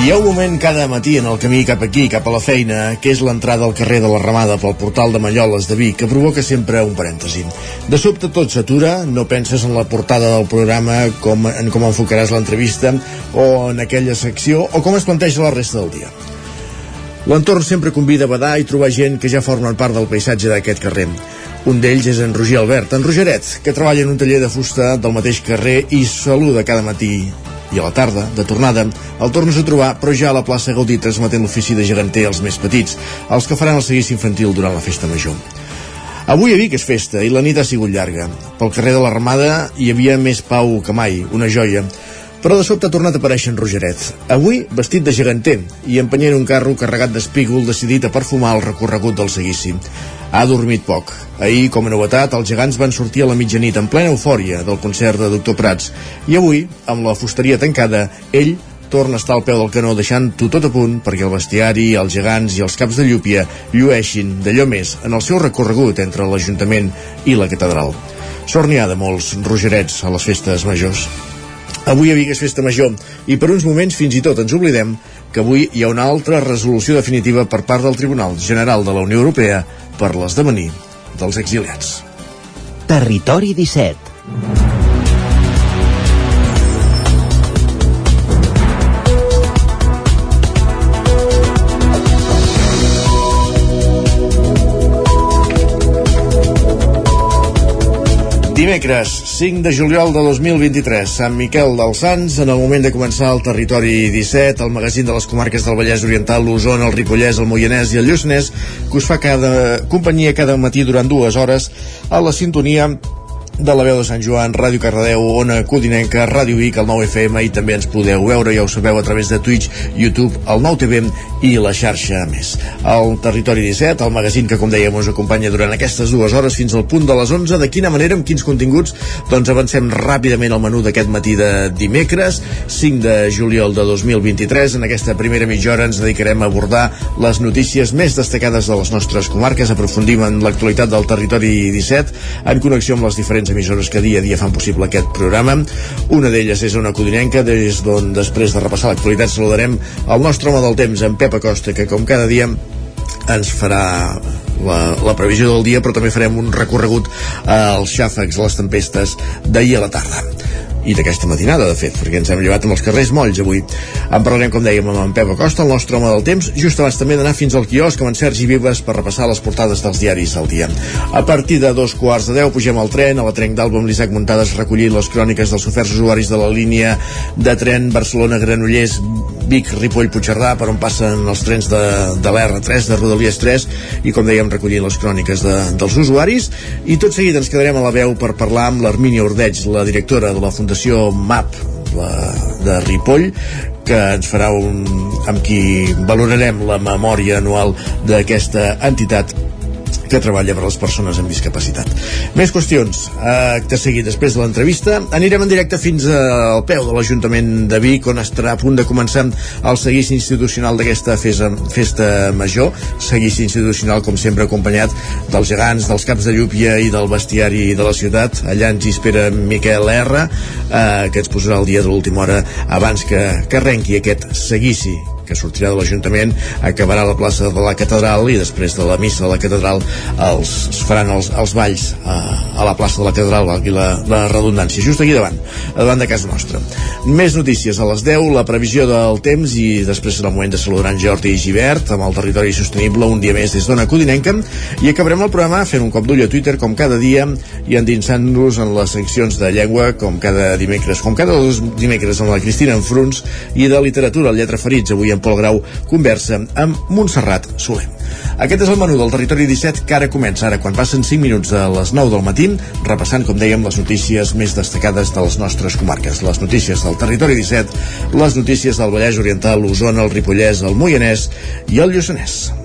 Hi ha un moment cada matí en el camí cap aquí, cap a la feina, que és l'entrada al carrer de la Ramada pel portal de Malloles de Vic, que provoca sempre un parèntesi. De sobte tot s'atura, no penses en la portada del programa, com, en com enfocaràs l'entrevista, o en aquella secció, o com es planteja la resta del dia. L'entorn sempre convida a badar i trobar gent que ja formen part del paisatge d'aquest carrer. Un d'ells és en Roger Albert, en Rogeret, que treballa en un taller de fusta del mateix carrer i saluda cada matí i a la tarda, de tornada, el tornes a trobar, però ja a la plaça Gaudí transmetent l'ofici de geganter als més petits, els que faran el seguici infantil durant la festa major. Avui a Vic és festa i la nit ha sigut llarga. Pel carrer de l'Armada hi havia més pau que mai, una joia, però de sobte ha tornat a aparèixer en Rogeret. Avui vestit de geganter i empenyent un carro carregat d'espígol decidit a perfumar el recorregut del seguici. Ha dormit poc. Ahir, com a novetat, els gegants van sortir a la mitjanit en plena eufòria del concert de Doctor Prats i avui, amb la fusteria tancada, ell torna a estar al peu del canó deixant-ho tot a punt perquè el bestiari, els gegants i els caps de llúpia llueixin d'allò més en el seu recorregut entre l'Ajuntament i la catedral. Sort n'hi ha de molts rogerets a les festes majors. Avui a Vic és festa major i per uns moments fins i tot ens oblidem que avui hi ha una altra resolució definitiva per part del Tribunal General de la Unió Europea per l'esdevenir dels exiliats. Territori 17 Dimecres, 5 de juliol de 2023, Sant Miquel dels Sants, en el moment de començar el Territori 17, el magazín de les comarques del Vallès Oriental, l'Osona, el Ripollès, el Moianès i el Lluçanès, que us fa cada companyia cada matí durant dues hores a la sintonia de la veu de Sant Joan, Ràdio Cardedeu, Ona Codinenca, Ràdio Vic, el 9FM i també ens podeu veure, ja ho sabeu, a través de Twitch, YouTube, el 9TV i la xarxa més. El Territori 17, el magazín que, com dèiem, us acompanya durant aquestes dues hores fins al punt de les 11. De quina manera, amb quins continguts? Doncs avancem ràpidament al menú d'aquest matí de dimecres, 5 de juliol de 2023. En aquesta primera mitja hora ens dedicarem a abordar les notícies més destacades de les nostres comarques, aprofundim en l'actualitat del Territori 17, en connexió amb les diferents emissores que dia a dia fan possible aquest programa. Una d'elles és una codinenca, des d'on després de repassar l'actualitat saludarem el nostre home del temps, en Pep Acosta, que com cada dia ens farà la, la previsió del dia, però també farem un recorregut als xàfecs, a les tempestes d'ahir a la tarda i d'aquesta matinada, de fet, perquè ens hem llevat amb els carrers molls avui. En parlarem, com dèiem, amb en Pep Acosta, el nostre home del temps, just abans també d'anar fins al quiosc amb en Sergi Vives per repassar les portades dels diaris del dia. A partir de dos quarts de deu pugem al tren, a la trenc d'Alba amb l'Isaac Muntades recollint les cròniques dels oferts usuaris de la línia de tren Barcelona-Granollers Vic, Ripoll, Puigcerdà, per on passen els trens de, de l'R3, de Rodalies 3, i com dèiem, recollint les cròniques de, dels usuaris. I tot seguit ens quedarem a la veu per parlar amb l'Armínia Ordeig, la directora de la Fundació MAP, la, de Ripoll, que ens farà un, amb qui valorarem la memòria anual d'aquesta entitat que treballa per les persones amb discapacitat. Més qüestions. Acte seguit, després de l'entrevista, anirem en directe fins al peu de l'Ajuntament de Vic, on estarà a punt de començar el seguici institucional d'aquesta festa major, seguici institucional, com sempre, acompanyat dels gegants, dels caps de llúpia i del bestiari de la ciutat. Allà ens hi espera Miquel R, eh, que ens posarà el dia de l'última hora abans que, que arrenqui aquest seguici que sortirà de l'Ajuntament, acabarà a la plaça de la Catedral i després de la missa de la Catedral els, es faran els, els balls a, a la plaça de la Catedral, valgui la, la redundància, just aquí davant, davant de casa nostra. Més notícies a les 10, la previsió del temps i després serà el moment de saludar en Jordi Givert amb el territori sostenible un dia més des d'Ona Codinenca. I acabarem el programa fent un cop d'ull a Twitter com cada dia i endinsant-nos en les seccions de llengua com cada dimecres, com cada dos dimecres amb la Cristina Enfruns i de literatura, lletra ferits, avui en Pol Grau conversa amb Montserrat Soler. Aquest és el menú del Territori 17 que ara comença, ara quan passen 5 minuts de les 9 del matí, repassant, com dèiem, les notícies més destacades de les nostres comarques. Les notícies del Territori 17, les notícies del Vallès Oriental, l'Osona, el Ripollès, el Moianès i el Lluçanès.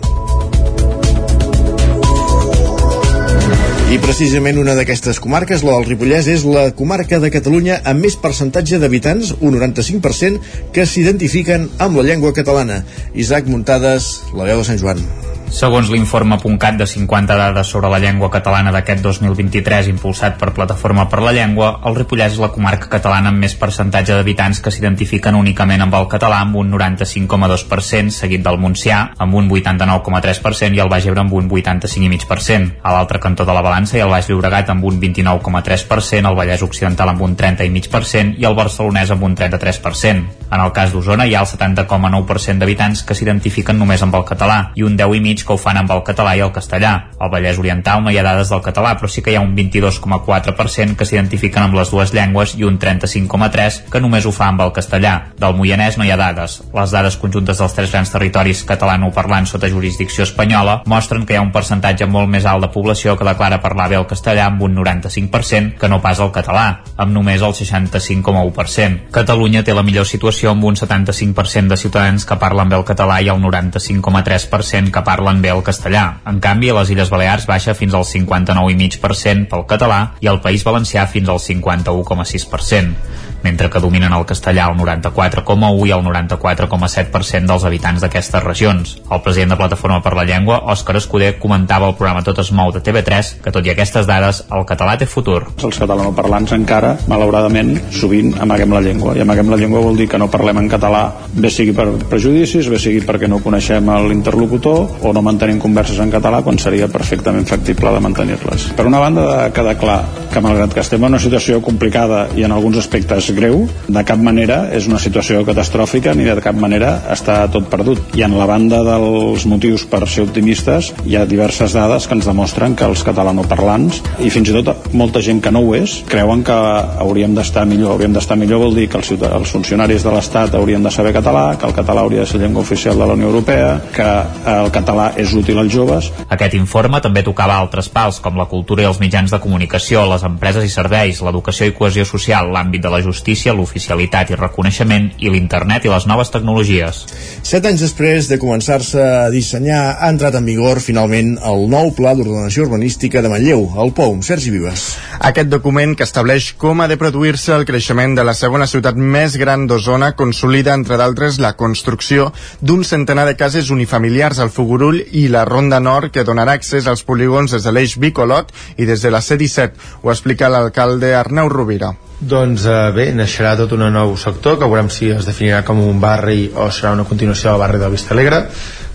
I precisament una d'aquestes comarques, la del Ripollès, és la comarca de Catalunya amb més percentatge d'habitants, un 95%, que s'identifiquen amb la llengua catalana. Isaac Muntades, la veu de Sant Joan. Segons l'informe .cat de 50 dades sobre la llengua catalana d'aquest 2023 impulsat per Plataforma per la Llengua, el Ripollès és la comarca catalana amb més percentatge d'habitants que s'identifiquen únicament amb el català amb un 95,2%, seguit del Montsià amb un 89,3% i el Baix Ebre amb un 85,5%. A l'altre cantó de la balança hi ha el Baix Llobregat amb un 29,3%, el Vallès Occidental amb un 30,5% i el Barcelonès amb un 33%. En el cas d'Osona hi ha el 70,9% d'habitants que s'identifiquen només amb el català i un 10,5% que ho fan amb el català i el castellà. Al Vallès Oriental no hi ha dades del català, però sí que hi ha un 22,4% que s'identifiquen amb les dues llengües i un 35,3% que només ho fa amb el castellà. Del Moianès no hi ha dades. Les dades conjuntes dels tres grans territoris catalanoparlants sota jurisdicció espanyola mostren que hi ha un percentatge molt més alt de població que declara parlar bé el castellà amb un 95% que no pas el català, amb només el 65,1%. Catalunya té la millor situació amb un 75% de ciutadans que parlen bé el català i el 95,3% que parlen parlen bé el castellà. En canvi, a les Illes Balears baixa fins al 59,5% pel català i al País Valencià fins al 51,6% mentre que dominen el castellà el 94,1 i el 94,7% dels habitants d'aquestes regions. El president de Plataforma per la Llengua, Òscar Escuder, comentava al programa Tot es mou de TV3 que, tot i aquestes dades, el català té futur. Els catalanoparlants encara, malauradament, sovint amaguem la llengua. I amaguem la llengua vol dir que no parlem en català, bé sigui per prejudicis, bé sigui perquè no coneixem l'interlocutor o no mantenim converses en català quan seria perfectament factible de mantenir-les. Per una banda, de quedar clar que malgrat que estem en una situació complicada i en alguns aspectes greu, de cap manera és una situació catastròfica ni de cap manera està tot perdut. I en la banda dels motius per ser optimistes hi ha diverses dades que ens demostren que els catalanoparlants i fins i tot molta gent que no ho és creuen que hauríem d'estar millor. Hauríem d'estar millor vol dir que els, els funcionaris de l'Estat haurien de saber català, que el català hauria de ser llengua oficial de la Unió Europea, que el català és útil als joves. Aquest informe també tocava altres pals com la cultura i els mitjans de comunicació, les empreses i serveis, l'educació i cohesió social, l'àmbit de la justícia justícia, l'oficialitat i reconeixement i l'internet i les noves tecnologies. Set anys després de començar-se a dissenyar, ha entrat en vigor finalment el nou Pla d'Ordenació Urbanística de Manlleu, el POUM. Sergi Vives. Aquest document, que estableix com ha de produir-se el creixement de la segona ciutat més gran d'Osona, consolida, entre d'altres, la construcció d'un centenar de cases unifamiliars al Fugurull i la Ronda Nord, que donarà accés als polígons des de l'eix Bicolot i des de la C-17. Ho explica l'alcalde Arnau Rovira. Doncs eh, bé, naixerà tot un nou sector que veurem si es definirà com un barri o serà una continuació del barri de Vista Alegre.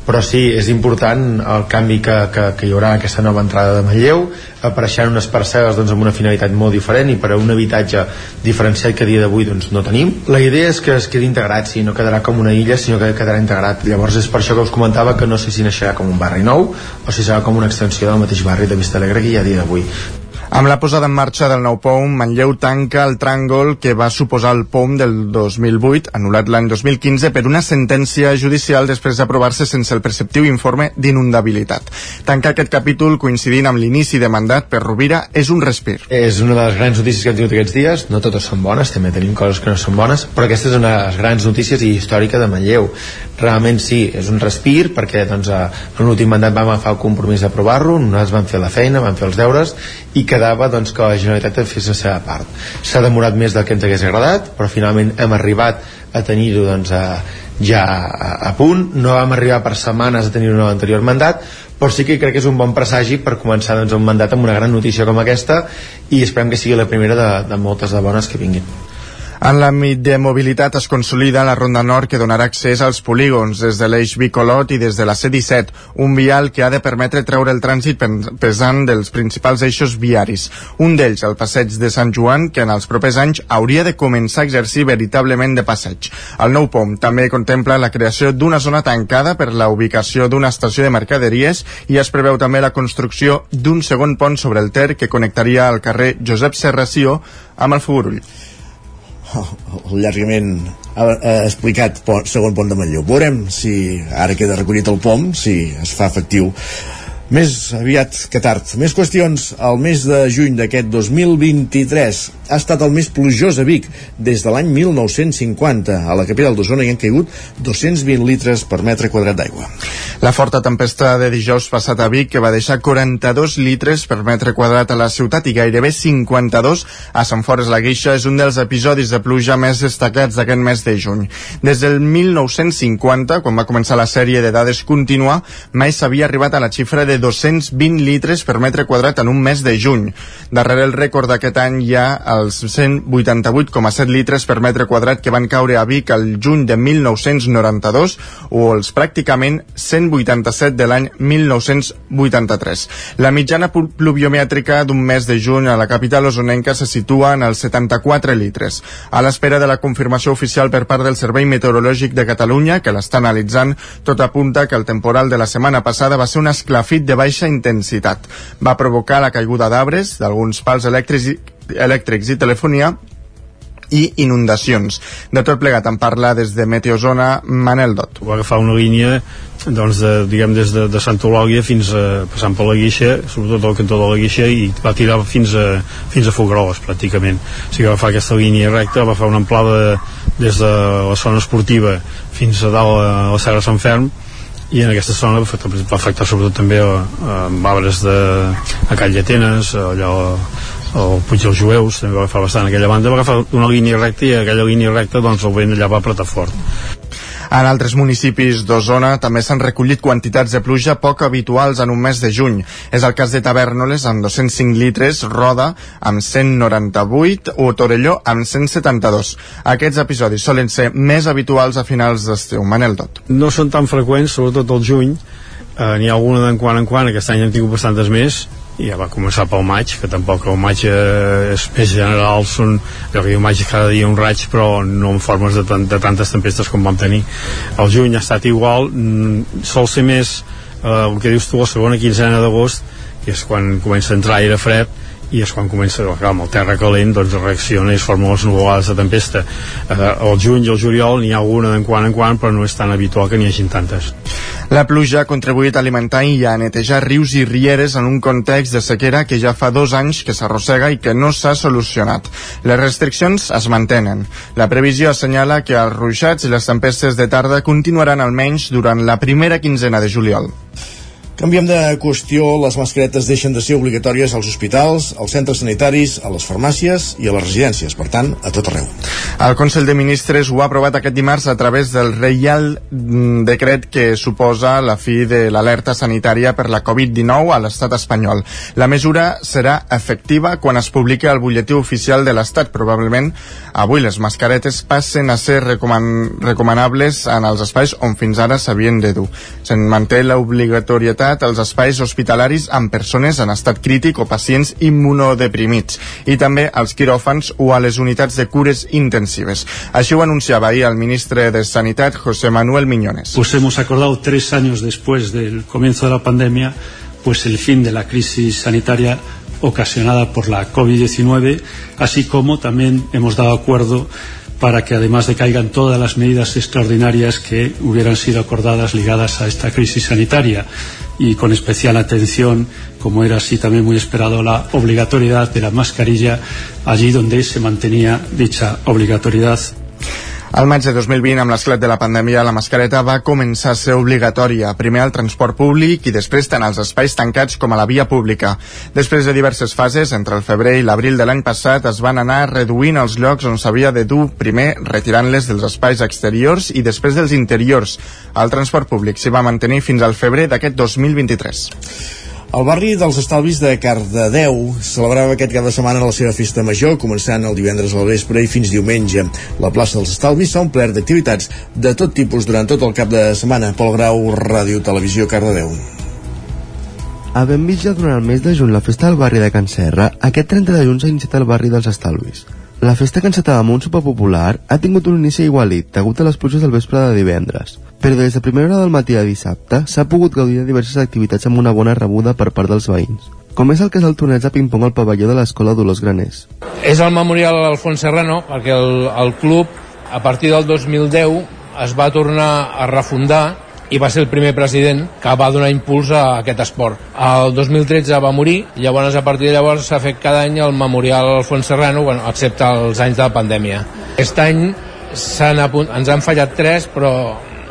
Però sí, és important el canvi que, que, que hi haurà en aquesta nova entrada de Manlleu apareixeran unes parcel·les doncs, amb una finalitat molt diferent i per a un habitatge diferenciat que a dia d'avui doncs, no tenim. La idea és que es quedi integrat, sí, no quedarà com una illa sinó que quedarà integrat, llavors és per això que us comentava que no sé si naixerà com un barri nou o si serà com una extensió del mateix barri de Vista Alegre que hi ha a dia d'avui amb la posada en marxa del nou POM, Manlleu tanca el tràngol que va suposar el POM del 2008, anul·lat l'any 2015 per una sentència judicial després d'aprovar-se sense el preceptiu informe d'inundabilitat. Tancar aquest capítol coincidint amb l'inici de mandat per Rovira és un respir. És una de les grans notícies que hem tingut aquests dies, no totes són bones, també tenim coses que no són bones, però aquesta és una de les grans notícies i històrica de Manlleu. Realment sí, és un respir perquè doncs, en l'últim mandat vam agafar el compromís d'aprovar-lo, nosaltres vam fer la feina, vam fer els deures i quedava doncs, que la Generalitat fes la seva part. S'ha demorat més del que ens hagués agradat, però finalment hem arribat a tenir-ho doncs, a, ja a, a punt. No vam arribar per setmanes a tenir-ho en l'anterior mandat, però sí que crec que és un bon presagi per començar doncs, un mandat amb una gran notícia com aquesta i esperem que sigui la primera de, de moltes de bones que vinguin. En l'àmbit de mobilitat es consolida la Ronda Nord que donarà accés als polígons des de l'eix Bicolot i des de la C-17, un vial que ha de permetre treure el trànsit pesant dels principals eixos viaris. Un d'ells, el passeig de Sant Joan, que en els propers anys hauria de començar a exercir veritablement de passeig. El nou POM també contempla la creació d'una zona tancada per la ubicació d'una estació de mercaderies i es preveu també la construcció d'un segon pont sobre el Ter que connectaria el carrer Josep Serració amb el Fugurull el llargament ha, ha explicat pont, segon pont de Manlleu. Veurem si ara queda recollit el POM, si es fa efectiu Més aviat que tard. Més qüestions. El mes de juny d'aquest 2023 ha estat el més plujós a Vic des de l'any 1950. A la capital d'Osona hi han caigut 220 litres per metre quadrat d'aigua. La forta tempesta de dijous passat a Vic que va deixar 42 litres per metre quadrat a la ciutat i gairebé 52 a Sant Forest la Guixa és un dels episodis de pluja més destacats d'aquest mes de juny. Des del 1950, quan va començar la sèrie de dades contínua, mai s'havia arribat a la xifra de 220 litres per metre quadrat en un mes de juny. Darrere el rècord d'aquest any hi ha els 188,7 litres per metre quadrat que van caure a Vic al juny de 1992 o els pràcticament 187 de l'any 1983. La mitjana pluviomètrica d'un mes de juny a la capital osonenca se situa en els 74 litres. A l'espera de la confirmació oficial per part del Servei Meteorològic de Catalunya, que l'està analitzant, tot apunta que el temporal de la setmana passada va ser un esclafit de baixa intensitat. Va provocar la caiguda d'arbres, d'alguns pals elèctrics, i telefonia i inundacions. De tot plegat en parla des de Meteozona Manel Dot. Va agafar una línia doncs de, diguem des de, de Santa Eulàlia fins a, passant per la Guixa, sobretot al cantó de la Guixa i va tirar fins a, fins a Fogaroles pràcticament, o sigui va agafar aquesta línia recta, va fer una amplada des de la zona esportiva fins a dalt a la Serra Sant Ferm i en aquesta zona va afectar, va afectar sobretot també a, a, a arbres de a Call d'Atenes, allò el Puig dels Jueus també va agafar bastant aquella banda, va agafar una línia recta i aquella línia recta doncs el vent allà va apretar fort. En altres municipis d'Osona també s'han recollit quantitats de pluja poc habituals en un mes de juny. És el cas de Tavernoles amb 205 litres, Roda amb 198 o Torelló amb 172. Aquests episodis solen ser més habituals a finals d'estiu. Manel Tot. No són tan freqüents, sobretot el juny, eh, n'hi ha alguna d'en quan en quan, aquest any hem tingut bastantes més, i ja va començar pel maig, que tampoc el maig eh, és més general, són que diu maig cada dia un raig, però no en formes de, tant, de tantes tempestes com vam tenir. El juny ha estat igual, mm, sol ser més eh, el que dius tu, la segona quinzena d'agost, que és quan comença a entrar aire fred, i és quan comença, clar, amb el terra calent doncs reacciona i es formen les nuvolades de tempesta eh, el juny i el juliol n'hi ha alguna de quan en quan però no és tan habitual que n'hi hagin tantes La pluja ha contribuït a alimentar i a netejar rius i rieres en un context de sequera que ja fa dos anys que s'arrossega i que no s'ha solucionat. Les restriccions es mantenen. La previsió assenyala que els ruixats i les tempestes de tarda continuaran almenys durant la primera quinzena de juliol. Canviem de qüestió, les mascaretes deixen de ser obligatòries als hospitals, als centres sanitaris, a les farmàcies i a les residències, per tant, a tot arreu. El Consell de Ministres ho ha aprovat aquest dimarts a través del Reial mm, Decret que suposa la fi de l'alerta sanitària per la Covid-19 a l'estat espanyol. La mesura serà efectiva quan es publiqui al butlletí oficial de l'estat. Probablement avui les mascaretes passen a ser recoman recomanables en els espais on fins ara s'havien de dur. Se'n manté l'obligatorietat als espais hospitalaris amb persones en estat crític o pacients immunodeprimits i també als quiròfans o a les unitats de cures intensives. Així ho anunciava ahir el ministre de Sanitat, José Manuel Miñones. Pues hemos acordado tres años después del comienzo de la pandemia pues el fin de la crisis sanitaria ocasionada por la COVID-19, así como también hemos dado acuerdo para que además decaigan todas las medidas extraordinarias que hubieran sido acordadas ligadas a esta crisis sanitaria. Y con especial atención, como era así también muy esperado, la obligatoriedad de la mascarilla allí donde se mantenía dicha obligatoriedad al maig de 2020, amb l'esclat de la pandèmia, la mascareta va començar a ser obligatòria, primer al transport públic i després tant als espais tancats com a la via pública. Després de diverses fases, entre el febrer i l'abril de l'any passat, es van anar reduint els llocs on s'havia de dur, primer retirant-les dels espais exteriors i després dels interiors. El transport públic s'hi va mantenir fins al febrer d'aquest 2023. El barri dels Estalvis de Cardedeu celebrava aquest cap de setmana la seva festa major, començant el divendres al vespre i fins diumenge. La plaça dels Estalvis s'ha omplert d'activitats de tot tipus durant tot el cap de setmana. Pol Grau, Ràdio Televisió, Cardedeu. Vist ja durant el mes de juny la festa del barri de Can Serra, aquest 30 de juny s'ha iniciat el barri dels Estalvis. La festa encetava amb un sopar popular ha tingut un inici igualit, degut a les pluges del vespre de divendres. Però des de primera hora del matí a dissabte s'ha pogut gaudir de diverses activitats amb una bona rebuda per part dels veïns. Com és el cas del torneig de ping-pong al pavelló de l'Escola Dolors Graners. És el memorial Alfons Serrano, perquè el, el club, a partir del 2010, es va tornar a refundar i va ser el primer president que va donar impuls a aquest esport. El 2013 va morir, llavors a partir de llavors s'ha fet cada any el Memorial Alfons Serrano, bueno, excepte els anys de la pandèmia. Aquest any han apunt... ens han fallat 3, però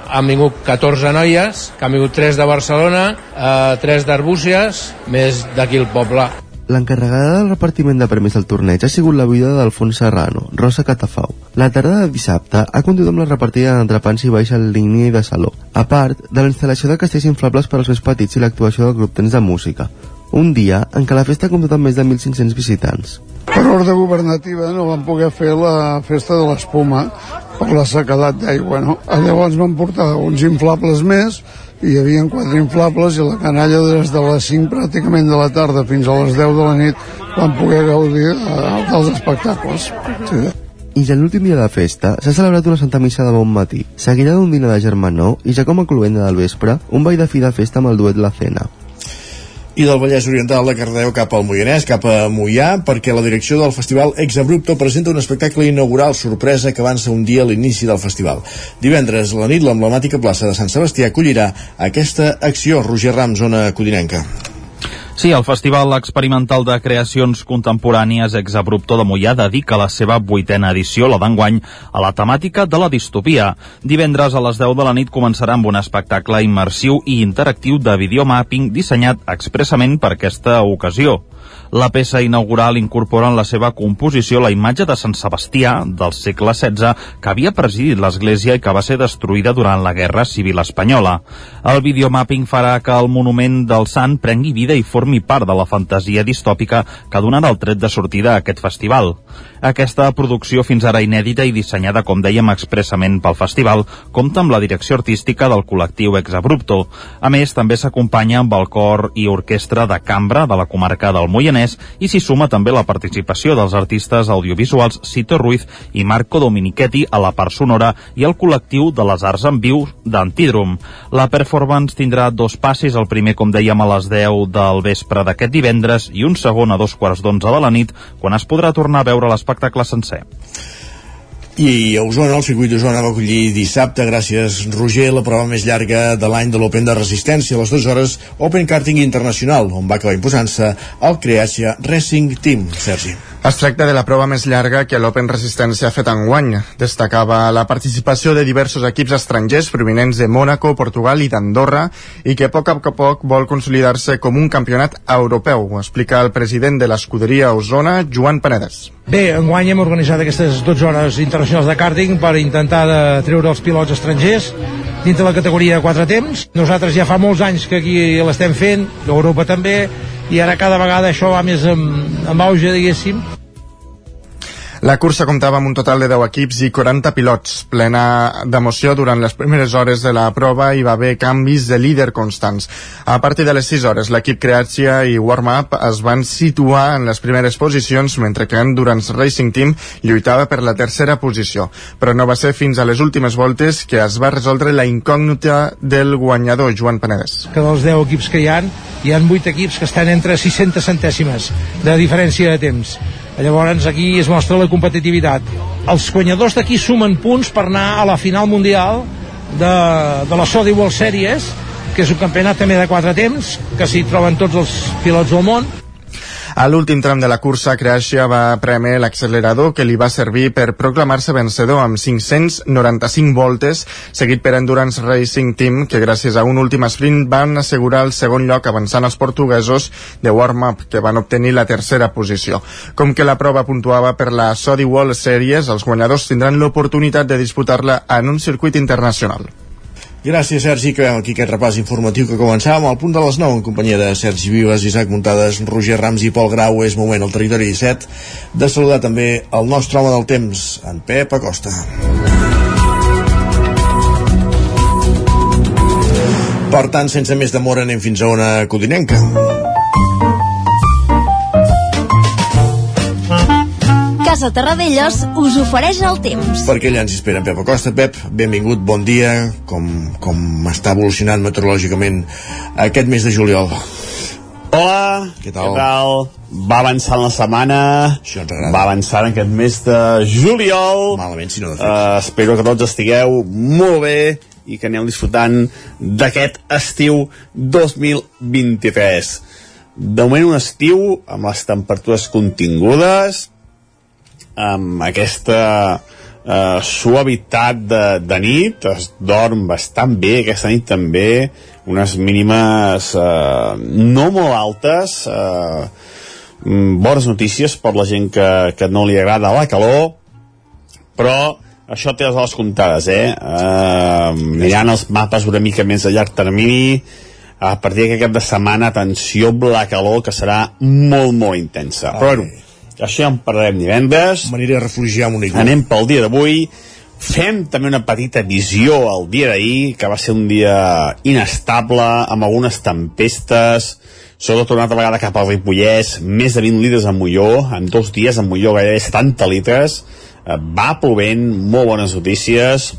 han vingut 14 noies, que han vingut 3 de Barcelona, eh, 3 d'Arbúcies, més d'aquí el poble. L'encarregada del repartiment de premis del torneig ha sigut la viuda d'Alfons Serrano, Rosa Catafau. La tarda de dissabte ha continuat amb la repartida d'entrepans i baixa en línia de saló, a part de la instal·lació de castells inflables per als més petits i l'actuació del grup Tens de Música. Un dia en què la festa ha comptat amb més de 1.500 visitants. Per ordre governativa no van poder fer la festa de l'espuma per la sequedat d'aigua, no? Llavors van portar uns inflables més hi havia quatre inflables i la canalla des de les 5 pràcticament de la tarda fins a les 10 de la nit van poder gaudir eh, dels espectacles. Sí. I ja l'últim dia de festa s'ha celebrat una santa missa de bon matí, seguida d'un dinar de germanor i ja com a cloenda del vespre, un ball de fi de festa amb el duet La Cena. i del Vallès Oriental de Cardeu cap al Moianès, cap a Moià, perquè la direcció del festival Ex Abrupto presenta un espectacle inaugural sorpresa que avança un dia a l'inici del festival. Divendres, la nit, l'emblemàtica plaça de Sant Sebastià acollirà aquesta acció. Roger Ram, zona codinenca. Sí, el Festival Experimental de Creacions Contemporànies Ex Abrupto de Mollà dedica la seva vuitena edició, la d'enguany, a la temàtica de la distopia. Divendres a les 10 de la nit començarà amb un espectacle immersiu i interactiu de videomapping dissenyat expressament per aquesta ocasió. La peça inaugural incorpora en la seva composició la imatge de Sant Sebastià del segle XVI que havia presidit l'església i que va ser destruïda durant la Guerra Civil Espanyola. El videomapping farà que el monument del sant prengui vida i formi part de la fantasia distòpica que donarà el tret de sortida a aquest festival. Aquesta producció fins ara inèdita i dissenyada, com dèiem, expressament pel festival, compta amb la direcció artística del col·lectiu Ex Abrupto. A més, també s'acompanya amb el cor i orquestra de cambra de la comarca del Moianès i s'hi suma també la participació dels artistes audiovisuals Cito Ruiz i Marco Dominichetti a la part sonora i el col·lectiu de les arts en viu d'Antidrum. La performance tindrà dos passis, el primer, com dèiem, a les 10 del vespre d'aquest divendres i un segon a dos quarts d'onze de la nit, quan es podrà tornar a veure l'espectacle sencer. I a Osona, el circuit d'Osona va acollir dissabte, gràcies Roger, la prova més llarga de l'any de l'Open de Resistència, a les dues hores Open Karting Internacional, on va acabar imposant-se el Creatia Racing Team. Sergi. Es tracta de la prova més llarga que l'Open Resistència ha fet enguany. Destacava la participació de diversos equips estrangers provinents de Mònaco, Portugal i d'Andorra i que a poc a poc vol consolidar-se com un campionat europeu, ho explica el president de l'escuderia Osona, Joan Panedes. Bé, enguany hem organitzat aquestes 12 hores internacionals de karting per intentar de treure els pilots estrangers dintre la categoria de 4 temps. Nosaltres ja fa molts anys que aquí l'estem fent, l'Europa també, i ara cada vegada això va més amb, amb auge, diguéssim. La cursa comptava amb un total de 10 equips i 40 pilots, plena d'emoció durant les primeres hores de la prova i va haver canvis de líder constants. A partir de les 6 hores, l'equip Creatia i Warm-Up es van situar en les primeres posicions, mentre que Endurance Racing Team lluitava per la tercera posició. Però no va ser fins a les últimes voltes que es va resoldre la incògnita del guanyador, Joan Panedes. Que dels 10 equips que hi han, hi han 8 equips que estan entre 600 centèsimes de diferència de temps. Llavors aquí es mostra la competitivitat. Els guanyadors d'aquí sumen punts per anar a la final mundial de, de la Sodi World Series, que és un campionat també de quatre temps, que s'hi troben tots els pilots del món, a l'últim tram de la cursa, Creatia va premer l'accelerador que li va servir per proclamar-se vencedor amb 595 voltes, seguit per Endurance Racing Team, que gràcies a un últim sprint van assegurar el segon lloc avançant els portuguesos de warm-up, que van obtenir la tercera posició. Com que la prova puntuava per la Sodi World Series, els guanyadors tindran l'oportunitat de disputar-la en un circuit internacional. Gràcies, Sergi. Acabem aquí aquest repàs informatiu que començàvem al punt de les 9 en companyia de Sergi Vives, Isaac Muntades, Roger Rams i Pol Grau. És moment al territori 17 de saludar també el nostre home del temps, en Pep Acosta. Per tant, sense més demora, anem fins a una codinenca. Casa Terradellos us ofereix el temps. Perquè allà ens espera en Pep Acosta. Pep, benvingut, bon dia. Com, com està evolucionant meteorològicament aquest mes de juliol? Hola, què tal? Què tal? Va avançant la setmana, Això ens agrada. va avançant aquest mes de juliol. Malament, si no de fet. Uh, espero que tots estigueu molt bé i que aneu disfrutant d'aquest estiu 2023. De moment un estiu amb les temperatures contingudes, amb aquesta eh, suavitat de, de nit, es dorm bastant bé aquesta nit també, unes mínimes eh, no molt altes, eh, bones notícies per la gent que, que no li agrada la calor, però això té les hores comptades, eh? eh mirant els mapes una mica més a llarg termini, a partir d'aquest cap de setmana, atenció la calor, que serà molt, molt intensa. Però bueno, això ja en parlarem divendres. M'aniré a refugiar amb un iglú. Anem pel dia d'avui. Fem també una petita visió al dia d'ahir, que va ser un dia inestable, amb algunes tempestes, sobretot una altra vegada cap al Ripollès, més de 20 litres a Molló, en dos dies a Molló gairebé 70 litres, eh, va plovent, molt bones notícies,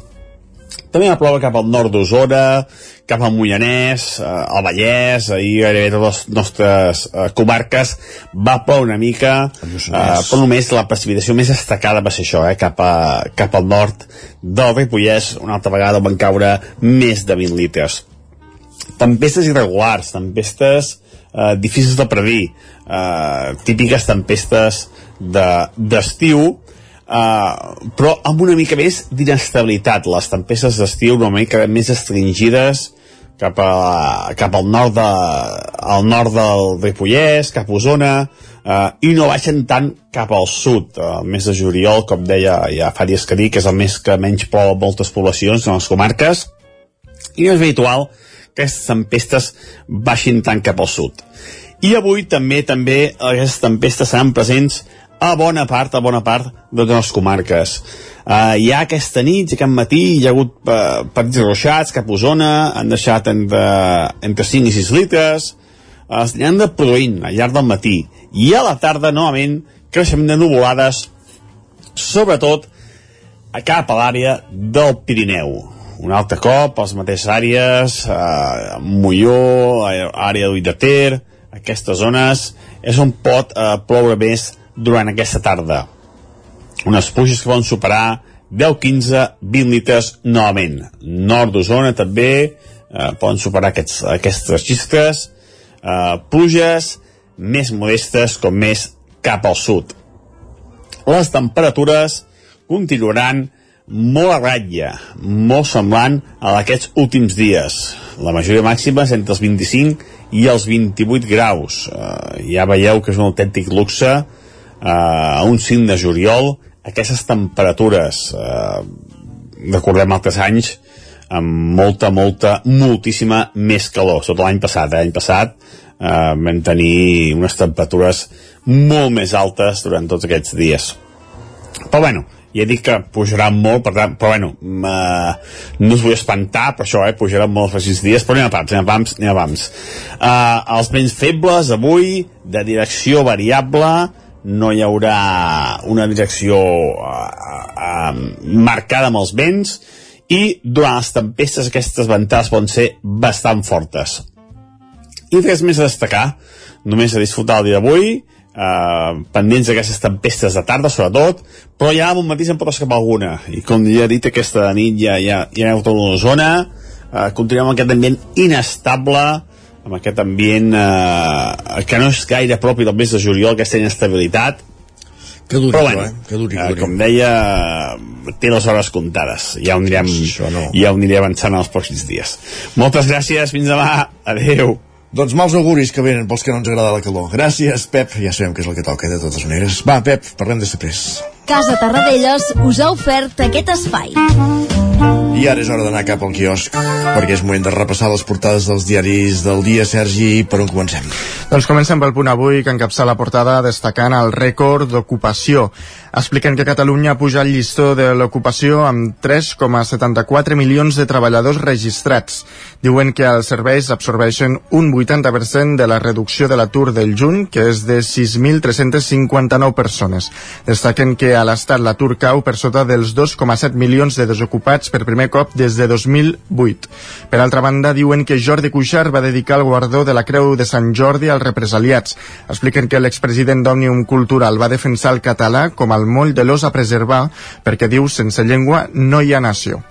també va ploure cap al nord d'Osona, cap al Moianès, eh, al Vallès, ahir gairebé totes les nostres eh, comarques va ploure una mica, eh, però només la precipitació més destacada va ser això, eh, cap, a, cap al nord del Ripollès, una altra vegada van caure més de 20 litres. Tempestes irregulars, tempestes eh, difícils de predir, eh, típiques tempestes d'estiu, de, uh, però amb una mica més d'inestabilitat. Les tempestes d'estiu una mica més estringides cap, a, cap al nord, de, al nord del Ripollès, cap a Osona, uh, i no baixen tant cap al sud. El mes de juliol, com deia ja fa dies que dic, és el mes que menys plou moltes poblacions en les comarques, i no és habitual que aquestes tempestes baixin tant cap al sud. I avui també també aquestes tempestes seran presents a bona part, a bona part de les comarques. Uh, hi ha aquesta nit, aquest matí, hi ha hagut uh, petits ruixats cap a Osona, han deixat entre, entre 5 i 6 litres, uh, es han de produint al llarg del matí. I a la tarda, novament, creixement de nuvolades, sobretot a cap a l'àrea del Pirineu. Un altre cop, les mateixes àrees, eh, Molló, àrea de Ter, aquestes zones, és on pot eh, ploure més durant aquesta tarda. Unes pluges que poden superar 10, 15, 20 litres novament. Nord d'Osona també eh, poden superar aquests, aquestes xistres. Eh, pluges més modestes com més cap al sud. Les temperatures continuaran molt a ratlla, molt semblant a d'aquests últims dies. La majoria màxima és entre els 25 i els 28 graus. Uh, ja veieu que és un autèntic luxe uh, a un 5 de juliol aquestes temperatures eh, recordem altres anys amb molta, molta, moltíssima més calor, tot l'any passat, eh? l'any passat eh, vam tenir unes temperatures molt més altes durant tots aquests dies. Però bueno, ja dic que pujarà molt, per tant, però bueno, uh, no us vull espantar per això, eh, pujarà molt els aquests dies, però anem a pams, anem a pams, anem a pams. Uh, els vents febles avui, de direcció variable, no hi haurà una direcció uh, uh, marcada amb els vents i durant les tempestes aquestes ventades poden ser bastant fortes. I res més a destacar, només a disfrutar el dia d'avui, uh, pendents d'aquestes tempestes de tarda sobretot, però ja al matí se'n pot escapar alguna, i com ja he dit aquesta nit ja, ja, ja hi ha tota una zona, uh, continuem amb aquest ambient inestable, amb aquest ambient eh, que no és gaire propi del mes de juliol, aquesta inestabilitat, que duri, però bueno, eh? que duri, que eh, duri. com deia, té les hores comptades. Ja ho anirem, no. ja ho aniré avançant els pròxims dies. Moltes gràcies, fins demà. Adeu. Doncs mals auguris que venen pels que no ens agrada la calor. Gràcies, Pep. Ja sabem que és el que toca, eh, de totes maneres. Va, Pep, parlem després. Casa Tarradellas us ha ofert aquest espai. I ara és hora d'anar cap al quiosc, perquè és moment de repassar les portades dels diaris del dia. Sergi, per on comencem? Doncs comencem pel punt avui, que encapça la portada destacant el rècord d'ocupació. Expliquen que Catalunya puja el llistó de l'ocupació amb 3,74 milions de treballadors registrats. Diuen que els serveis absorbeixen un 80% de la reducció de l'atur del juny, que és de 6.359 persones. Destaquen que a l'Estat l'atur cau per sota dels 2,7 milions de desocupats per primer cop des de 2008. Per altra banda, diuen que Jordi Cuixart va dedicar el guardó de la Creu de Sant Jordi als represaliats. Expliquen que l'expresident d'Òmnium Cultural va defensar el català com el moll de l'os a preservar perquè diu sense llengua no hi ha nació.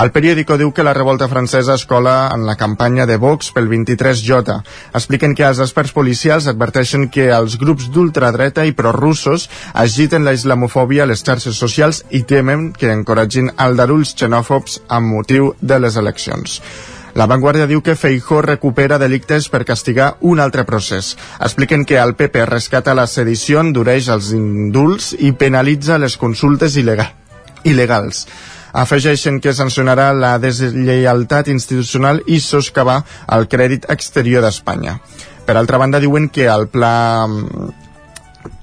El periòdico diu que la revolta francesa es cola en la campanya de Vox pel 23J. Expliquen que els experts policials adverteixen que els grups d'ultradreta i prorussos agiten la islamofòbia a les xarxes socials i temen que encoratgin aldarulls xenòfobs amb motiu de les eleccions. La Vanguardia diu que Feijó recupera delictes per castigar un altre procés. Expliquen que el PP rescata la sedició, endureix els indults i penalitza les consultes il·legal, il·legals. Afegeixen que sancionarà la deslleialtat institucional i soscavar el crèdit exterior d'Espanya. Per altra banda, diuen que el pla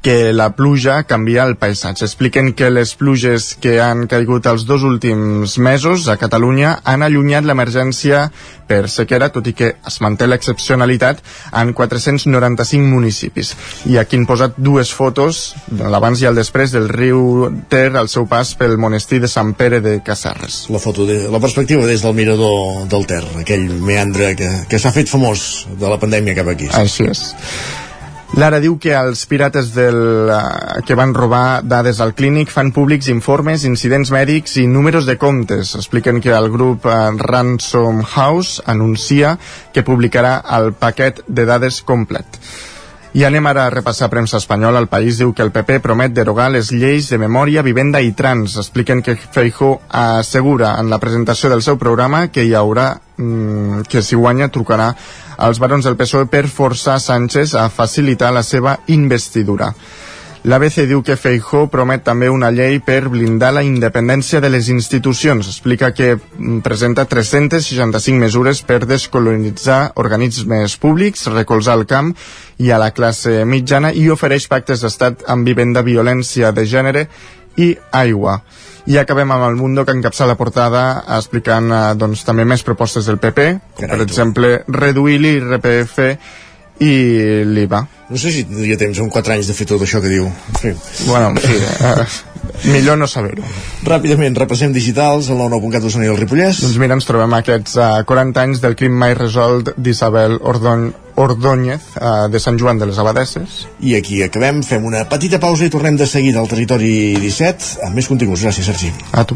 que la pluja canvia el paisatge. Expliquen que les pluges que han caigut els dos últims mesos a Catalunya han allunyat l'emergència per sequera, tot i que es manté l'excepcionalitat en 495 municipis. I aquí han posat dues fotos, l'abans i el després, del riu Ter al seu pas pel monestir de Sant Pere de Casserres. La foto, de, la perspectiva des del mirador del Ter, aquell meandre que, que s'ha fet famós de la pandèmia cap aquí. Així és. Lara diu que els pirates del, uh, que van robar dades al clínic fan públics informes, incidents mèdics i números de comptes. Expliquen que el grup uh, Ransom House anuncia que publicarà el paquet de dades complet. I anem ara a repassar premsa espanyola. El país diu que el PP promet derogar les lleis de memòria, vivenda i trans. Expliquen que Feijó assegura en la presentació del seu programa que hi haurà mm, que si guanya trucarà als barons del PSOE per forçar Sánchez a facilitar la seva investidura. L'ABC diu que Feijó promet també una llei per blindar la independència de les institucions. Explica que mm, presenta 365 mesures per descolonitzar organismes públics, recolzar el camp i a la classe mitjana i ofereix pactes d'estat amb vivenda, violència de gènere i aigua. I acabem amb el Mundo que encapça la portada explicant eh, doncs, també més propostes del PP, com per exemple reduir l'IRPF i l'IVA. No sé si tindria temps en 4 anys de fer tot això que diu. Fi. Bueno, sí, eh, millor no saber-ho. Ràpidament, repassem digitals, el 99.cat d'Osona i el Ripollès. Doncs mira, ens trobem aquests uh, 40 anys del crim mai resolt d'Isabel Ordon Ordóñez uh, de Sant Joan de les Abadesses. I aquí acabem, fem una petita pausa i tornem de seguida al territori 17 amb més continguts. Gràcies, Sergi. A tu.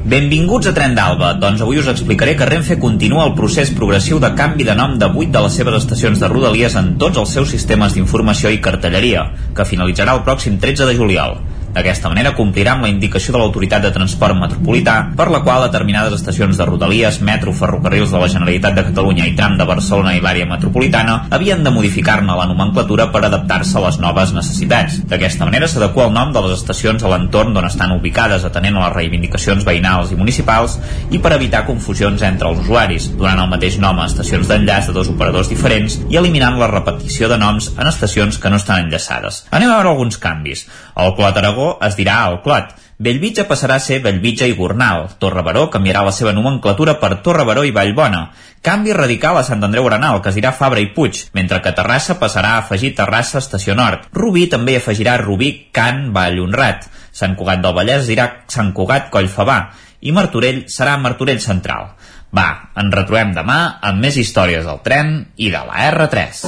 Benvinguts a Tren d'Alba. Doncs avui us explicaré que Renfe continua el procés progressiu de canvi de nom de 8 de les seves estacions de Rodalies en tots els seus sistemes d'informació i cartelleria, que finalitzarà el pròxim 13 de juliol. D'aquesta manera complirà amb la indicació de l'Autoritat de Transport Metropolità, per la qual determinades estacions de Rodalies, metro, ferrocarrils de la Generalitat de Catalunya i tram de Barcelona i l'àrea metropolitana havien de modificar-ne la nomenclatura per adaptar-se a les noves necessitats. D'aquesta manera s'adequa el nom de les estacions a l'entorn d'on estan ubicades, atenent a les reivindicacions veïnals i municipals i per evitar confusions entre els usuaris, donant el mateix nom a estacions d'enllaç de dos operadors diferents i eliminant la repetició de noms en estacions que no estan enllaçades. Anem a veure alguns canvis. El Clot Aragó es dirà el Clot. Bellvitge passarà a ser Bellvitge i Gornal. Torre Baró canviarà la seva nomenclatura per Torre Baró i Vallbona. Canvi radical a Sant Andreu Arenal, que es dirà Fabra i Puig, mentre que Terrassa passarà a afegir Terrassa Estació Nord. Rubí també afegirà Rubí, Can, Vall Honrat. Sant Cugat del Vallès dirà Sant Cugat Collfabà. I Martorell serà Martorell Central. Va, ens retrobem demà amb més històries del tren i de la R3.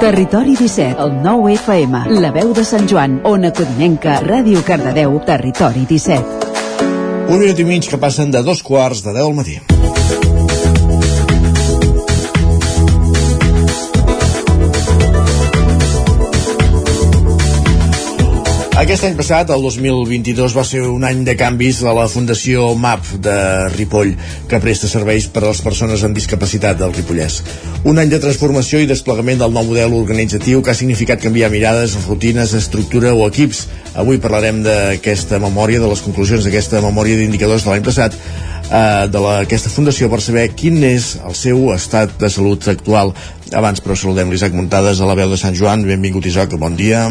Territori 17, el 9 FM, la veu de Sant Joan, Ona Codinenca, Ràdio Cardedeu, Territori 17. Un minut i mig que passen de dos quarts de 10 al matí. Aquest any passat, el 2022, va ser un any de canvis a la Fundació MAP de Ripoll, que presta serveis per a les persones amb discapacitat del Ripollès. Un any de transformació i desplegament del nou model organitzatiu que ha significat canviar mirades, rutines, estructura o equips. Avui parlarem d'aquesta memòria, de les conclusions d'aquesta memòria d'indicadors de l'any passat, eh, de la, aquesta fundació per saber quin és el seu estat de salut actual. Abans, però, saludem l'Isaac Muntades a la veu de Sant Joan. Benvingut, Isaac, bon dia.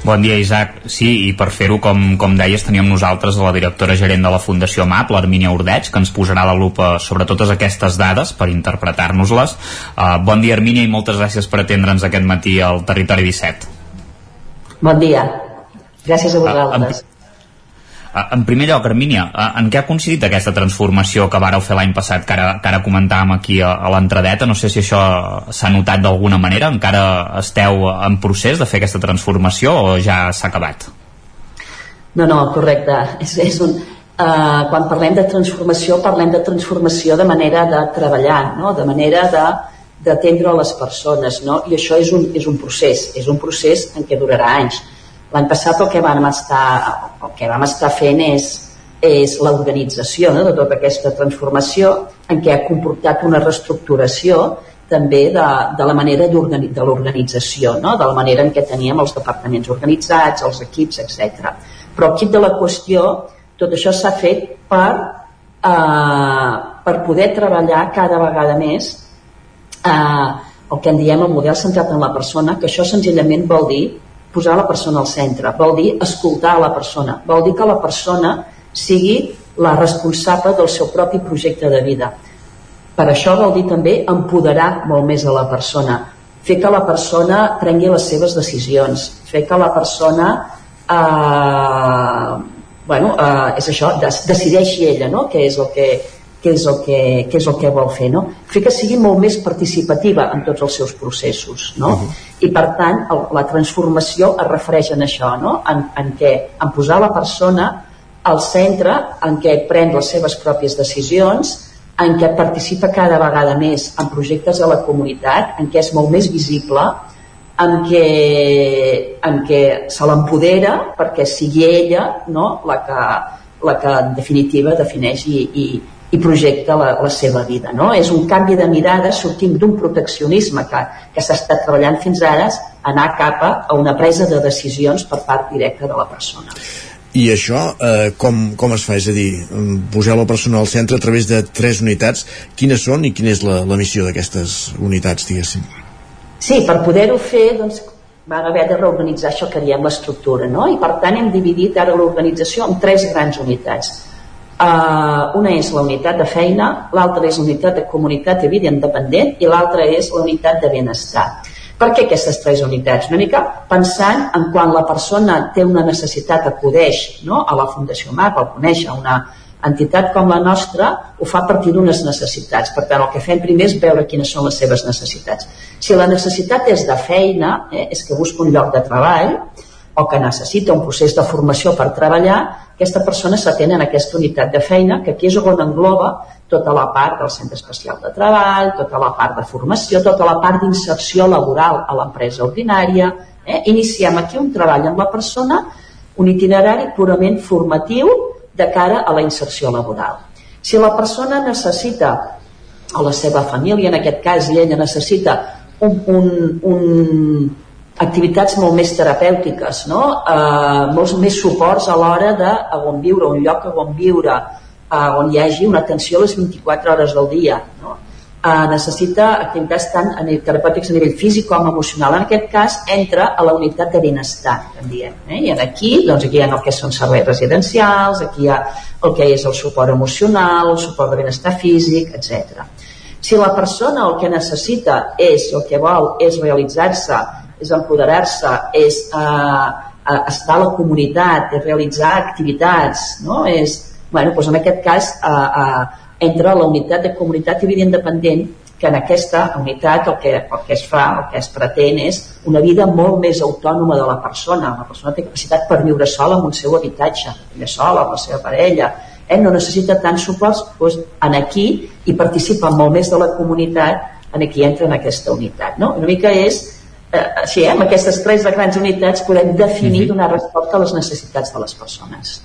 Bon dia, Isaac. Sí, i per fer-ho, com, com deies, teníem nosaltres a la directora gerent de la Fundació MAP, l'Armínia Ordeig, que ens posarà la lupa sobre totes aquestes dades per interpretar-nos-les. Uh, bon dia, Armínia, i moltes gràcies per atendre'ns aquest matí al Territori 17. Bon dia. Gràcies a vosaltres. Uh, en, en primer lloc, Armínia, en què ha coincidit aquesta transformació que vareu fer l'any passat, que ara, que ara comentàvem aquí a, a l'entradeta? No sé si això s'ha notat d'alguna manera, encara esteu en procés de fer aquesta transformació o ja s'ha acabat? No, no, correcte. És, és un, uh, quan parlem de transformació, parlem de transformació de manera de treballar, no? de manera de d'atendre les persones, no? i això és un, és un procés, és un procés en què durarà anys L'any passat el que vam estar, el que vam estar fent és, és l'organització no, de tota aquesta transformació en què ha comportat una reestructuració també de, de la manera de l'organització, no? de la manera en què teníem els departaments organitzats, els equips, etc. Però kit de la qüestió, tot això s'ha fet per, eh, per poder treballar cada vegada més eh, el que en diem el model centrat en la persona, que això senzillament vol dir posar la persona al centre, vol dir escoltar a la persona, vol dir que la persona sigui la responsable del seu propi projecte de vida. Per això vol dir també empoderar molt més a la persona, fer que la persona prengui les seves decisions, fer que la persona eh, bueno, eh, és això, decideixi ella no? què és el que, què és el que, què és el que vol fer, no? Fer que sigui molt més participativa en tots els seus processos, no? Uh -huh. I per tant, el, la transformació es refereix en això, no? En, en què, en posar la persona al centre, en què pren les seves pròpies decisions, en què participa cada vegada més en projectes a la comunitat, en què és molt més visible, en què, en què se l'empodera perquè sigui ella no? la, que, la que en definitiva defineix i, i, i projecta la, la seva vida. No? És un canvi de mirada sortint d'un proteccionisme que, que s'ha estat treballant fins ara anar cap a una presa de decisions per part directa de la persona. I això eh, com, com es fa? És a dir, poseu la persona al centre a través de tres unitats. Quines són i quina és la, la missió d'aquestes unitats, diguéssim? Sí, per poder-ho fer, doncs, van haver de reorganitzar això que diem l'estructura, no? I per tant hem dividit ara l'organització en tres grans unitats. Uh, una és la unitat de feina, l'altra és la unitat de comunitat i vida independent i l'altra és la unitat de benestar. Per què aquestes tres unitats? Una mica pensant en quan la persona té una necessitat, acudeix no? a la Fundació MAP, al conèixer una entitat com la nostra, ho fa a partir d'unes necessitats. Per tant, el que fem primer és veure quines són les seves necessitats. Si la necessitat és de feina, eh, és que busca un lloc de treball, o que necessita un procés de formació per treballar, aquesta persona s'atén en aquesta unitat de feina, que aquí és on engloba tota la part del centre especial de treball, tota la part de formació, tota la part d'inserció laboral a l'empresa ordinària. Eh? Iniciem aquí un treball amb la persona, un itinerari purament formatiu de cara a la inserció laboral. Si la persona necessita, o la seva família en aquest cas, i ella necessita un, un, un, activitats molt més terapèutiques, no? eh, molts més suports a l'hora de on viure, un lloc on viure, eh, on hi hagi una atenció a les 24 hores del dia. No? Eh, necessita activitats tant a nivell terapèutics a nivell físic com emocional. En aquest cas, entra a la unitat de benestar, en diem. Eh? I aquí, doncs, aquí hi ha el que són serveis residencials, aquí hi ha el que és el suport emocional, el suport de benestar físic, etc. Si la persona el que necessita és, el que vol és realitzar-se és empoderar-se, és eh, eh, estar a la comunitat, és realitzar activitats, no? És, bueno, doncs en aquest cas eh, eh, entra la unitat de comunitat i vida independent que en aquesta unitat el que, el que es fa, el que es pretén és una vida molt més autònoma de la persona. La persona té capacitat per viure sola en un seu habitatge, viure sola amb la seva parella, eh? no necessita tants suports, doncs en aquí i participa molt més de la comunitat, en aquí entra en aquesta unitat. No? Una mica és així, eh, amb aquestes tres grans unitats podem definir, mm -hmm. donar resposta a les necessitats de les persones.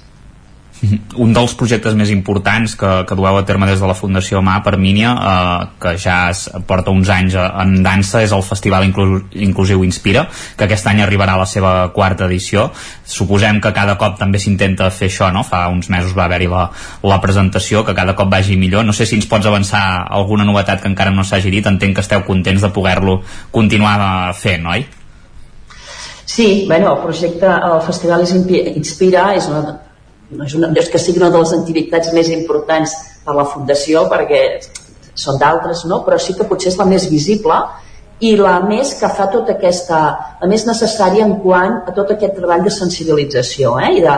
Un dels projectes més importants que, que dueu a terme des de la Fundació MA per Mínia, eh, que ja es porta uns anys en dansa, és el Festival Inclu Inclusiu Inspira, que aquest any arribarà a la seva quarta edició. Suposem que cada cop també s'intenta fer això, no? Fa uns mesos va haver-hi la, la presentació, que cada cop vagi millor. No sé si ens pots avançar alguna novetat que encara no s'hagi dit. Entenc que esteu contents de poder-lo continuar fent, oi? Sí, bueno, el projecte, el Festival Inspira és una no és, una, és que sigui una de les activitats més importants per la Fundació perquè són d'altres, no? però sí que potser és la més visible i la més que fa tota aquesta, la més necessària en quant a tot aquest treball de sensibilització eh? i de,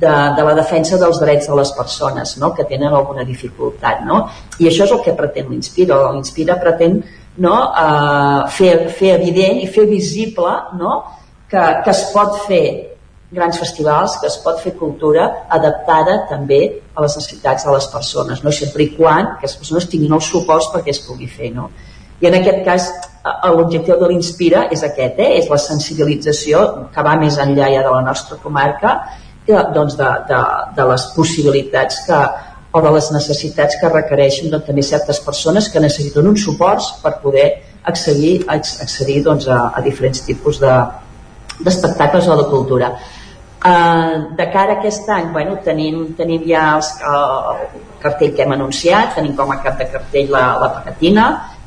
de, de la defensa dels drets de les persones no? que tenen alguna dificultat. No? I això és el que pretén l'Inspira. L'Inspira pretén no? uh, fer, fer evident i fer visible no? que, que es pot fer grans festivals que es pot fer cultura adaptada també a les necessitats de les persones, no? sempre i quan que les persones tinguin els suports perquè es pugui fer. No? I en aquest cas l'objectiu de l'Inspira és aquest, eh? és la sensibilització que va més enllà ja de la nostra comarca de, doncs de, de, de les possibilitats que, o de les necessitats que requereixen doncs, també certes persones que necessiten uns suports per poder accedir, accedir doncs, a, a diferents tipus de, d'espectacles o de cultura. Uh, de cara a aquest any, bueno, tenim, tenim ja els, uh, el cartell que hem anunciat, tenim com a cap de cartell la, la Pacatina,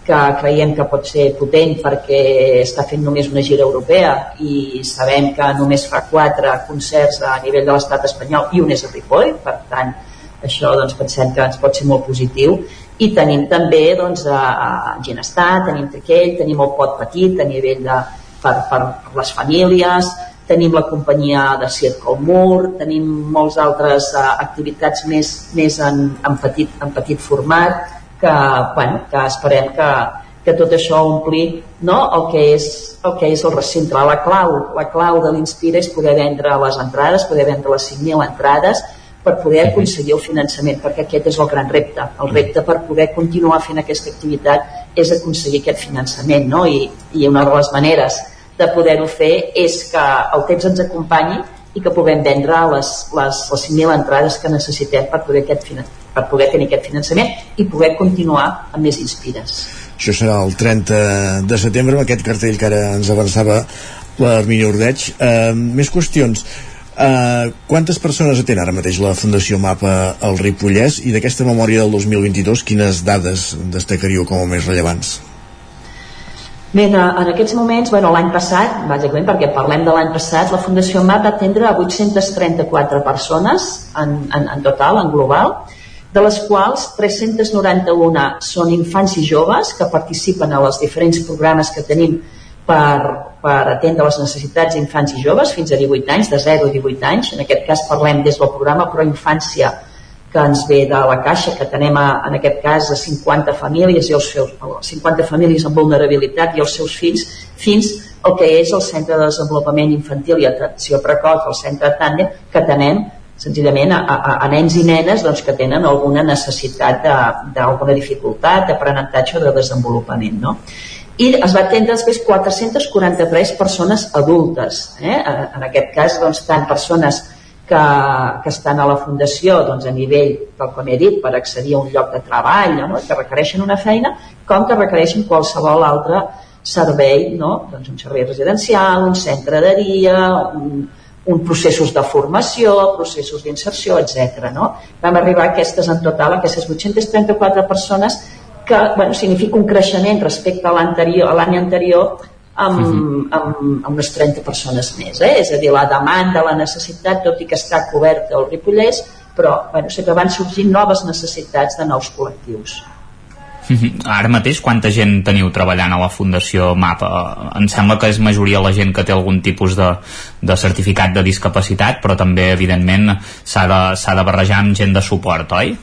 que creiem que pot ser potent perquè està fent només una gira europea i sabem que només fa quatre concerts a nivell de l'estat espanyol i un és a Ripoll, per tant això doncs, pensem que ens pot ser molt positiu. I tenim també doncs, a Ginestar, tenim Triquell, tenim el pot petit a nivell de, per, per les famílies, tenim la companyia de Circo Mur, tenim molts altres uh, activitats més, més en, en, petit, en petit format que, bueno, que esperem que, que tot això ompli no? el, que és, el que és el recinte. La clau, la clau de l'Inspira és poder vendre les entrades, poder vendre les 5.000 entrades per poder aconseguir el finançament, perquè aquest és el gran repte. El repte per poder continuar fent aquesta activitat és aconseguir aquest finançament, no? I, i una de les maneres de poder-ho fer és que el temps ens acompanyi i que puguem vendre les, les, les 5.000 entrades que necessitem per poder, aquest, per poder tenir aquest finançament i poder continuar amb més inspires. Això serà el 30 de setembre amb aquest cartell que ara ens avançava l'Armini Ordeig. Uh, més qüestions. Uh, quantes persones atén ara mateix la Fundació MAPA al Ripollès i d'aquesta memòria del 2022 quines dades destacaríeu com a més rellevants? Bé, en aquests moments, bueno, l'any passat, bàsicament perquè parlem de l'any passat, la Fundació MAP va atendre a 834 persones en, en, en total, en global, de les quals 391 són infants i joves que participen a els diferents programes que tenim per, per atendre les necessitats d'infants i joves fins a 18 anys, de 0 a 18 anys. En aquest cas parlem des del programa Pro Infància que ens ve de la Caixa, que tenem a, en aquest cas a 50 famílies i els seus, 50 famílies amb vulnerabilitat i els seus fills, fins al que és el Centre de Desenvolupament Infantil i Atenció Precoç, el Centre Tàndem, que tenem senzillament a, a, a nens i nenes doncs, que tenen alguna necessitat d'alguna dificultat d'aprenentatge o de desenvolupament. No? I es va atendre després 443 persones adultes. Eh? En aquest cas, doncs, tant persones que, que estan a la Fundació doncs, a nivell, tal com he dit, per accedir a un lloc de treball, no? que requereixen una feina, com que requereixen qualsevol altre servei, no? doncs un servei residencial, un centre de dia, un, un processos de formació, processos d'inserció, etc. No? Vam arribar a aquestes en total, aquestes 834 persones que bueno, significa un creixement respecte a l'any anterior amb, -huh. amb, amb unes 30 persones més. Eh? És a dir, la demanda, la necessitat, tot i que està coberta el Ripollès, però bueno, sempre van sorgint noves necessitats de nous col·lectius. Ara mateix quanta gent teniu treballant a la Fundació MAP? Em sembla que és majoria la gent que té algun tipus de, de certificat de discapacitat, però també, evidentment, s'ha de, de barrejar amb gent de suport, oi?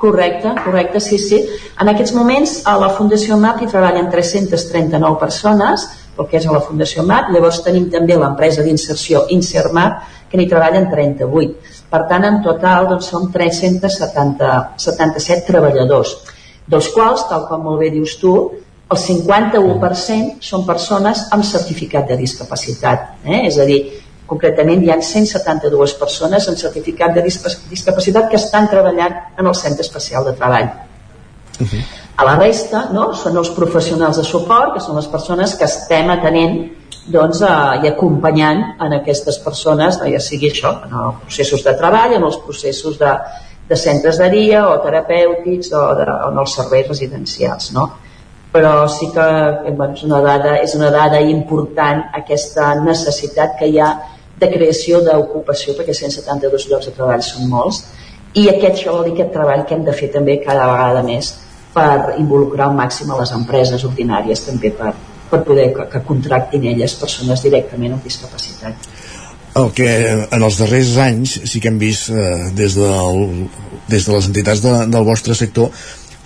Correcte, correcte, sí, sí. En aquests moments a la Fundació MAP hi treballen 339 persones, el que és a la Fundació MAP, llavors tenim també l'empresa d'inserció InserMAP, que n'hi treballen 38. Per tant, en total doncs, som 377 treballadors, dels quals, tal com molt bé dius tu, el 51% són persones amb certificat de discapacitat. Eh? És a dir, concretament hi ha 172 persones amb certificat de discapacitat que estan treballant en el centre especial de treball. Uh -huh. A la resta no, són els professionals de suport, que són les persones que estem atenent doncs, eh, i acompanyant en aquestes persones, no, ja sigui això, en els processos de treball, en els processos de, de centres de dia o terapèutics o, de, o en els serveis residencials. No? Però sí que eh, bueno, és, una dada, és una dada important aquesta necessitat que hi ha de creació d'ocupació, perquè 172 llocs de treball són molts, i aquest, això vol dir aquest treball que hem de fer també cada vegada més per involucrar al màxim a les empreses ordinàries també per, per poder que, que contractin elles persones directament amb discapacitat. El que en els darrers anys sí que hem vist eh, des, del, des de les entitats de, del vostre sector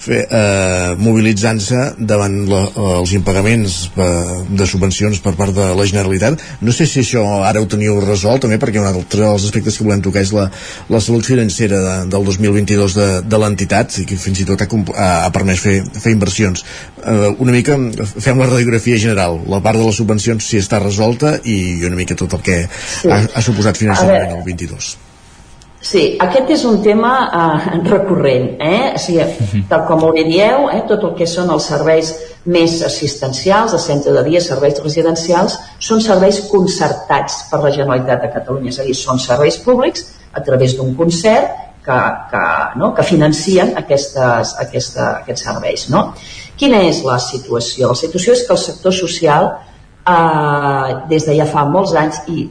eh, mobilitzant-se davant la, els impagaments eh, de subvencions per part de la Generalitat. No sé si això ara ho teniu resolt, també perquè un altre dels aspectes que volem tocar és la, la salut financera de, del 2022 de, de l'entitat, i que fins i tot ha, ha, permès fer, fer inversions. Eh, una mica fem la radiografia general, la part de les subvencions si està resolta i una mica tot el que sí. ha, ha suposat finançament en el 22. Sí, aquest és un tema eh, recurrent. Eh? O sigui, tal com ho dieu, eh, tot el que són els serveis més assistencials, de centre de dia, serveis residencials, són serveis concertats per la Generalitat de Catalunya, és a dir, són serveis públics a través d'un concert que, que, no? que financien aquestes, aquesta, aquests serveis. No? Quina és la situació? La situació és que el sector social, eh, des de ja fa molts anys i,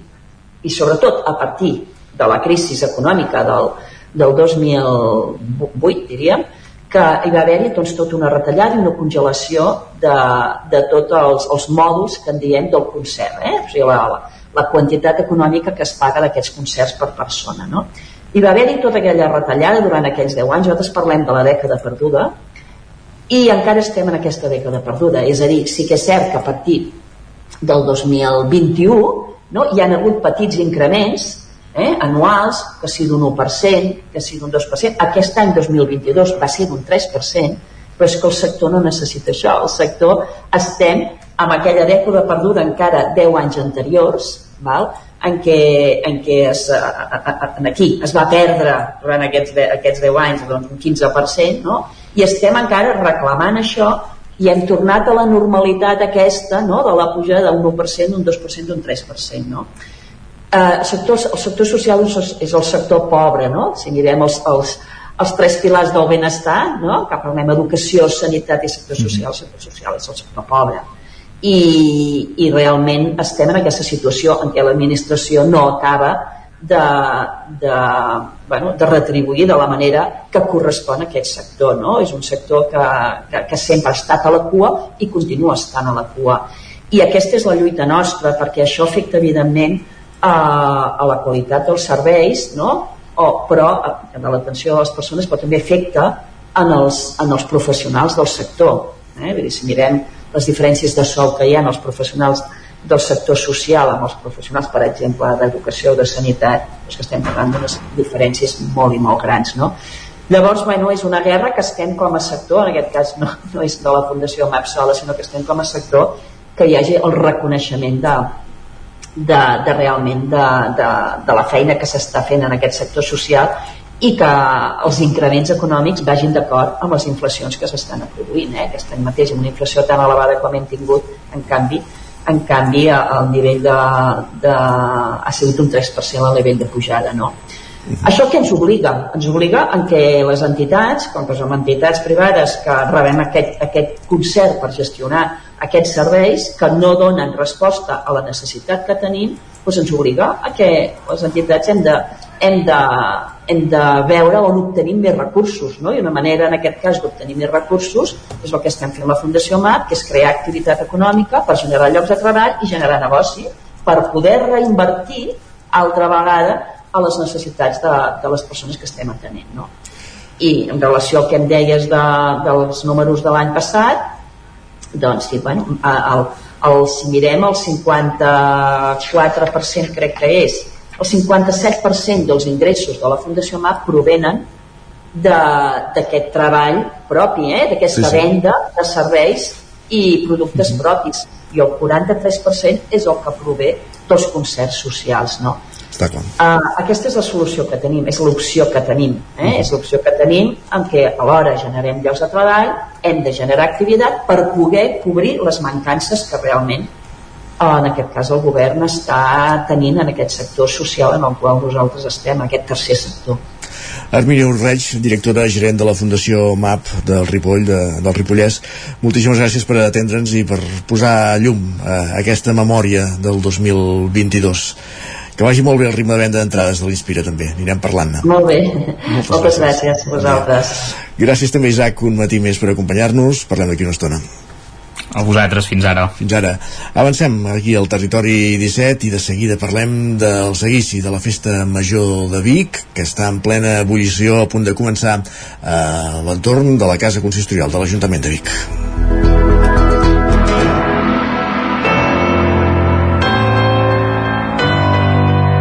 i sobretot a partir de la crisi econòmica del, del 2008, diríem, que hi va haver-hi doncs, tota una retallada i una congelació de, de tots els, els mòduls que en diem del concert, eh? o sigui, la, la, la quantitat econòmica que es paga d'aquests concerts per persona. No? Hi va haver-hi tota aquella retallada durant aquells 10 anys, nosaltres parlem de la dècada perduda, i encara estem en aquesta dècada perduda. És a dir, sí que és cert que a partir del 2021 no, hi han hagut petits increments eh, anuals, que sigui d'un 1%, que sigui d'un 2%. Aquest any 2022 va ser d'un 3%, però és que el sector no necessita això. El sector estem amb aquella dècada perduda encara 10 anys anteriors, val? en què, en què es, a, aquí es va perdre durant aquests, aquests 10 anys doncs, un 15%, no? i estem encara reclamant això i hem tornat a la normalitat aquesta no? de la pujada d'un 1%, d'un 2%, d'un 3%. No? Eh, el, sector, el sector social és el sector pobre, no? si mirem els, els, els tres pilars del benestar, no? que parlem educació, sanitat i sector social, el sector social és el sector pobre i, i realment estem en aquesta situació en què l'administració no acaba de, de, bueno, de retribuir de la manera que correspon a aquest sector. No? És un sector que, que, que sempre ha estat a la cua i continua estant a la cua. I aquesta és la lluita nostra, perquè això afecta evidentment a, a la qualitat dels serveis, no? o, però de l'atenció de les persones, però també afecta en els, en els professionals del sector. Eh? Vull dir, si mirem les diferències de sou que hi ha en els professionals del sector social amb els professionals, per exemple, d'educació o de sanitat, és que estem parlant d'unes diferències molt i molt grans, no? Llavors, bueno, és una guerra que estem com a sector, en aquest cas no, no és de la Fundació MAP sola, sinó que estem com a sector que hi hagi el reconeixement de, de, de realment de, de, de la feina que s'està fent en aquest sector social i que els increments econòmics vagin d'acord amb les inflacions que s'estan produint. Eh? Aquest any mateix, amb una inflació tan elevada com hem tingut, en canvi, en canvi el nivell de, de, ha sigut un 3% el nivell de pujada. No? Uh -huh. Això què ens obliga? Ens obliga en què les entitats, com que som entitats privades que rebem aquest, aquest concert per gestionar aquests serveis que no donen resposta a la necessitat que tenim, doncs ens obliga a que les entitats hem de, hem de, hem de veure on obtenim més recursos no? i una manera en aquest cas d'obtenir més recursos és el que estem fent la Fundació MAP que és crear activitat econòmica per generar llocs de treball i generar negoci per poder reinvertir altra vegada a les necessitats de, de les persones que estem atenent no? i en relació al que em deies de, dels números de l'any passat doncs sí, bueno, el, el, si mirem el 54% crec que és el 57% dels ingressos de la Fundació MAP provenen d'aquest treball propi, eh? d'aquesta sí, sí. venda de serveis i productes mm -hmm. propis i el 43% és el que prové dels concerts socials no? Uh, aquesta és la solució que tenim, és l'opció que tenim, eh? Mm. és l'opció que tenim en què alhora generem llocs de treball, hem de generar activitat per poder cobrir les mancances que realment uh, en aquest cas el govern està tenint en aquest sector social en el qual nosaltres estem, aquest tercer sector. Armini Urreig, directora gerent de la Fundació MAP del Ripoll, de, del Ripollès, moltíssimes gràcies per atendre'ns i per posar llum a aquesta memòria del 2022 que vagi molt bé el ritme de venda d'entrades de l'Inspira també, anirem parlant-ne. Molt bé, moltes, moltes gràcies, a vosaltres. Gràcies també Isaac un matí més per acompanyar-nos, parlem d'aquí una estona. A vosaltres fins ara. Fins ara. Avancem aquí al territori 17 i de seguida parlem del seguici de la Festa Major de Vic, que està en plena ebullició a punt de començar a l'entorn de la Casa Consistorial de l'Ajuntament de Vic.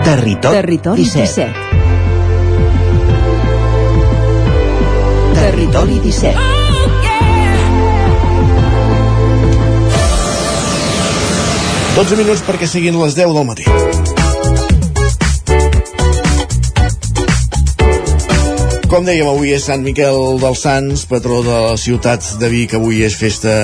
Territori, Territori 17. 17. Territori 17. Oh, 12 minuts perquè siguin les 10 del matí. Com dèiem, avui és Sant Miquel dels Sants, patró de la ciutat de Vic. Avui és festa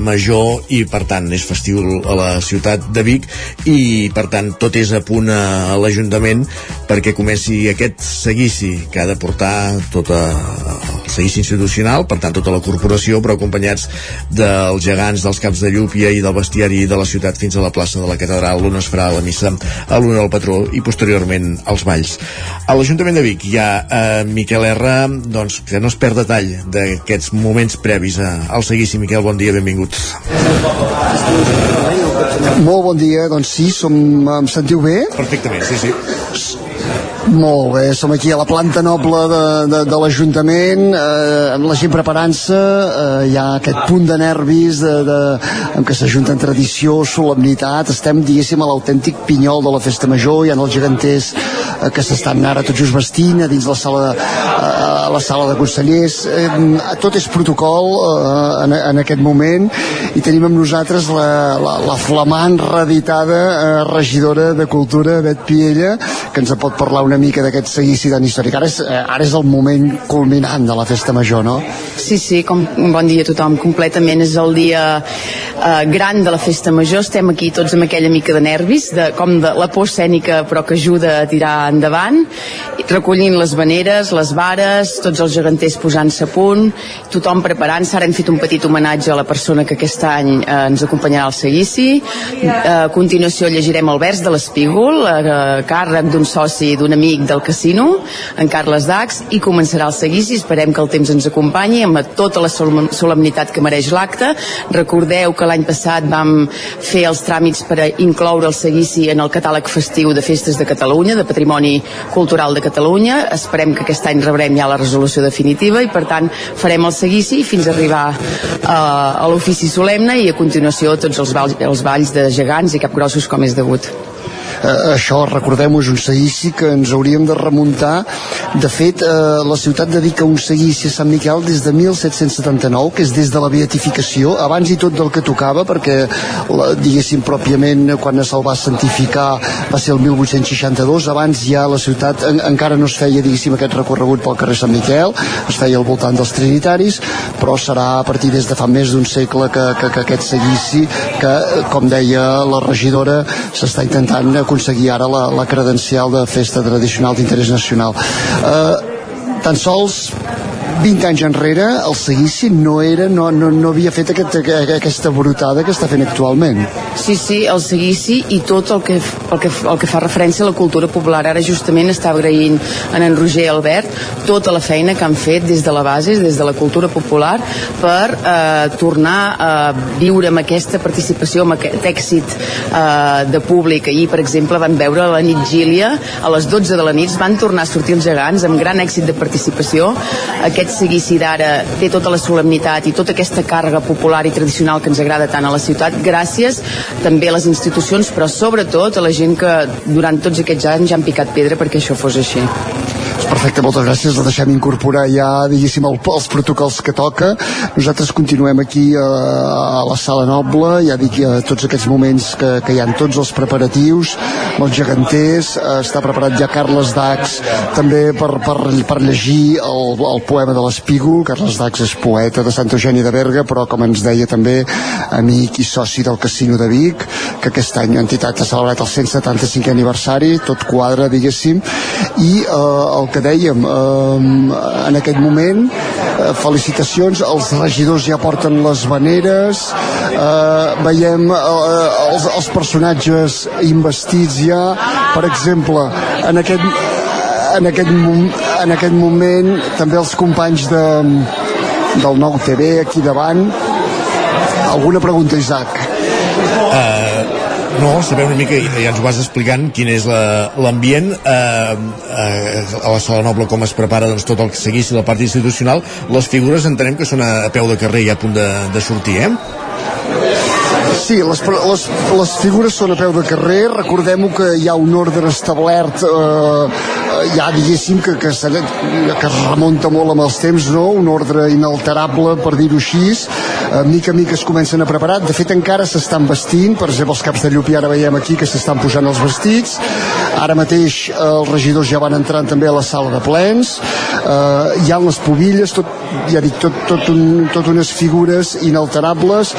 major i, per tant, és festiu a la ciutat de Vic i, per tant, tot és a punt a l'Ajuntament perquè comenci aquest seguici que ha de portar tot el seguici institucional, per tant, tota la corporació, però acompanyats dels gegants, dels caps de llúpia i del bestiari de la ciutat fins a la plaça de la catedral, on es farà la missa a l'una del patró i, posteriorment, als balls. A l'Ajuntament de Vic hi ha eh, Miquel R doncs, que no es perd detall d'aquests moments previs al seguici. Miquel, bon dia, benvingut. Molt bon dia, doncs sí, som, em sentiu bé? Perfectament, sí, sí. Molt bé, som aquí a la planta noble de, de, de l'Ajuntament, eh, amb la gent preparant-se, eh, hi ha aquest punt de nervis de, de, en què s'ajunten tradició, solemnitat, estem, diguéssim, a l'autèntic pinyol de la festa major, hi ha els geganters eh, que s'estan ara tot just vestint a dins la sala a la sala de consellers, eh, tot és protocol eh, en, en aquest moment. I tenim amb nosaltres la, la, la flamant reeditada eh, regidora de Cultura, Bet Piella, que ens pot parlar una mica d'aquest seguici tan històric. Ara és, eh, ara és el moment culminant de la festa major, no? Sí, sí, com, bon dia a tothom, completament. És el dia eh, gran de la festa major. Estem aquí tots amb aquella mica de nervis, de, com de la por escènica, però que ajuda a tirar endavant, recollint les veneres, les vares, tots els geganters posant-se a punt, tothom preparant-se. Ara hem fet un petit homenatge a la persona que aquest any eh, ens acompanyarà al seguici. Eh, a continuació llegirem el vers de l'Espígol, a càrrec d'un soci d'un amic del casino, en Carles Dax, i començarà el seguici. Esperem que el temps ens acompanyi amb tota la solemnitat que mereix l'acte. Recordeu que l'any passat vam fer els tràmits per a incloure el seguici en el catàleg festiu de festes de Catalunya, de Patrimoni Cultural de Catalunya. Esperem que aquest any rebrem ja la resolució definitiva i per tant farem el seguici fins a arribar uh, a l'ofici solemne i a continuació tots els balls, els balls de gegants i capgrossos com és degut eh, això, recordem-ho, és un seguici que ens hauríem de remuntar. De fet, eh, la ciutat dedica un seguici a Sant Miquel des de 1779, que és des de la beatificació, abans i tot del que tocava, perquè, la, diguéssim, pròpiament, quan se'l va santificar va ser el 1862, abans ja la ciutat en, encara no es feia, diguéssim, aquest recorregut pel carrer Sant Miquel, es feia al voltant dels Trinitaris, però serà a partir des de fa més d'un segle que, que, que aquest seguici, que, com deia la regidora, s'està intentant aconseguir ara la, la credencial de festa tradicional d'interès nacional. Eh, tan sols 20 anys enrere el seguici no era no, no, no havia fet aquest, aquesta brotada que està fent actualment. Sí, sí, el seguici i tot el que, el que, el que fa referència a la cultura popular. Ara justament està agraint en en Roger Albert tota la feina que han fet des de la base, des de la cultura popular per eh, tornar a viure amb aquesta participació amb aquest èxit eh, de públic. Ahir per exemple van veure la nit Gília. A les 12 de la nit van tornar a sortir els gegants amb gran èxit de participació. Aquest aquest seguici d'ara té tota la solemnitat i tota aquesta càrrega popular i tradicional que ens agrada tant a la ciutat, gràcies també a les institucions, però sobretot a la gent que durant tots aquests anys ja han picat pedra perquè això fos així. Perfecte, moltes gràcies. La deixem incorporar ja, diguéssim, el, els protocols que toca. Nosaltres continuem aquí a, a la sala noble, ja dic, a tots aquests moments que, que hi han tots els preparatius, els geganters, eh, està preparat ja Carles Dax també per, per, per llegir el, el poema de l'Espígol. Carles Dax és poeta de Sant Eugeni de Berga, però com ens deia també amic i soci del Casino de Vic, que aquest any l'entitat ha celebrat el 175 aniversari, tot quadre, diguéssim, i eh, el que que dèiem eh, en aquest moment eh, felicitacions els regidors ja porten les veneres eh, veiem eh, els, els personatges investits ja per exemple en aquest en aquest, en aquest moment també els companys de, del nou TV aquí davant alguna pregunta Isaac? No, saber una mica, ja ens ho vas explicant, quin és l'ambient la, eh, eh, a la sala noble, com es prepara doncs, tot el que seguís la part institucional. Les figures entenem que són a, a peu de carrer i a punt de, de sortir, eh? Sí, les, les, les figures són a peu de carrer, recordem que hi ha un ordre establert eh, ja diguéssim que, que, que es remunta molt amb els temps, no? un ordre inalterable, per dir-ho així, eh, mica a mica es comencen a preparar, de fet encara s'estan vestint, per exemple els caps de llupi ara veiem aquí que s'estan posant els vestits, ara mateix eh, els regidors ja van entrant també a la sala de plens, eh, hi ha les pobilles, tot, ja dic, tot, tot, un, tot unes figures inalterables,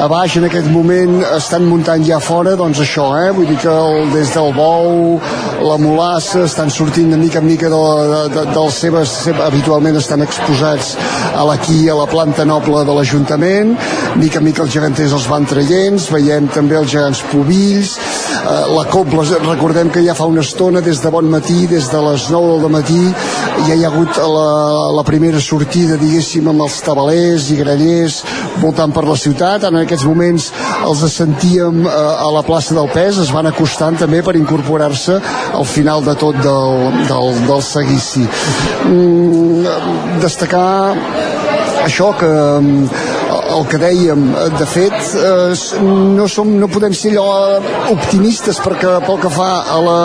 a baix en aquest moment estan muntant ja fora doncs això, eh? vull dir que el, des del bou, la molassa estan sortint de mica en mica de, de, de, dels seves, habitualment estan exposats a l'aquí, a la planta noble de l'Ajuntament mica en mica els geganters els van traient veiem també els gegants pobills la Cobla, recordem que ja fa una estona, des de bon matí, des de les 9 del matí, ja hi ha hagut la, la primera sortida, diguéssim, amb els tabalers i grallers voltant per la ciutat. En aquests moments els sentíem eh, a la plaça del Pes, es van acostant també per incorporar-se al final de tot del, del, del seguici. Mm, destacar això que mm, el que dèiem, de fet, eh, no, som, no podem ser allò optimistes perquè pel que fa a la,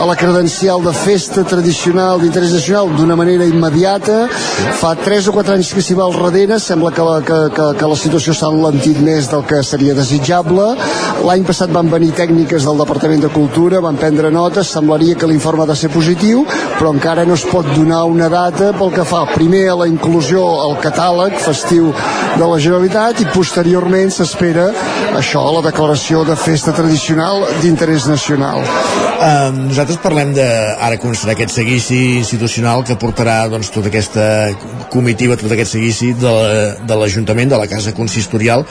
a la credencial de festa tradicional d'interès nacional d'una manera immediata, fa 3 o 4 anys que s'hi va al darrere, sembla que que, que, que la situació s'ha enlentit més del que seria desitjable. L'any passat van venir tècniques del Departament de Cultura, van prendre notes, semblaria que l'informe ha de ser positiu, però encara no es pot donar una data pel que fa primer a la inclusió al catàleg festiu de la Generalitat i posteriorment s'espera això, la declaració de festa tradicional d'interès nacional. Um, nosaltres parlem de, ara començarà aquest seguici institucional que portarà doncs, tota aquesta comitiva, tot aquest seguici de, de l'Ajuntament, de la Casa Consistorial,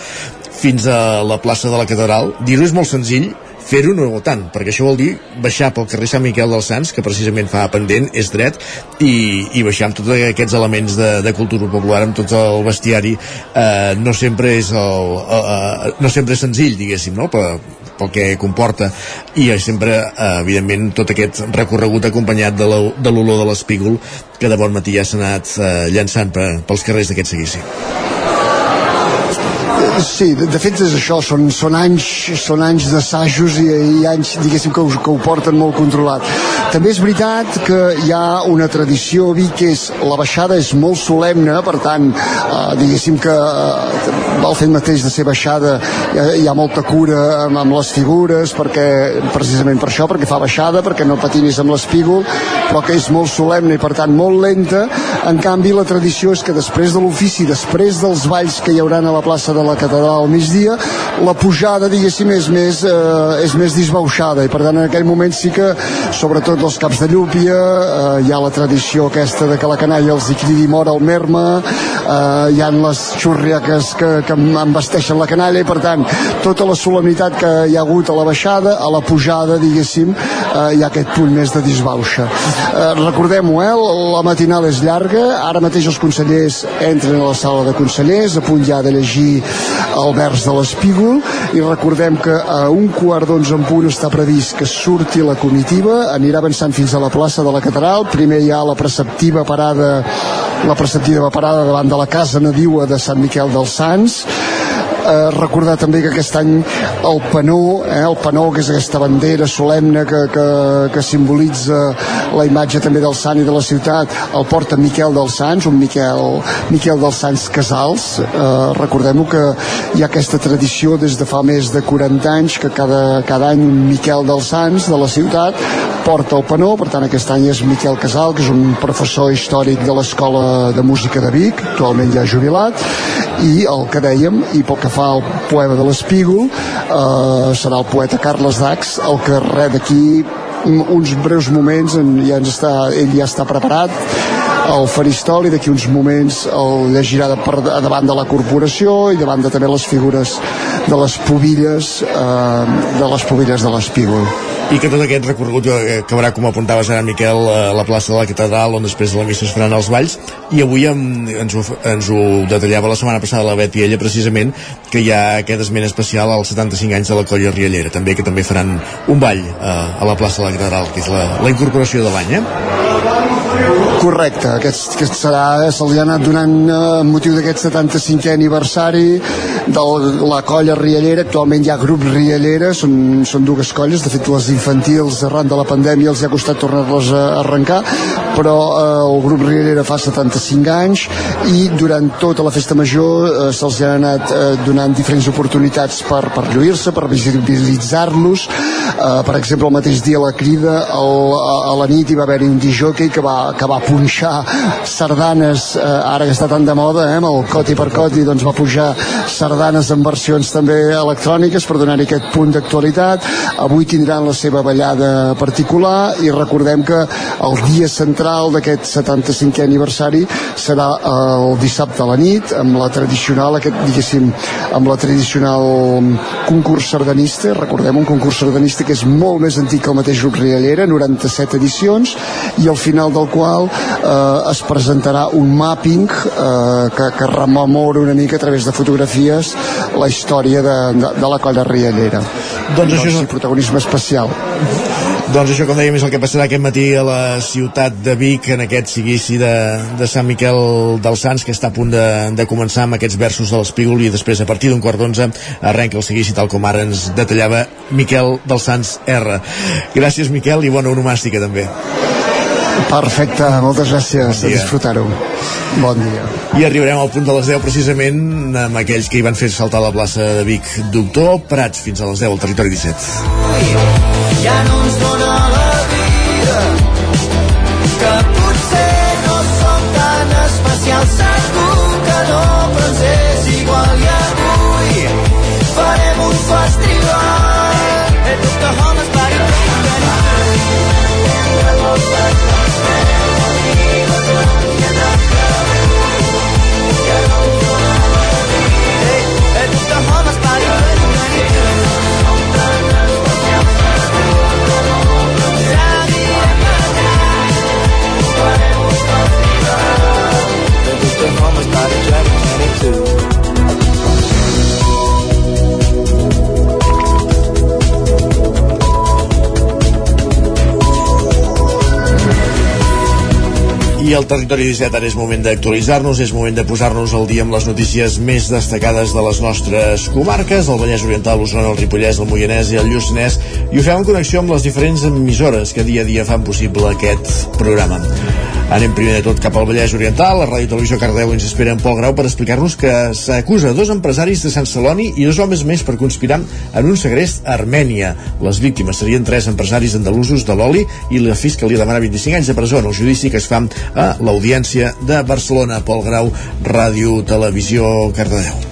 fins a la plaça de la Catedral. Dir-ho és molt senzill, fer-ho no tant, perquè això vol dir baixar pel carrer Sant Miquel dels Sants, que precisament fa pendent, és dret, i, i baixar amb tots aquests elements de, de cultura popular, amb tot el bestiari, eh, no sempre és el, eh, no sempre és senzill, diguéssim, no? pel, pel que comporta, i sempre, eh, evidentment, tot aquest recorregut acompanyat de l'olor de l'espígol que de bon matí ja s'ha anat eh, llançant pels carrers d'aquest seguici. Sí, de, de fet és això, són, són anys, són anys d'assajos i, i anys, diguéssim, que ho, que ho porten molt controlat. També és veritat que hi ha una tradició a Vic que és la baixada és molt solemne, per tant, eh, diguéssim que eh, el fet mateix de ser baixada hi ha, hi ha molta cura amb, amb les figures, perquè precisament per això, perquè fa baixada, perquè no patinis amb l'espígol, però que és molt solemne i per tant molt lenta. En canvi, la tradició és que després de l'ofici, després dels balls que hi hauran a la plaça de la catedral al migdia, la pujada, diguéssim, és més, eh, és més disbauxada i per tant en aquell moment sí que, sobretot els caps de llúpia, eh, hi ha la tradició aquesta de que la canalla els hi cridi mort al merma, eh, hi han les xurriaques que, que embesteixen la canalla i per tant tota la solemnitat que hi ha hagut a la baixada, a la pujada, diguéssim, eh, hi ha aquest punt més de disbauxa. Eh, Recordem-ho, eh, la matinal és llarga, ara mateix els consellers entren a la sala de consellers, a punt ja de llegir el vers de l'espígol i recordem que a un quart d'onze en punt està previst que surti la comitiva, anirà avançant fins a la plaça de la Catedral, primer hi ha la preceptiva parada la preceptiva parada davant de la casa nadiua de Sant Miquel dels Sants eh, recordar també que aquest any el panó, eh, el panó que és aquesta bandera solemne que, que, que simbolitza la imatge també del sant i de la ciutat, el porta Miquel dels Sants, un Miquel, Miquel dels Sants Casals. Eh, Recordem-ho que hi ha aquesta tradició des de fa més de 40 anys que cada, cada any un Miquel dels Sants de la ciutat porta el panó, per tant aquest any és Miquel Casal, que és un professor històric de l'Escola de Música de Vic, actualment ja jubilat, i el que dèiem, i pel que fa al poema de l'Espígol, eh, serà el poeta Carles Dax el que res d'aquí uns breus moments en, ja ens està, ell ja està preparat el faristol i d'aquí uns moments el llegirà de, per, davant de la corporació i davant de també les figures de les pobilles eh, de les pobilles de l'espígol i que tot aquest recorregut acabarà, com apuntaves ara, Miquel, a la plaça de la Catedral, on després de la missa es faran els balls, i avui ens, ho, ens ho detallava la setmana passada la Bet i ella, precisament, que hi ha aquest esment especial als 75 anys de la Colla Riallera, també que també faran un ball eh, a la plaça de la Catedral, que és la, la incorporació de l'any, eh? Correcte, aquest, aquest serà, se li ha anat donant eh, motiu d'aquest 75è aniversari de la colla Riallera, actualment hi ha grup Riallera, són, són dues colles, de fet les infantils arran de la pandèmia els ha costat tornar-les a arrencar, però eh, el grup Riallera fa 75 anys i durant tota la festa major eh, se'ls ha anat eh, donant diferents oportunitats per, per lluir-se, per visibilitzar-los, eh, per exemple el mateix dia a la crida el, a, a la nit hi va haver-hi un disjockey que va, que va punxar sardanes, eh, ara que està tan de moda, eh, amb el coti per coti, doncs va pujar sardanes sardanes en versions també electròniques per donar-hi aquest punt d'actualitat. Avui tindran la seva ballada particular i recordem que el dia central d'aquest 75è aniversari serà el dissabte a la nit amb la tradicional, aquest diguéssim, amb la tradicional concurs sardanista, recordem un concurs sardanista que és molt més antic que el mateix grup Riallera, 97 edicions, i al final del qual eh, es presentarà un mapping eh, que, que rememora una mica a través de fotografies la història de, de, de la colla riallera. Doncs això és el protagonisme especial. Doncs això, com dèiem, és el que passarà aquest matí a la ciutat de Vic, en aquest seguici de, de Sant Miquel dels Sants, que està a punt de, de començar amb aquests versos de l'Espígol i després, a partir d'un quart d'onze, arrenca el seguici tal com ara ens detallava Miquel dels Sants R. Gràcies, Miquel, i bona onomàstica també. Perfecte, moltes gràcies, bon a disfrutar-ho. Bon dia. I arribarem al punt de les 10 precisament amb aquells que hi van fer saltar la plaça de Vic. Doctor Prats, fins a les 10 al territori 17 ja no ens dona la vida que potser no som tan especials I el territori 17 ara és moment d'actualitzar-nos, és moment de posar-nos al dia amb les notícies més destacades de les nostres comarques, el Vallès Oriental, l'Osona, el Ripollès, el Moianès i el Lluçanès, i ho fem en connexió amb les diferents emissores que dia a dia fan possible aquest programa. Anem primer de tot cap al Vallès Oriental. La Ràdio Televisió Cardeu ens espera en Pol Grau per explicar-nos que s'acusa dos empresaris de Sant Celoni i dos homes més per conspirar en un segrest a Armènia. Les víctimes serien tres empresaris andalusos de l'oli i la Fiscalia demana 25 anys de presó en el judici que es fa a l'Audiència de Barcelona. Pol Grau, Ràdio Televisió Cardedeu.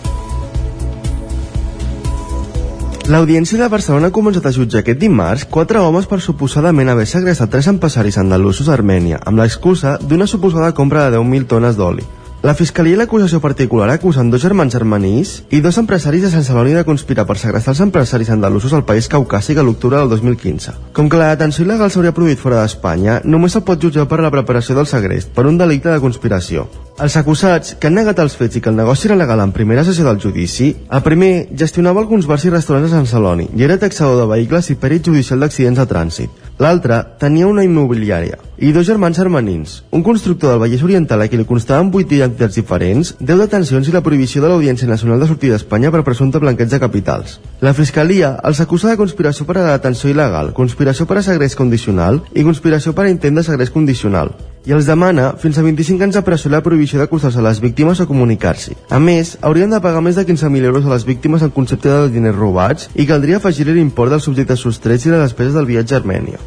L'Audiència de Barcelona ha començat a jutjar aquest dimarts quatre homes per suposadament haver segrestat tres empresaris andalusos a Armènia amb l'excusa d'una suposada compra de 10.000 tones d'oli. La Fiscalia i l'acusació particular acusen dos germans germanís i dos empresaris de Sant Celoni de conspirar per segrestar els empresaris andalusos al país caucàsic a l'octubre del 2015. Com que la detenció il·legal s'hauria produït fora d'Espanya, només se'l pot jutjar per la preparació del segrest, per un delicte de conspiració. Els acusats, que han negat els fets i que el negoci era legal en primera sessió del judici, el primer gestionava alguns bars i restaurants a Sant Celoni i era taxador de vehicles i perit judicial d'accidents de trànsit. L'altre tenia una immobiliària i dos germans hermanins, un constructor del Vallès Oriental a qui li constaven vuit identitats diferents, 10 detencions i la prohibició de l'Audiència Nacional de sortir d'Espanya per presumpte blanqueig de capitals. La Fiscalia els acusa de conspiració per a la detenció il·legal, conspiració per a segrest condicional i conspiració per a intent de segrest condicional i els demana fins a 25 anys de presó i la prohibició d'acusar-se a les víctimes o comunicar-s'hi. A més, haurien de pagar més de 15.000 euros a les víctimes en concepte de diners robats i caldria afegir-hi l'import dels subjectes sostrets i les despeses del viatge a Armènia.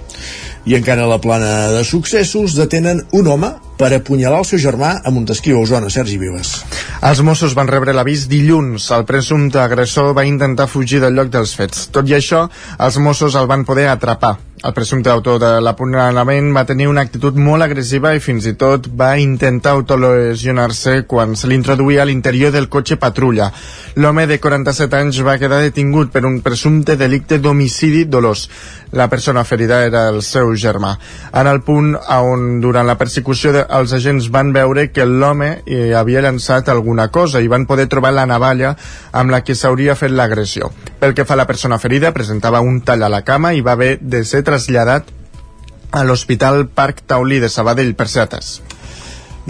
I encara a la plana de successos detenen un home per apunyalar el seu germà a Montesquieu, a Osona, Sergi Vives. Els Mossos van rebre l'avís dilluns. El presumpte agressor va intentar fugir del lloc dels fets. Tot i això, els Mossos el van poder atrapar. El presumpte autor de l'apunyalament va tenir una actitud molt agressiva i fins i tot va intentar autolesionar-se quan se l'introduïa a l'interior del cotxe patrulla. L'home de 47 anys va quedar detingut per un presumpte delicte d'homicidi dolós. La persona ferida era el seu germà. En el punt on durant la persecució de, els agents van veure que l'home eh, havia llançat alguna cosa i van poder trobar la navalla amb la que s'hauria fet l'agressió. Pel que fa a la persona ferida, presentava un tall a la cama i va haver de ser traslladat a l'Hospital Parc Taulí de Sabadell per ser atès.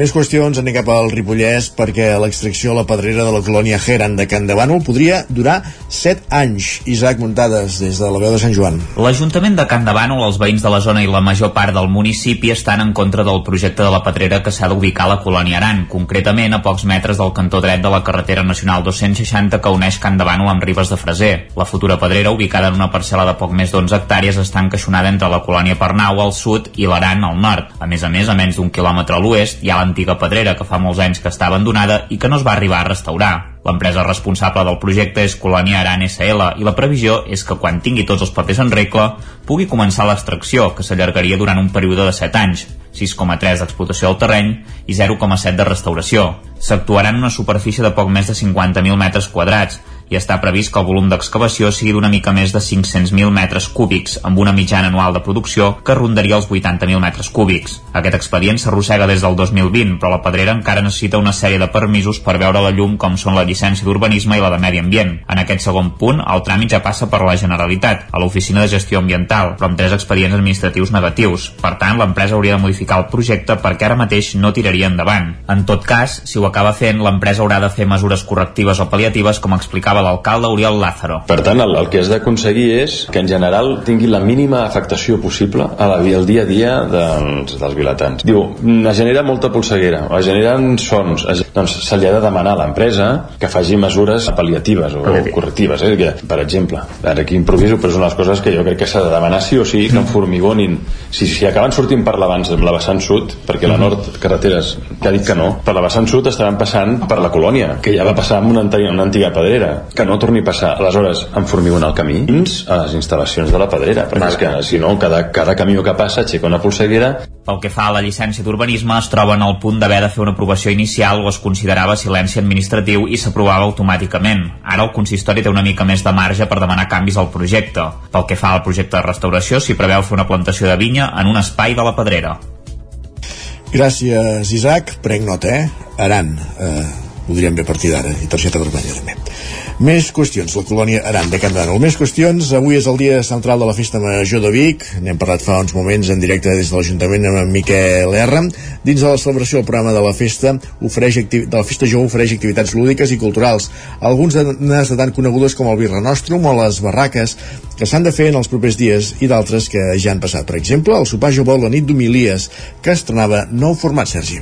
Més qüestions, anem cap al Ripollès perquè l'extracció a la pedrera de la colònia Geran de Can de Bànol podria durar 7 anys. Isaac Muntades, des de la veu de Sant Joan. L'Ajuntament de Can de Bànol, els veïns de la zona i la major part del municipi estan en contra del projecte de la pedrera que s'ha d'ubicar a la colònia Aran, concretament a pocs metres del cantó dret de la carretera nacional 260 que uneix Can de Bànol amb Ribes de Freser. La futura pedrera, ubicada en una parcel·la de poc més d'11 hectàrees, està encaixonada entre la colònia Pernau al sud i l'Aran al nord. A més a més, a menys d'un quilòmetre a l'oest, hi ha l'antiga pedrera que fa molts anys que està abandonada i que no es va arribar a restaurar. L'empresa responsable del projecte és Colònia Aran SL i la previsió és que quan tingui tots els papers en regla pugui començar l'extracció, que s'allargaria durant un període de 7 anys, 6,3 d'explotació del terreny i 0,7 de restauració. S'actuarà en una superfície de poc més de 50.000 metres quadrats i està previst que el volum d'excavació sigui d'una mica més de 500.000 metres cúbics, amb una mitjana anual de producció que rondaria els 80.000 metres cúbics. Aquest expedient s'arrossega des del 2020, però la Pedrera encara necessita una sèrie de permisos per veure la llum com són la llicència d'urbanisme i la de medi ambient. En aquest segon punt, el tràmit ja passa per la Generalitat, a l'Oficina de Gestió Ambiental, però amb tres expedients administratius negatius. Per tant, l'empresa hauria de modificar el projecte perquè ara mateix no tiraria endavant. En tot cas, si ho acaba fent, l'empresa haurà de fer mesures correctives o paliatives, com explicava l'alcalde Oriol Lázaro. Per tant, el, el que has d'aconseguir és que en general tingui la mínima afectació possible a la, al dia a dia dels, dels vilatans. Diu, es genera molta polseguera, es generen sons, es, doncs se li ha de demanar a l'empresa que faci mesures paliatives o Paliatiu. correctives. Eh? Que, per exemple, ara aquí improviso, però és una de les coses que jo crec que s'ha de demanar sí o sí, que en formigonin. Si, si acaben sortint per la, la vessant sud, perquè la nord carreteres que ha dit que no, per la vessant sud estaran passant per la colònia, que ja va passar amb una antiga, una antiga pedrera, que no torni a passar. Aleshores, en formigonar el camí fins a les instal·lacions de la pedrera, perquè és que, si no, cada, cada camió que passa aixeca una polseguera Pel que fa a la llicència d'urbanisme, es troba en el punt d'haver de fer una aprovació inicial o es considerava silenci administratiu i s'aprovava automàticament. Ara el consistori té una mica més de marge per demanar canvis al projecte. Pel que fa al projecte de restauració, s'hi preveu fer una plantació de vinya en un espai de la Pedrera. Gràcies, Isaac. Prenc nota, eh? Aran. Eh, ho direm bé a partir d'ara. I targeta vermella, també. Més qüestions. La colònia Aran de Can Dànol. Més qüestions. Avui és el dia central de la Festa Major de Vic. N'hem parlat fa uns moments en directe des de l'Ajuntament amb en Miquel R. Dins de la celebració, el programa de la festa ofereix de la Festa Jove ofereix activitats lúdiques i culturals. Alguns de de tan conegudes com el Birra Nostrum o les barraques que s'han de fer en els propers dies i d'altres que ja han passat. Per exemple, el sopar jove la nit d'homilies, que estrenava nou format, Sergi.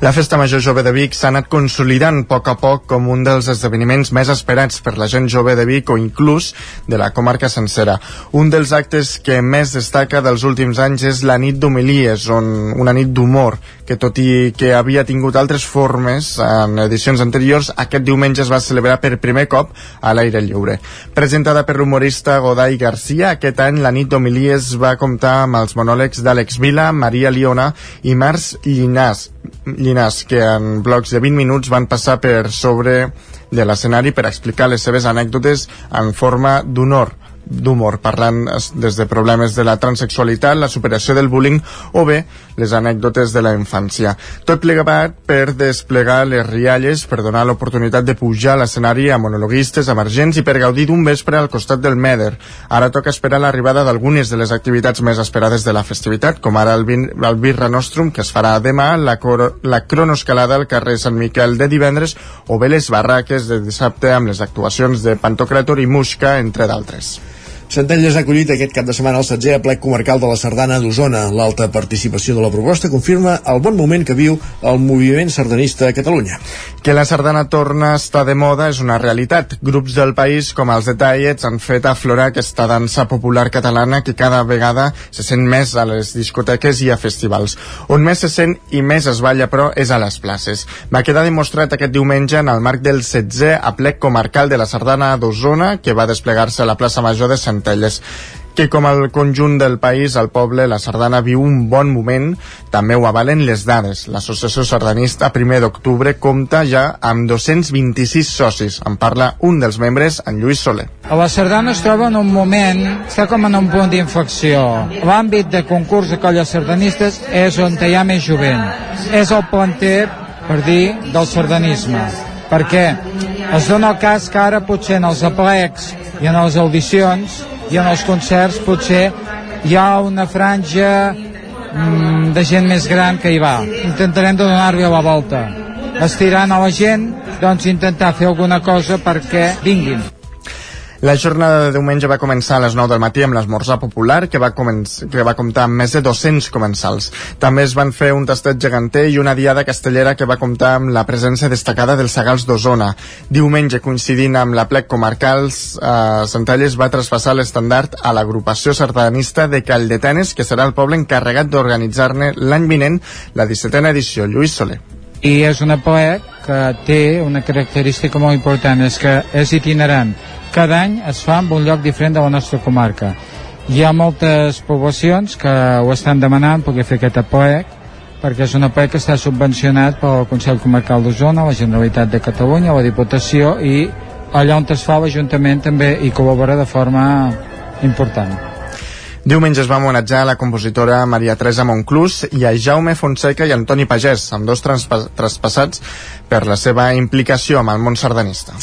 La Festa Major Jove de Vic s'ha anat consolidant a poc a poc com un dels esdeveniments més esperats per la gent jove de Vic o inclús de la comarca sencera. Un dels actes que més destaca dels últims anys és la nit d'homilies, on una nit d'humor, que tot i que havia tingut altres formes en edicions anteriors, aquest diumenge es va celebrar per primer cop a l'aire lliure. Presentada per l'humorista Godai Garcia, aquest any la nit d'homilies va comptar amb els monòlegs d'Àlex Vila, Maria Liona i Mars Llinàs, Llinàs, que en blocs de 20 minuts van passar per sobre de l'escenari per explicar les seves anècdotes en forma d'honor d'humor, parlant es- des de problemes de la transexualitat, la superació del bullying o bé les anècdotes de la infància. Tot plegat per desplegar les rialles, per donar l'oportunitat de pujar a l'escenari a monologuistes emergents i per gaudir d'un vespre al costat del Meder. Ara toca esperar l'arribada d'algunes de les activitats més esperades de la festivitat, com ara el, vin, el Birra Nostrum, que es farà demà, la, coro, la cronoescalada al carrer Sant Miquel de divendres, o bé les barraques de dissabte amb les actuacions de Pantocràtor i Musca, entre d'altres. Centelles ha acollit aquest cap de setmana el 16è plec comarcal de la Sardana d'Osona. L'alta participació de la proposta confirma el bon moment que viu el moviment sardanista a Catalunya. Que la sardana torna a estar de moda és una realitat. Grups del país com els Detallets han fet aflorar aquesta dansa popular catalana que cada vegada se sent més a les discoteques i a festivals. On més se sent i més es balla, però, és a les places. Va quedar demostrat aquest diumenge en el marc del 16è aplec comarcal de la sardana d'Osona que va desplegar-se a la plaça Major de Centelles que com el conjunt del país, el poble, la sardana viu un bon moment, també ho avalen les dades. L'Associació Sardanista primer d'octubre compta ja amb 226 socis. En parla un dels membres, en Lluís Soler. La sardana es troba en un moment, està com en un punt d'inflexió. L'àmbit de concurs de colles sardanistes és on hi ha més jovent. És el planter, per dir, del sardanisme. Perquè es dona el cas que ara potser en els aplecs i en les audicions i en els concerts potser hi ha una franja mm, de gent més gran que hi va. Intentarem donar-li la volta. Estirant a la gent, doncs intentar fer alguna cosa perquè vinguin. La jornada de diumenge va començar a les 9 del matí amb l'esmorzar popular que va, que va comptar amb més de 200 comensals. També es van fer un tastet geganter i una diada castellera que va comptar amb la presència destacada dels Sagals d'Osona. Diumenge, coincidint amb la plec comarcals, eh, Centelles va traspassar l'estandard a l'agrupació sardanista de Caldetenes, que serà el poble encarregat d'organitzar-ne l'any vinent la 17a edició. Lluís Soler. i és una plec que té una característica molt important, és que és itinerant. Cada any es fa en un lloc diferent de la nostra comarca. Hi ha moltes poblacions que ho estan demanant poder fer aquest aplec, perquè és un aplec que està subvencionat pel Consell Comarcal d'Osona, la Generalitat de Catalunya, la Diputació i allà on es fa l'Ajuntament també hi col·labora de forma important. Diumenge es va homenatjar la compositora Maria Teresa Monclús i a Jaume Fonseca i Antoni Pagès, amb dos traspassats per la seva implicació amb el món sardanista.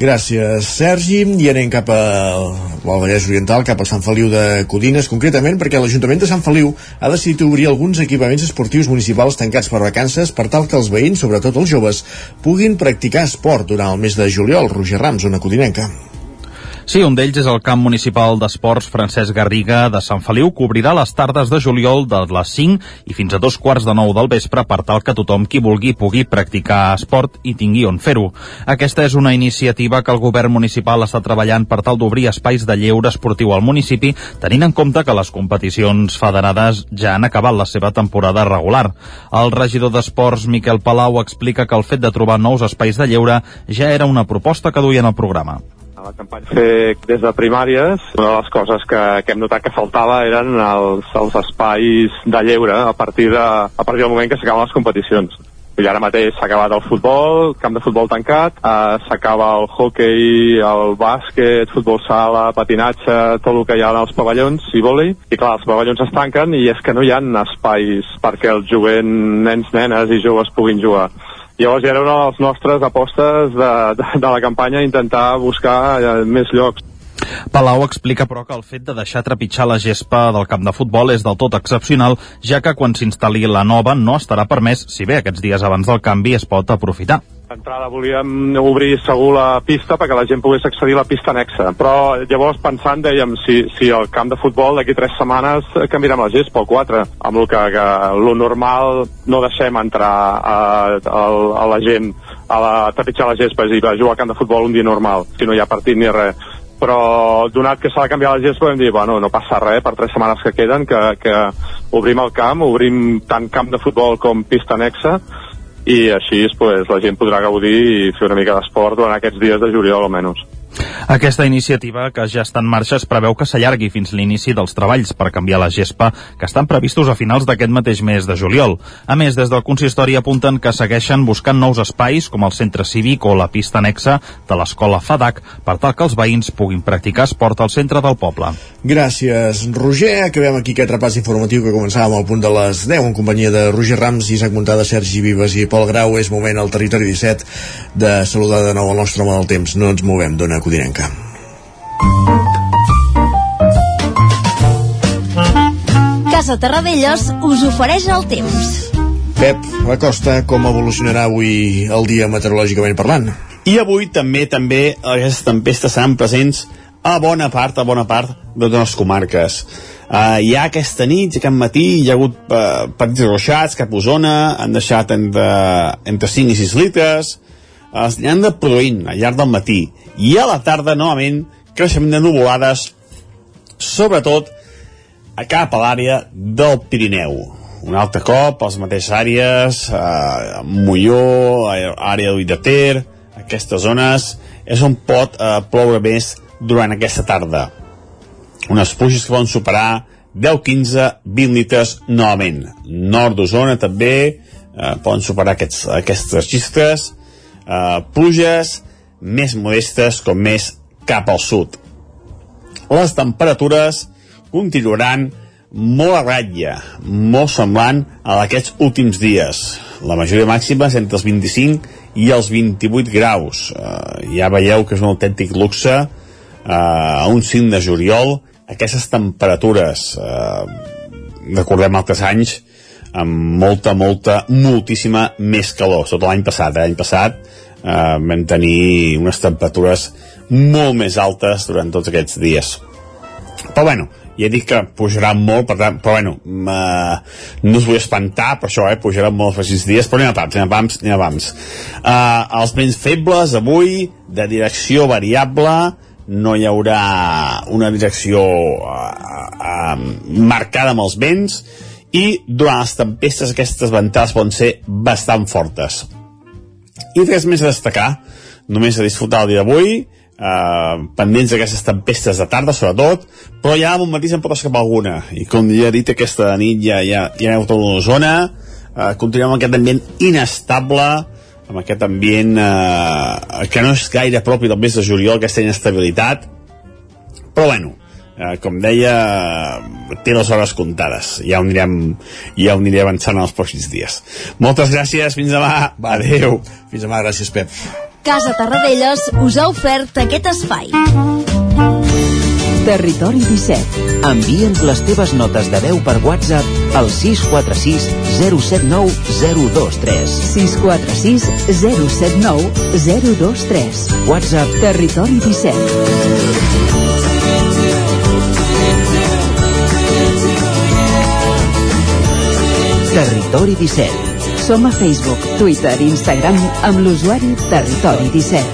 Gràcies, Sergi. I anem cap a al Vallès Oriental, cap a Sant Feliu de Codines, concretament perquè l'Ajuntament de Sant Feliu ha decidit obrir alguns equipaments esportius municipals tancats per vacances per tal que els veïns, sobretot els joves, puguin practicar esport durant el mes de juliol. Roger Rams, una codinenca. Sí, un d'ells és el camp municipal d'esports Francesc Garriga de Sant Feliu, que obrirà les tardes de juliol de les 5 i fins a dos quarts de nou del vespre per tal que tothom qui vulgui pugui practicar esport i tingui on fer-ho. Aquesta és una iniciativa que el govern municipal està treballant per tal d'obrir espais de lleure esportiu al municipi, tenint en compte que les competicions federades ja han acabat la seva temporada regular. El regidor d'Esports, Miquel Palau, explica que el fet de trobar nous espais de lleure ja era una proposta que duien al programa la campanya fer des de primàries, una de les coses que, que hem notat que faltava eren els, els espais de lleure a partir, de, a partir del moment que s'acaben les competicions. I ara mateix s'ha acabat el futbol, camp de futbol tancat, eh, s'acaba el hockey, el bàsquet, futbol sala, patinatge, tot el que hi ha als pavellons i vòlei. I clar, els pavellons es tanquen i és que no hi ha espais perquè el jovent, nens, nenes i joves puguin jugar. Llavors ja era una de les nostres apostes de, de, de la campanya intentar buscar eh, més llocs. Palau explica, però, que el fet de deixar trepitjar la gespa del camp de futbol és del tot excepcional, ja que quan s'instal·li la nova no estarà permès, si bé aquests dies abans del canvi es pot aprofitar. D'entrada volíem obrir segur la pista perquè la gent pogués accedir a la pista anexa, però llavors pensant dèiem si, si el camp de futbol d'aquí tres setmanes canviarem la gespa o quatre, amb el que, que lo normal no deixem entrar a, a, a la gent a, la, trepitjar la gespa i a jugar al camp de futbol un dia normal, si no hi ha partit ni res però donat que s'ha de canviar la gespa vam dir, bueno, no passa res per tres setmanes que queden que, que obrim el camp, obrim tant camp de futbol com pista anexa i així pues, la gent podrà gaudir i fer una mica d'esport durant aquests dies de juliol almenys. Aquesta iniciativa, que ja està en marxa, es preveu que s'allargui fins l'inici dels treballs per canviar la gespa, que estan previstos a finals d'aquest mateix mes de juliol. A més, des del consistori apunten que segueixen buscant nous espais, com el centre cívic o la pista anexa de l'escola FADAC, per tal que els veïns puguin practicar esport al centre del poble. Gràcies, Roger. Acabem aquí aquest repàs informatiu que començàvem al punt de les 10 en companyia de Roger Rams, Isaac Muntada, Sergi Vives i Pol Grau. És moment al territori 17 de saludar de nou el nostre home del temps. No ens movem, dona Codinenca. Casa Terradellos us ofereix el temps. Pep, Acosta, com evolucionarà avui el dia meteorològicament parlant? I avui també també aquestes tempestes seran presents a bona part, a bona part de les comarques. Uh, hi ha aquesta nit, aquest matí, hi ha hagut uh, petits ruixats cap a Osona, han deixat entre, entre 5 i 6 litres, es uh, han de produint al llarg del matí. I a la tarda, novament, creixement de nuvolades, sobretot a cap a l'àrea del Pirineu. Un altre cop, les mateixes àrees, eh, Molló, àrea de Ter, aquestes zones, és on pot eh, ploure més durant aquesta tarda. Unes pluges que poden superar 10, 15, 20 litres novament. Nord d'Osona també eh, poden superar aquests, aquests registres. Eh, pluges més modestes com més cap al sud. Les temperatures continuaran molt a ratlla, molt semblant a d'aquests últims dies. La majoria màxima és entre els 25 i els 28 graus. Uh, ja veieu que és un autèntic luxe uh, a un 5 de juliol aquestes temperatures. Uh, recordem altres anys amb molta, molta, moltíssima més calor. Tot l'any passat, eh? l'any passat uh, vam tenir unes temperatures molt més altes durant tots aquests dies. Però bueno, ja dic que pujarà molt, per tant, però bueno, no us vull espantar per això, eh, pujarà molt els dies, però anem a pams, anem a pams, anem a pams. Uh, els vents febles avui, de direcció variable, no hi haurà una direcció uh, uh, marcada amb els vents, i durant les tempestes aquestes ventades poden ser bastant fortes. I res més a destacar, només a disfrutar el dia d'avui, eh, pendents d'aquestes tempestes de tarda sobretot, però ja al matí se'n pot escapar alguna i com ja he dit aquesta nit ja, ja, ja heu tota una zona eh, continuem amb aquest ambient inestable amb aquest ambient eh, que no és gaire propi del mes de juliol aquesta inestabilitat però bueno eh, com deia té les hores comptades ja ho anirem, ja ho aniré avançant en els pròxims dies moltes gràcies, fins demà Va. adeu Fins demà, gràcies Pep. Casa Tarradellas us ha ofert aquest espai. Territori 17. Envia'ns les teves notes de veu per WhatsApp al 646 079 023. 646 079 023. WhatsApp Territori 17. Territori 17. Som a Facebook, Twitter i Instagram amb l'usuari Territori 17.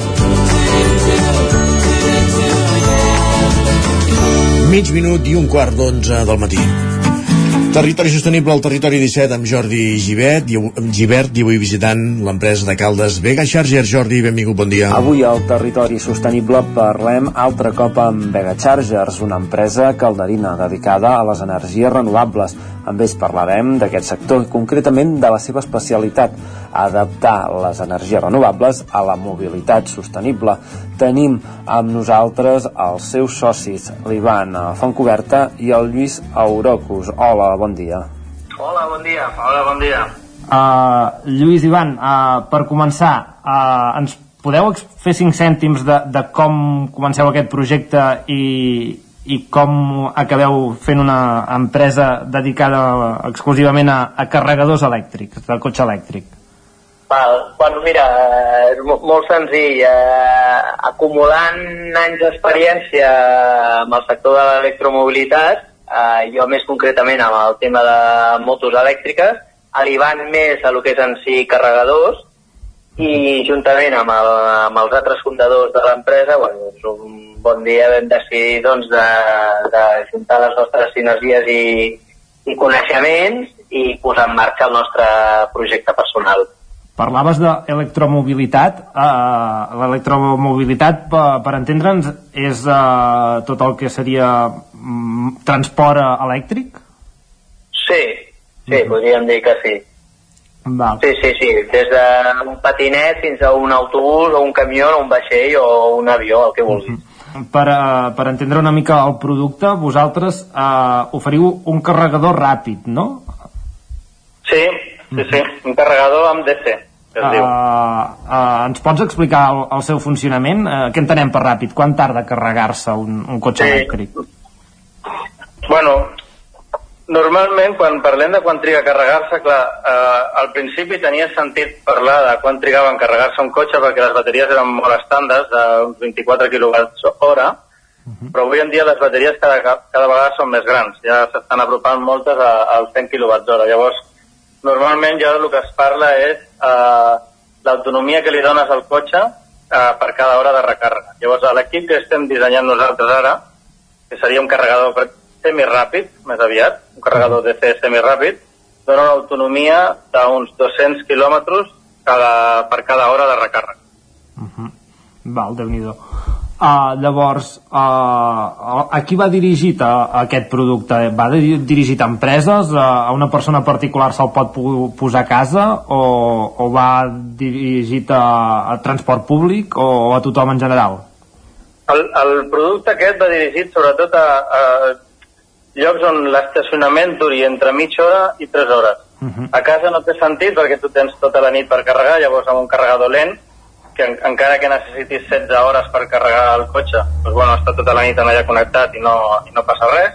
Mig minut i un quart d'onze del matí. Territori sostenible al Territori 17 amb Jordi Givert i, amb Givert i avui visitant l'empresa de Caldes Vega Charger. Jordi, benvingut, bon dia. Avui al Territori Sostenible parlem altre cop amb Vega Chargers, una empresa calderina dedicada a les energies renovables. Amb ells parlarem d'aquest sector i concretament de la seva especialitat, adaptar les energies renovables a la mobilitat sostenible. Tenim amb nosaltres els seus socis, l'Ivan Fontcoberta i el Lluís Aurocus. Hola, bon dia. Hola, bon dia. Hola, bon dia. Uh, Lluís Ivan, uh, per començar, uh, ens podeu fer cinc cèntims de, de com comenceu aquest projecte i, i com acabeu fent una empresa dedicada exclusivament a, a carregadors elèctrics, de cotxe elèctric? Val, bueno, mira, és mo- molt senzill. Eh, acumulant anys d'experiència amb el sector de l'electromobilitat, eh, jo més concretament amb el tema de motos elèctriques, arribant més a lo que és en si carregadors, i juntament amb, el, amb els altres fundadors de l'empresa, bueno, un bon dia vam decidir doncs, de, de juntar les nostres sinergies i, i coneixements i posar en marxa el nostre projecte personal. Parlaves d'electromobilitat. Uh, L'electromobilitat, per, per entendre'ns, és uh, tot el que seria mm, transport eh, elèctric? Sí, sí, podríem dir que sí. Val. Sí, sí, sí, des d'un patinet fins a un autobús o un camió o un vaixell o un avió, el que vulguis. Per, uh, per entendre una mica el producte, vosaltres uh, oferiu un carregador ràpid, no? Sí, sí, sí, un carregador amb DC, Uh, diu. uh, ens pots explicar el, el seu funcionament? Uh, què entenem per ràpid? Quan tarda a carregar-se un, un cotxe Sí. elèctric? Bueno, normalment quan parlem de quan triga a carregar-se, clar, eh, al principi tenia sentit parlar de quan trigava a carregar-se un cotxe perquè les bateries eren molt estàndards, d'uns 24 kWh, però avui en dia les bateries cada, cada vegada són més grans, ja s'estan apropant moltes a, als 100 kWh. Llavors, normalment ja el que es parla és eh, l'autonomia que li dones al cotxe eh, per cada hora de recàrrega. Llavors, l'equip que estem dissenyant nosaltres ara, que seria un carregador semiràpid, més aviat, un carregador DC semiràpid, dona una autonomia d'uns 200 quilòmetres cada, per cada hora de recàrrega. Val, déu nhi Uh, llavors, uh, a qui va dirigit a, a aquest producte? Va di- dirigit a empreses? A, a una persona particular se'l pot posar a casa? O, o va dirigit a, a transport públic? O, a tothom en general? El, el producte aquest va dirigit sobretot a, a llocs on l'estacionament duri entre mitja hora i 3 hores. A casa no té sentit perquè tu tens tota la nit per carregar, llavors amb un carregador lent, que en, encara que necessitis 16 hores per carregar el cotxe, doncs bueno, està tota la nit allà connectat i no, i no passa res.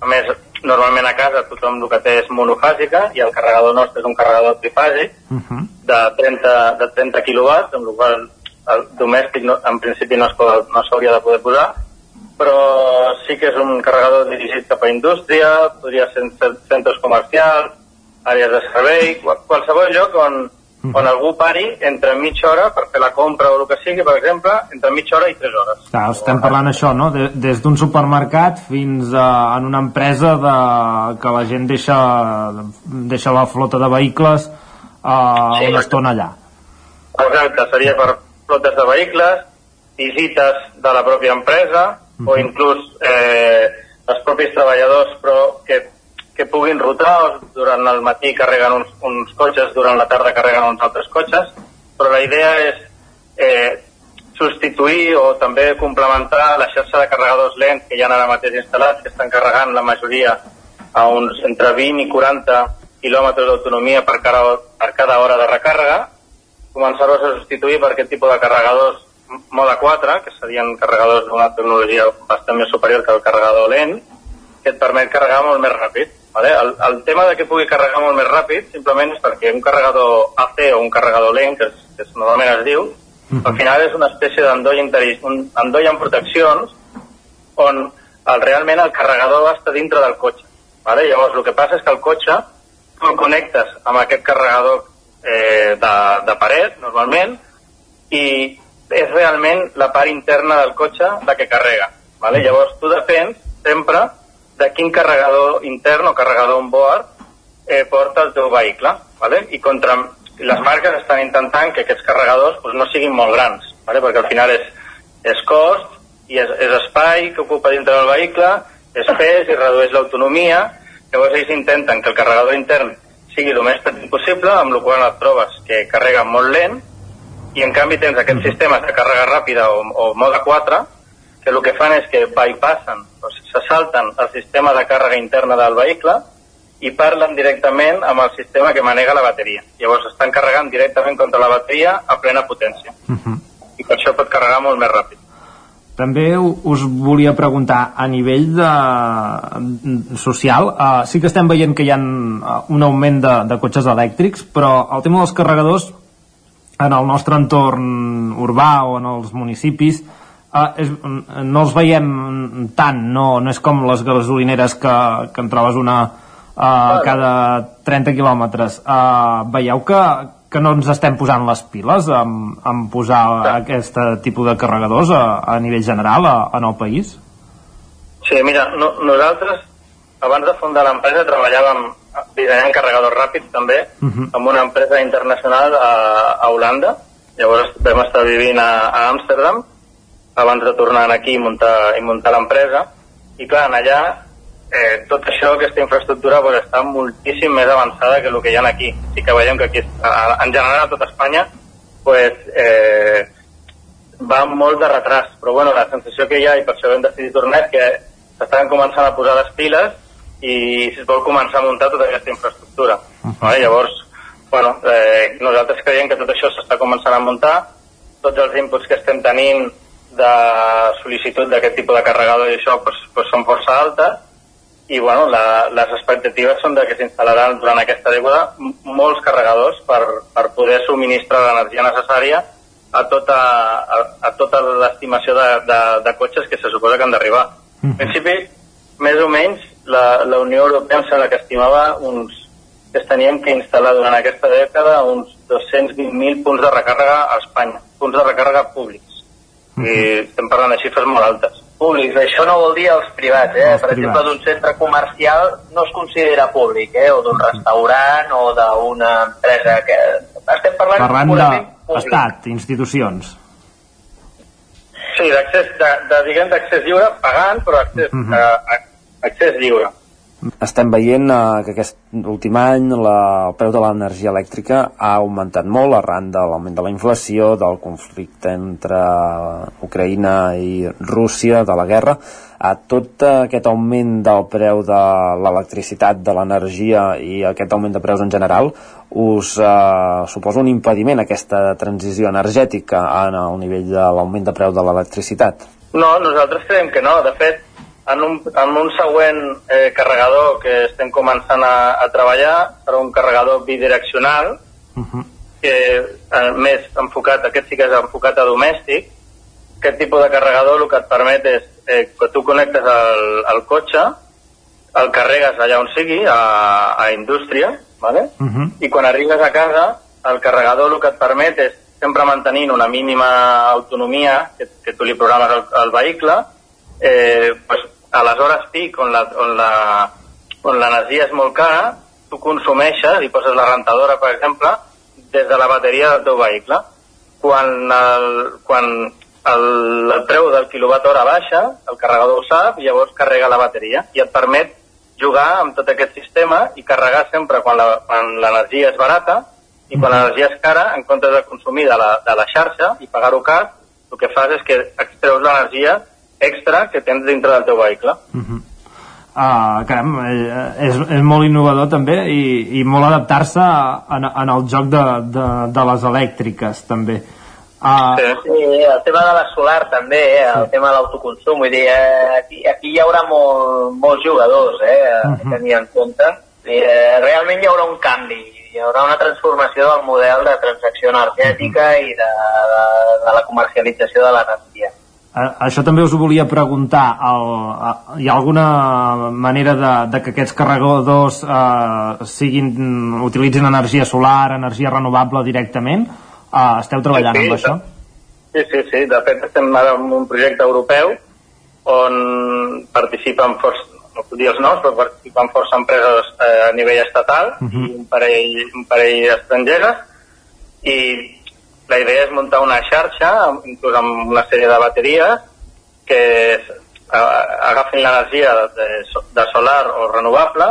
A més, normalment a casa tothom el que té és monofàsica i el carregador nostre és un carregador trifàsic de 30, de 30 quilowatts, amb la qual el domèstic no, en principi no pot- no s'hauria de poder posar, però sí que és un carregador dirigit cap a indústria, podria ser en cen- centres comercials, àrees de servei, qual- qualsevol lloc on, on algú pari entre mitja hora per fer la compra o el que sigui, per exemple, entre mitja hora i 3 hores. Clar, estem parlant això, no? De, des d'un supermercat fins a en una empresa de, que la gent deixa, deixa la flota de vehicles uh, Sí. una estona allà. Exacte, seria per flotes de vehicles, visites de la pròpia empresa o inclús eh, els propis treballadors però que, que puguin rotar durant el matí carreguen uns, uns cotxes, durant la tarda carreguen uns altres cotxes, però la idea és eh, substituir o també complementar la xarxa de carregadors lents que hi ha ara mateix instal·lats, que estan carregant la majoria a uns entre 20 i 40 quilòmetres d'autonomia per, cada, per cada hora de recàrrega, començar-los a substituir per aquest tipus de carregadors mode 4, que serien carregadors d'una tecnologia bastant més superior que el carregador lent, que et permet carregar molt més ràpid. Vale? El, el tema de que pugui carregar molt més ràpid simplement és perquè un carregador AC o un carregador lent, que, es, que es, normalment es diu, al final és una espècie d'endoll un endoll amb proteccions on el, realment el carregador està dintre del cotxe. Vale? Llavors, el que passa és que el cotxe tu el connectes amb aquest carregador eh, de, de paret, normalment, i és realment la part interna del cotxe la que carrega. Vale? Llavors, tu depens sempre de quin carregador intern o carregador on board eh, porta el teu vehicle. Vale? I contra, les marques estan intentant que aquests carregadors pues, no siguin molt grans, vale? perquè al final és, és cost i és, és espai que ocupa dintre del vehicle, és pes i redueix l'autonomia, llavors ells intenten que el carregador intern sigui el més petit possible, amb la qual cosa et trobes que carrega molt lent, i en canvi tens aquests sistemes de càrrega ràpida o, o mode 4, que el que fan és que bypassen, o sigui, se salten el sistema de càrrega interna del vehicle i parlen directament amb el sistema que manega la bateria. Llavors estan carregant directament contra la bateria a plena potència. I per això pot carregar molt més ràpid. També us volia preguntar, a nivell de, social, uh, sí que estem veient que hi ha uh, un augment de, de cotxes elèctrics, però el tema dels carregadors en el nostre entorn urbà o en els municipis uh, és, no els veiem tant, no, no és com les gasolineres que, que en trobes una uh, cada 30 quilòmetres. Uh, veieu que, que no ens estem posant les piles en, en posar aquest tipus de carregadors a, a nivell general a, en el país? Sí, mira, no, nosaltres abans de fundar l'empresa treballàvem dissenyant carregadors ràpids també amb una empresa internacional a, a Holanda. Llavors vam estar vivint a, a Amsterdam abans de tornar aquí i muntar, i muntar l'empresa. I clar, allà eh, tot això, aquesta infraestructura pues, està moltíssim més avançada que el que hi ha aquí. Sí que veiem que aquí, en general a tot Espanya, pues, eh, va molt de retras, però bueno, la sensació que hi ha, i per això vam decidir tornar, és que s'estan començant a posar les piles i es vol començar a muntar tota aquesta infraestructura. Vale? Llavors, bueno, eh, nosaltres creiem que tot això s'està començant a muntar, tots els inputs que estem tenint de sol·licitud d'aquest tipus de carregador i això pues, pues són força altes i bueno, la, les expectatives són de que s'instal·laran durant aquesta dècada molts carregadors per, per poder subministrar l'energia necessària a tota, a, a tota l'estimació de, de, de cotxes que se suposa que han d'arribar. En principi, més o menys, la, la Unió Europea em sembla que estimava uns, que es tenien que instal·lar durant aquesta dècada uns 220.000 punts de recàrrega a Espanya, punts de recàrrega públics. I estem parlant de xifres molt altes. Públics, això no vol dir els privats, eh? Els per exemple, privats. d'un centre comercial no es considera públic, eh? O d'un restaurant o d'una empresa que... Estem parlant, Parlant purament d'estat, institucions. Sí, d'accés, de, de, diguem, d'accés lliure, pagant, però accés, uh Mhm. -huh. Accés lliure. Estem veient eh, que aquest últim any la, el preu de l'energia elèctrica ha augmentat molt arran de l'augment de la inflació, del conflicte entre Ucraïna i Rússia, de la guerra. A tot aquest augment del preu de l'electricitat, de l'energia i aquest augment de preus en general us eh, suposa un impediment aquesta transició energètica en el nivell de l'augment de preu de l'electricitat? No, nosaltres creiem que no. De fet, en un, en un següent eh, carregador que estem començant a, a treballar, serà un carregador bidireccional, que eh, més enfocat, aquest sí que és enfocat a domèstic, aquest tipus de carregador el que et permet és eh, que tu connectes el, el cotxe, el carregues allà on sigui, a, a indústria, ¿vale? i quan arribes a casa el carregador el que et permet és sempre mantenint una mínima autonomia que, que tu li programes al, al vehicle eh, pues, a les hores pic on la- on la- on l'energia és molt cara tu consumeixes i poses la rentadora per exemple des de la bateria del teu vehicle. Quan el, quan el, el preu del quilowatt hora baixa, el carregador ho sap, llavors carrega la bateria i et permet jugar amb tot aquest sistema i carregar sempre quan l'energia és barata i quan l'energia és cara, en comptes de consumir de la, de la xarxa i pagar-ho car, el que fas és que extreus l'energia extra que tens dintre del teu vehicle. Uh, caram, eh, és, és molt innovador també i, i molt adaptar-se en, en el joc de, de, de les elèctriques també uh, Sí, el tema de la solar també, eh, el tema de l'autoconsum, vull dir, eh, aquí, aquí hi haurà molt, molts jugadors eh, a Mhm. tenir en compte. I, eh, realment hi haurà un canvi, hi haurà una transformació del model de transacció energètica Mhm. i de, de, de la comercialització de l'energia. Això també us ho volia preguntar. El, eh, hi ha alguna manera de, de que aquests carregadors eh, siguin, utilitzin energia solar, energia renovable directament? Eh, esteu treballant Sí, sí, amb això? Sí, sí, sí. De fet, estem ara en un projecte europeu on participen força, no puc dir els noms, però participen força empreses eh, a nivell estatal Mhm. i un parell, un parell estrangeres i la idea és muntar una xarxa, inclús amb una sèrie de bateries que agafin l'energia de, de solar o renovable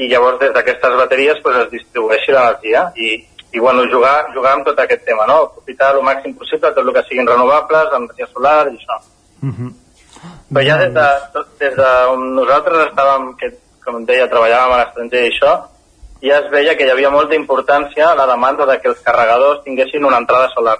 i llavors des d'aquestes bateries pues, es distribueixi l'energia i, i bueno, jugar, jugar amb tot aquest tema, no? aprofitar el màxim possible tot el que siguin renovables, energia solar i això. Mhm. Però ja des de, tot- des de on nosaltres estàvem, que, com deia, treballàvem a l'estranger i això, ja es veia que hi havia molta importància a la demanda de que els carregadors tinguessin una entrada solar.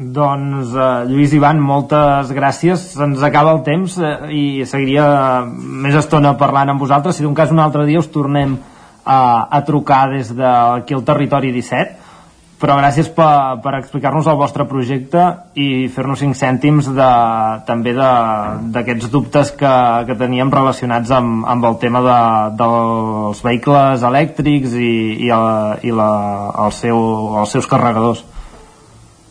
Doncs, eh, Lluís Ivan, moltes gràcies. Se'ns acaba el temps eh, i seguiria més estona parlant amb vosaltres. Si d'un cas un altre dia us tornem a, a trucar des d'aquí al Territori 17. Però gràcies per, per explicar-nos el vostre projecte i fer-nos cinc cèntims de, també de- d'aquests dubtes que, que teníem relacionats amb, amb el tema de, dels vehicles elèctrics i, i, el, i la, el seu, els seus carregadors.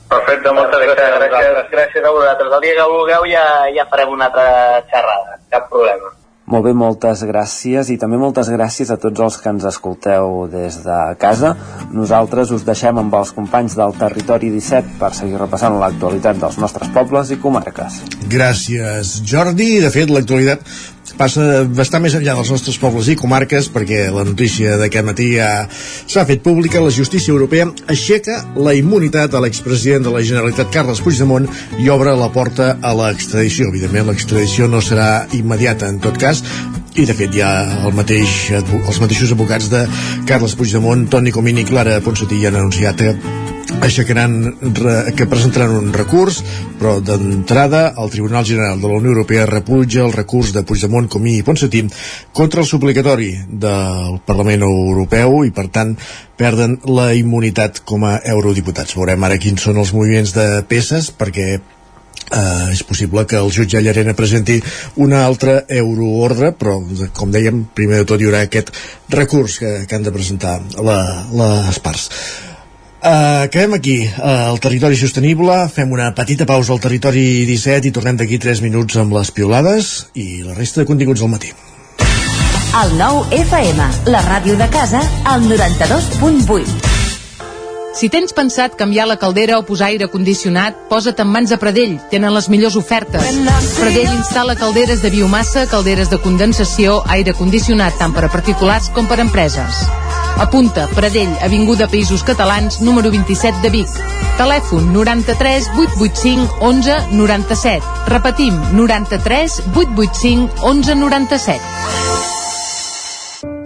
Perfecte, moltes gràcies. Gràcies, gràcies a vosaltres. El dia que vulgueu ja, ja farem una altra xerrada, cap problema. Molt bé, moltes gràcies i també moltes gràcies a tots els que ens escolteu des de casa. Nosaltres us deixem amb els companys del Territori 17 per seguir repassant l'actualitat dels nostres pobles i comarques. Gràcies, Jordi. De fet, l'actualitat passa bastant més enllà dels nostres pobles i comarques perquè la notícia d'aquest matí ja s'ha fet pública. La justícia europea aixeca la immunitat a l'expresident de la Generalitat, Carles Puigdemont, i obre la porta a l'extradició. Evidentment, l'extradició no serà immediata en tot cas, i de fet ja el mateix, els mateixos advocats de Carles Puigdemont, Toni Comín i Clara Ponsatí han anunciat que aixecaran, que presentaran un recurs, però d'entrada el Tribunal General de la Unió Europea rebutja el recurs de Puigdemont, Comí i Ponsatí contra el suplicatori del Parlament Europeu i per tant perden la immunitat com a eurodiputats. Veurem ara quins són els moviments de peces perquè Uh, és possible que el jutge Llarena presenti una altra euroordre però com dèiem, primer de tot hi haurà aquest recurs que, que han de presentar la, les parts Uh, acabem aquí, uh, el territori sostenible fem una petita pausa al territori 17 i tornem d'aquí 3 minuts amb les piolades i la resta de continguts del matí El nou FM, la ràdio de casa, al 92.8. Si tens pensat canviar la caldera o posar aire condicionat, posa't en mans de Pradell. Tenen les millors ofertes. Pradell instal·la calderes de biomassa, calderes de condensació, aire condicionat tant per a particulars com per a empreses. Apunta, Pradell, Avinguda Països Catalans, número 27 de Vic. Telèfon 93 885 11 97. Repetim, 93 885 11 97.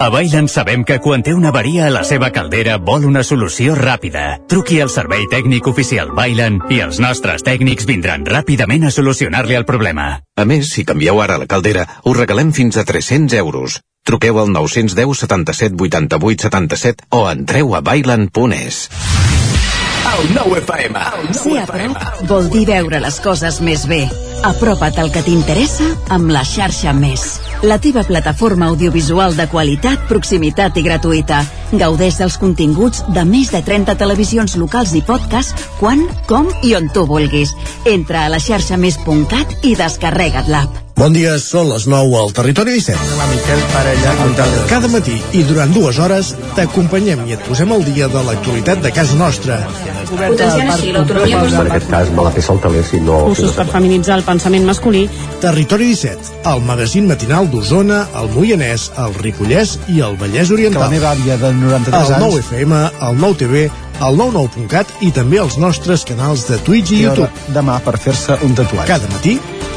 A Bailen sabem que quan té una avaria a la seva caldera vol una solució ràpida. Truqui al servei tècnic oficial Bailen i els nostres tècnics vindran ràpidament a solucionar-li el problema. A més, si canvieu ara la caldera, us regalem fins a 300 euros. Truqueu al 910 77 88 77 o entreu a bailan.es. El nou FM. Ser a prop vol dir veure les coses més bé. Apropa't al que t'interessa amb la xarxa Més. La teva plataforma audiovisual de qualitat, proximitat i gratuïta. Gaudeix dels continguts de més de 30 televisions locals i podcast quan, com i on tu vulguis. Entra a la xarxa més.cat i descarrega't l'app. Bon dia, són les 9 al Territori 17. La Miquel Parella. Cada matí i durant dues hores t'acompanyem i et posem al dia de l'actualitat de casa nostra. Potenciant així l'autonomia En aquest cas me la té saltaler si no... Cursos per feminitzar el pensament masculí. Territori 17, el magazín matinal d'Osona, el Moianès, el Ripollès i el Vallès Oriental. Que la meva àvia de 93 el anys... 9 FM, el 9 TV, el 99.cat i també els nostres canals de Twitch i hora YouTube. demà per fer-se un tatuatge. Cada matí,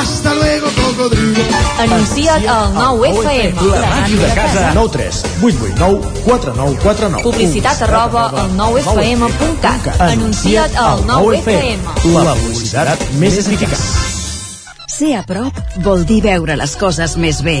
Hasta luego, cocodrilo. Anuncia't al 9FM. La màquina de casa. 9 3 8 8 9 4 9 4 9. Publicitat arroba al 9FM.cat. Anuncia't al 9FM. La publicitat més eficaç. Ser a prop vol dir veure les coses més bé.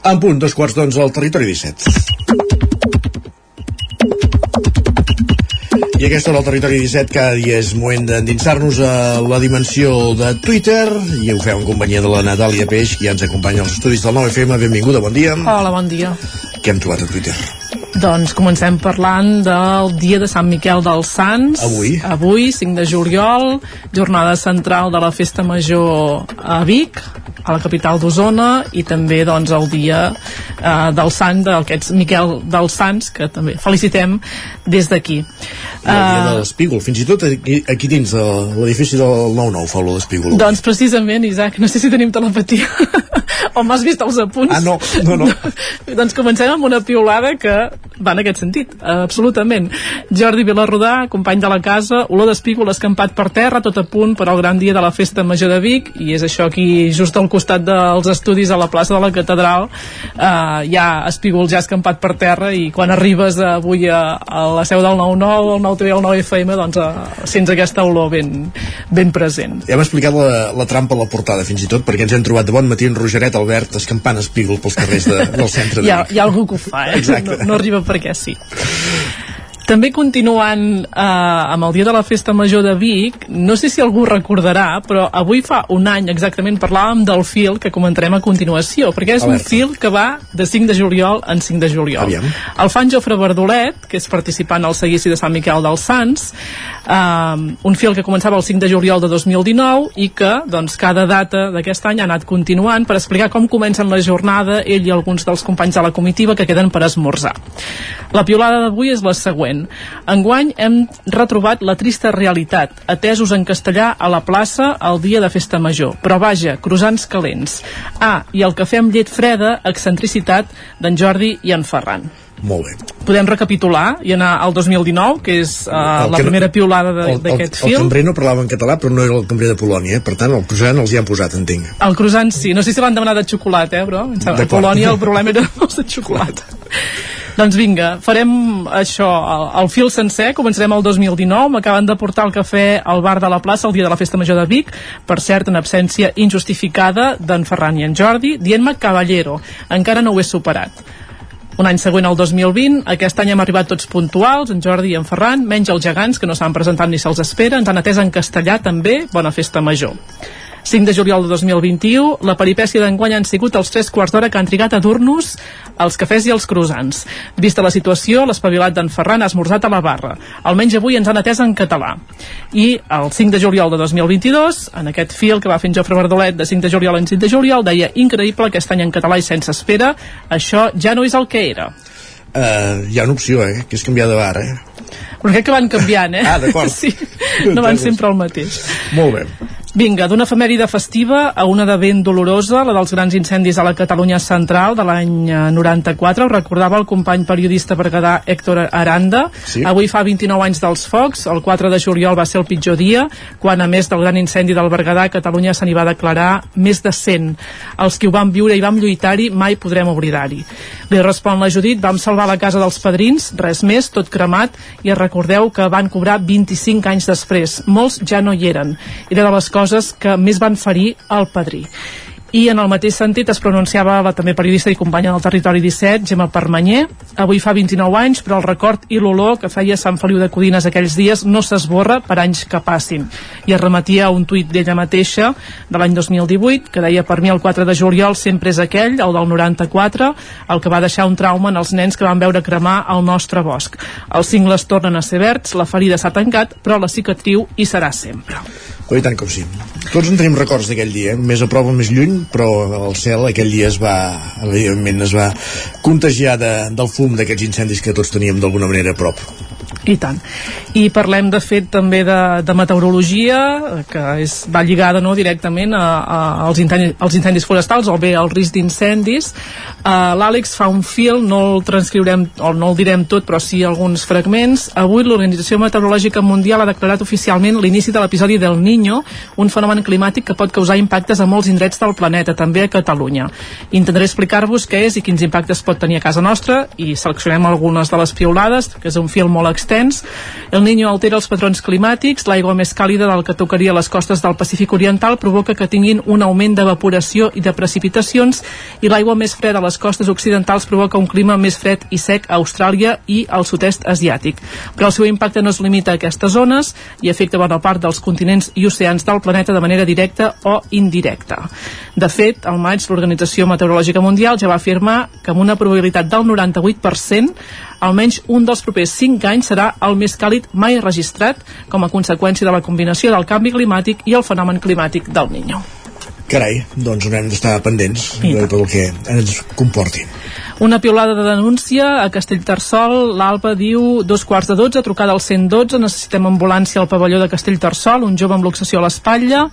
En punt, dos quarts d'onze al territori 17. I aquesta hora al territori 17 cada dia és moment d'endinsar-nos a la dimensió de Twitter i ho fem en companyia de la Natàlia Peix que ja ens acompanya als estudis del 9FM. Benvinguda, bon dia. Hola, bon dia. Què hem trobat a Twitter? Doncs comencem parlant del dia de Sant Miquel dels Sants. Avui. Avui, 5 de juliol, jornada central de la Festa Major a Vic, a la capital d'Osona, i també doncs, el dia eh, del sant d'aquests Miquel dels Sants, que també felicitem des d'aquí. El dia de l'Espígol. Fins i tot aquí, aquí dins de l'edifici del 9-9 fa olor d'Espígol. Doncs precisament, Isaac, no sé si tenim telepatia o m'has vist els apunts. Ah, no, no, no. doncs comencem amb una piulada que va en aquest sentit, absolutament. Jordi Vilarrodà, company de la casa, olor d'espígol escampat per terra, tot a punt per al gran dia de la festa major de Vic, i és això aquí, just al costat dels estudis a la plaça de la catedral, eh, hi ha espígol ja escampat per terra, i quan arribes avui a, a la seu del 9-9, el 9TV, el 9FM, doncs eh, sents aquesta olor ben, ben present. Ja hem explicat la, la trampa a la portada, fins i tot, perquè ens hem trobat de bon matí en Rogeret Albert escampant espígol pels carrers de, del centre de hi ha, Vic. hi ha algú que ho fa, eh? Exacte. No, no arriba perquè sí. També continuant eh, amb el dia de la festa major de Vic, no sé si algú recordarà, però avui fa un any exactament parlàvem del fil que comentarem a continuació, perquè és un fil que va de 5 de juliol en 5 de juliol. Aviam. El fan Jofre Verdolet, que és participant al seguici de Sant Miquel dels Sants, eh, un fil que començava el 5 de juliol de 2019 i que doncs, cada data d'aquest any ha anat continuant per explicar com comencen la jornada ell i alguns dels companys de la comitiva que queden per esmorzar. La piolada d'avui és la següent. Enguany hem retrobat la trista realitat, atesos en castellà a la plaça el dia de festa major. Però vaja, croissants calents. Ah, i el cafè amb llet freda, excentricitat d'en Jordi i en Ferran. Molt bé. Podem recapitular i anar al 2019, que és uh, El la que primera El, el, d'aquest el fil. cambrer no parlava en català, però no era el cambrer de Polònia, eh? per tant, el croissant els hi han posat, entenc. El croissant sí, no sé si l'han demanat de xocolata, eh, però a. Polònia el problema era els de xocolata. Doncs vinga, farem això, el, el fil sencer, començarem el 2019, m'acaben de portar el cafè al bar de la plaça el dia de la Festa Major de Vic, per cert, en absència injustificada d'en Ferran i en Jordi, dient-me Caballero, encara no ho he superat. Un any següent, el 2020, aquest any hem arribat tots puntuals, en Jordi i en Ferran, menys els gegants, que no s'han presentat ni se'ls espera, ens han atès en castellà també, bona festa major. 5 de juliol de 2021, la peripècia d'enguany han sigut els 3 quarts d'hora que han trigat a dur-nos els cafès i els croissants. Vista la situació, l'espavilat d'en Ferran ha esmorzat a la barra. Almenys avui ens han atès en català. I el 5 de juliol de 2022, en aquest fil que va fer en Jofre Verdolet de 5 de juliol en 5 de juliol, deia increïble aquest any en català i sense espera, això ja no és el que era. Uh, hi ha una opció, eh? que és canviar de bar, eh? Però crec que van canviant, eh? Ah, d'acord. Sí, no van sempre el mateix. Molt bé. Vinga, d'una efemèride festiva a una de ben dolorosa, la dels grans incendis a la Catalunya central de l'any eh, 94. Ho recordava el company periodista berguedà Héctor Aranda. Sí. Avui fa 29 anys dels focs. El 4 de juliol va ser el pitjor dia, quan a més del gran incendi del Berguedà, Catalunya se n'hi va declarar més de 100. Els que ho vam viure i vam lluitar-hi mai podrem oblidar-hi. Li respon la Judit, vam salvar la casa dels padrins, res més, tot cremat, i recordeu que van cobrar 25 anys després. Molts ja no hi eren. Era de les coses que més van ferir el padrí. I en el mateix sentit es pronunciava la també periodista i companya del Territori 17, Gemma Permanyer. Avui fa 29 anys, però el record i l'olor que feia Sant Feliu de Codines aquells dies no s'esborra per anys que passin. I es remetia a un tuit d'ella mateixa de l'any 2018 que deia per mi el 4 de juliol sempre és aquell, el del 94, el que va deixar un trauma en els nens que van veure cremar el nostre bosc. Els cingles tornen a ser verds, la ferida s'ha tancat, però la cicatriu hi serà sempre. Oh, i tant com sí. Tots en tenim records d'aquell dia, eh? més a o més lluny, però el cel aquell dia es va, evidentment, es va contagiar de, del fum d'aquests incendis que tots teníem d'alguna manera a prop. I tant. I parlem, de fet, també de, de meteorologia, que és, va lligada no, directament a, a, als, incendis, als incendis forestals o bé al risc d'incendis. Uh, L'Àlex fa un fil, no el transcriurem, o no el direm tot, però sí alguns fragments. Avui l'Organització Meteorològica Mundial ha declarat oficialment l'inici de l'episodi del Niño, un fenomen climàtic que pot causar impactes a molts indrets del planeta, també a Catalunya. Intentaré explicar-vos què és i quins impactes pot tenir a casa nostra i seleccionem algunes de les piulades, que és un fil molt extens. El Niño altera els patrons climàtics, l'aigua més càlida del que tocaria les costes del Pacífic Oriental provoca que tinguin un augment d'evaporació i de precipitacions i l'aigua més freda a les costes occidentals provoca un clima més fred i sec a Austràlia i al sud-est asiàtic. Però el seu impacte no es limita a aquestes zones i afecta bona part dels continents i oceans del planeta de manera directa o indirecta. De fet, al maig l'Organització Meteorològica Mundial ja va afirmar que amb una probabilitat del 98% almenys un dels propers 5 anys serà el més càlid mai registrat com a conseqüència de la combinació del canvi climàtic i el fenomen climàtic del Niño. Carai, doncs haurem d'estar pendents de tot el que ens comporti. Una piulada de denúncia a Castellterçol. L'Alba diu dos quarts de dotze, trucada al 112, necessitem ambulància al pavelló de Castellterçol, un jove amb luxació a l'espatlla.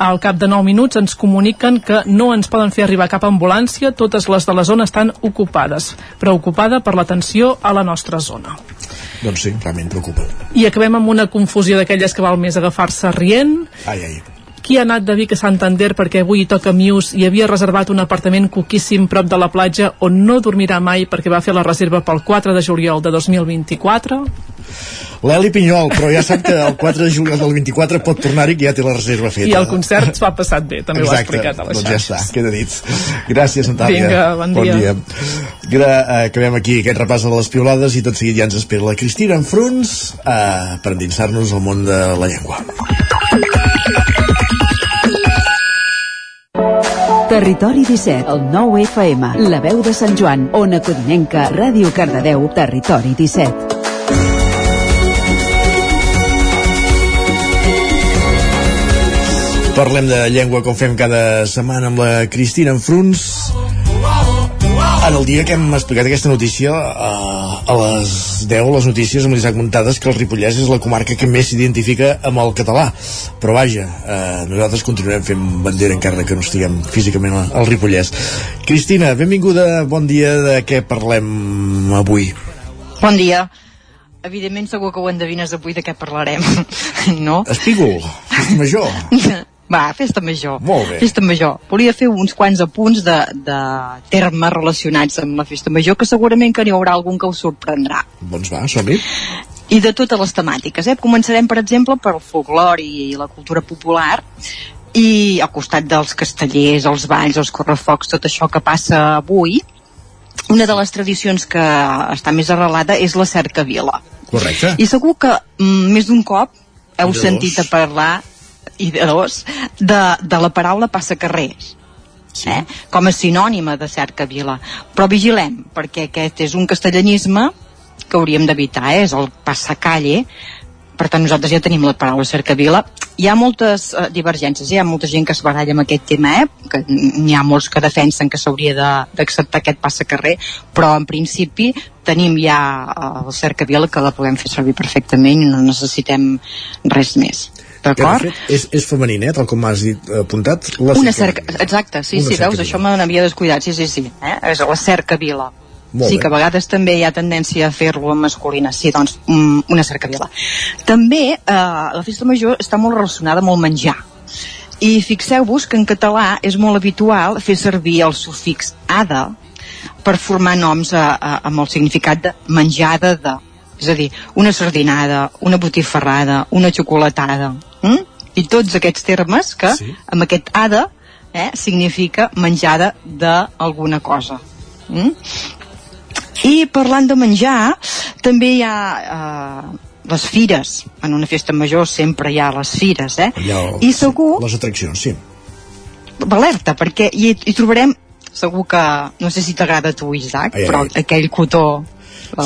Al cap de 9 minuts ens comuniquen que no ens poden fer arribar cap ambulància, totes les de la zona estan ocupades. Preocupada per l'atenció a la nostra zona. Doncs sí, realment preocupa. I acabem amb una confusió d'aquelles que val més agafar-se rient. Ai, ai. Qui ha anat de Vic a Santander perquè avui hi toca Mius i havia reservat un apartament coquíssim prop de la platja on no dormirà mai perquè va fer la reserva pel 4 de juliol de 2024? L'Eli Pinyol, però ja sap que el 4 de juliol del 24 pot tornar-hi que ja té la reserva feta. I el concert s'ho ha passat bé, també ho ha explicat a les doncs ja està, queda dit. Gràcies, Natàlia. Vinga, bon dia. dia. Gra eh, acabem aquí aquest repàs de les piolades i tot seguit ja ens espera la Cristina en fronts eh, per endinsar-nos al món de la llengua. Territori 17, el 9 FM, la veu de Sant Joan, Ona Codinenca, Ràdio Cardedeu, Territori 17. Parlem de llengua com fem cada setmana amb la Cristina en fronts. En el dia que hem explicat aquesta notícia, eh, a les 10, les notícies amb l'Isaac Muntades, que el Ripollès és la comarca que més s'identifica amb el català. Però vaja, eh, nosaltres continuarem fent bandera encara que no estiguem físicament al- Ripollès. Cristina, benvinguda, bon dia, de què parlem avui? Bon dia. Evidentment segur que ho endevines avui de què parlarem, no? Espígol, major. Va, festa major. Molt bé. Festa major. Volia fer uns quants apunts de, de termes relacionats amb la festa major, que segurament que n'hi haurà algun que us sorprendrà. Doncs va, som-hi. I de totes les temàtiques, eh? Començarem, per exemple, per el folclore i la cultura popular, i al costat dels castellers, els balls, els correfocs, tot això que passa avui, una de les tradicions que està més arrelada és la cercavila. Correcte. I segur que mm, més d'un cop heu sentit a parlar i de dos, de, de la paraula passacarrers. Sí. Eh? com a sinònima de cercavila però vigilem, perquè aquest és un castellanisme que hauríem d'evitar, eh? és el passacalle per tant nosaltres ja tenim la paraula cercavila hi ha moltes eh, divergències hi ha molta gent que es baralla amb aquest tema eh? que n'hi ha molts que defensen que s'hauria d'acceptar aquest passacarrer però en principi tenim ja eh, el cercavila que la podem fer servir perfectament i no necessitem res més D'acord? és, és femení, eh, tal com m'has dit, eh, apuntat. La Una cerca. exacte, sí, Una sí, veus, això me n'havia descuidat, sí, sí, sí, eh? és la cercavila. Molt sí, bé. que a vegades també hi ha tendència a fer-lo en masculina, sí, doncs mm, una cercavila. També eh, la festa major està molt relacionada amb el menjar. I fixeu-vos que en català és molt habitual fer servir el sufix ada per formar noms a, a, amb el significat de menjada de. És a dir, una sardinada, una botifarrada, una xocolatada. Mm? I tots aquests termes que sí. amb aquest ada eh, significa menjada d'alguna cosa. Mm? I parlant de menjar, també hi ha eh, les fires. En una festa major sempre hi ha les fires, eh? El- I segur, Les atraccions, sí. alerta, perquè hi, hi trobarem, segur que, no sé si t'agrada a tu, Isaac, ai, però ai. aquell cotó...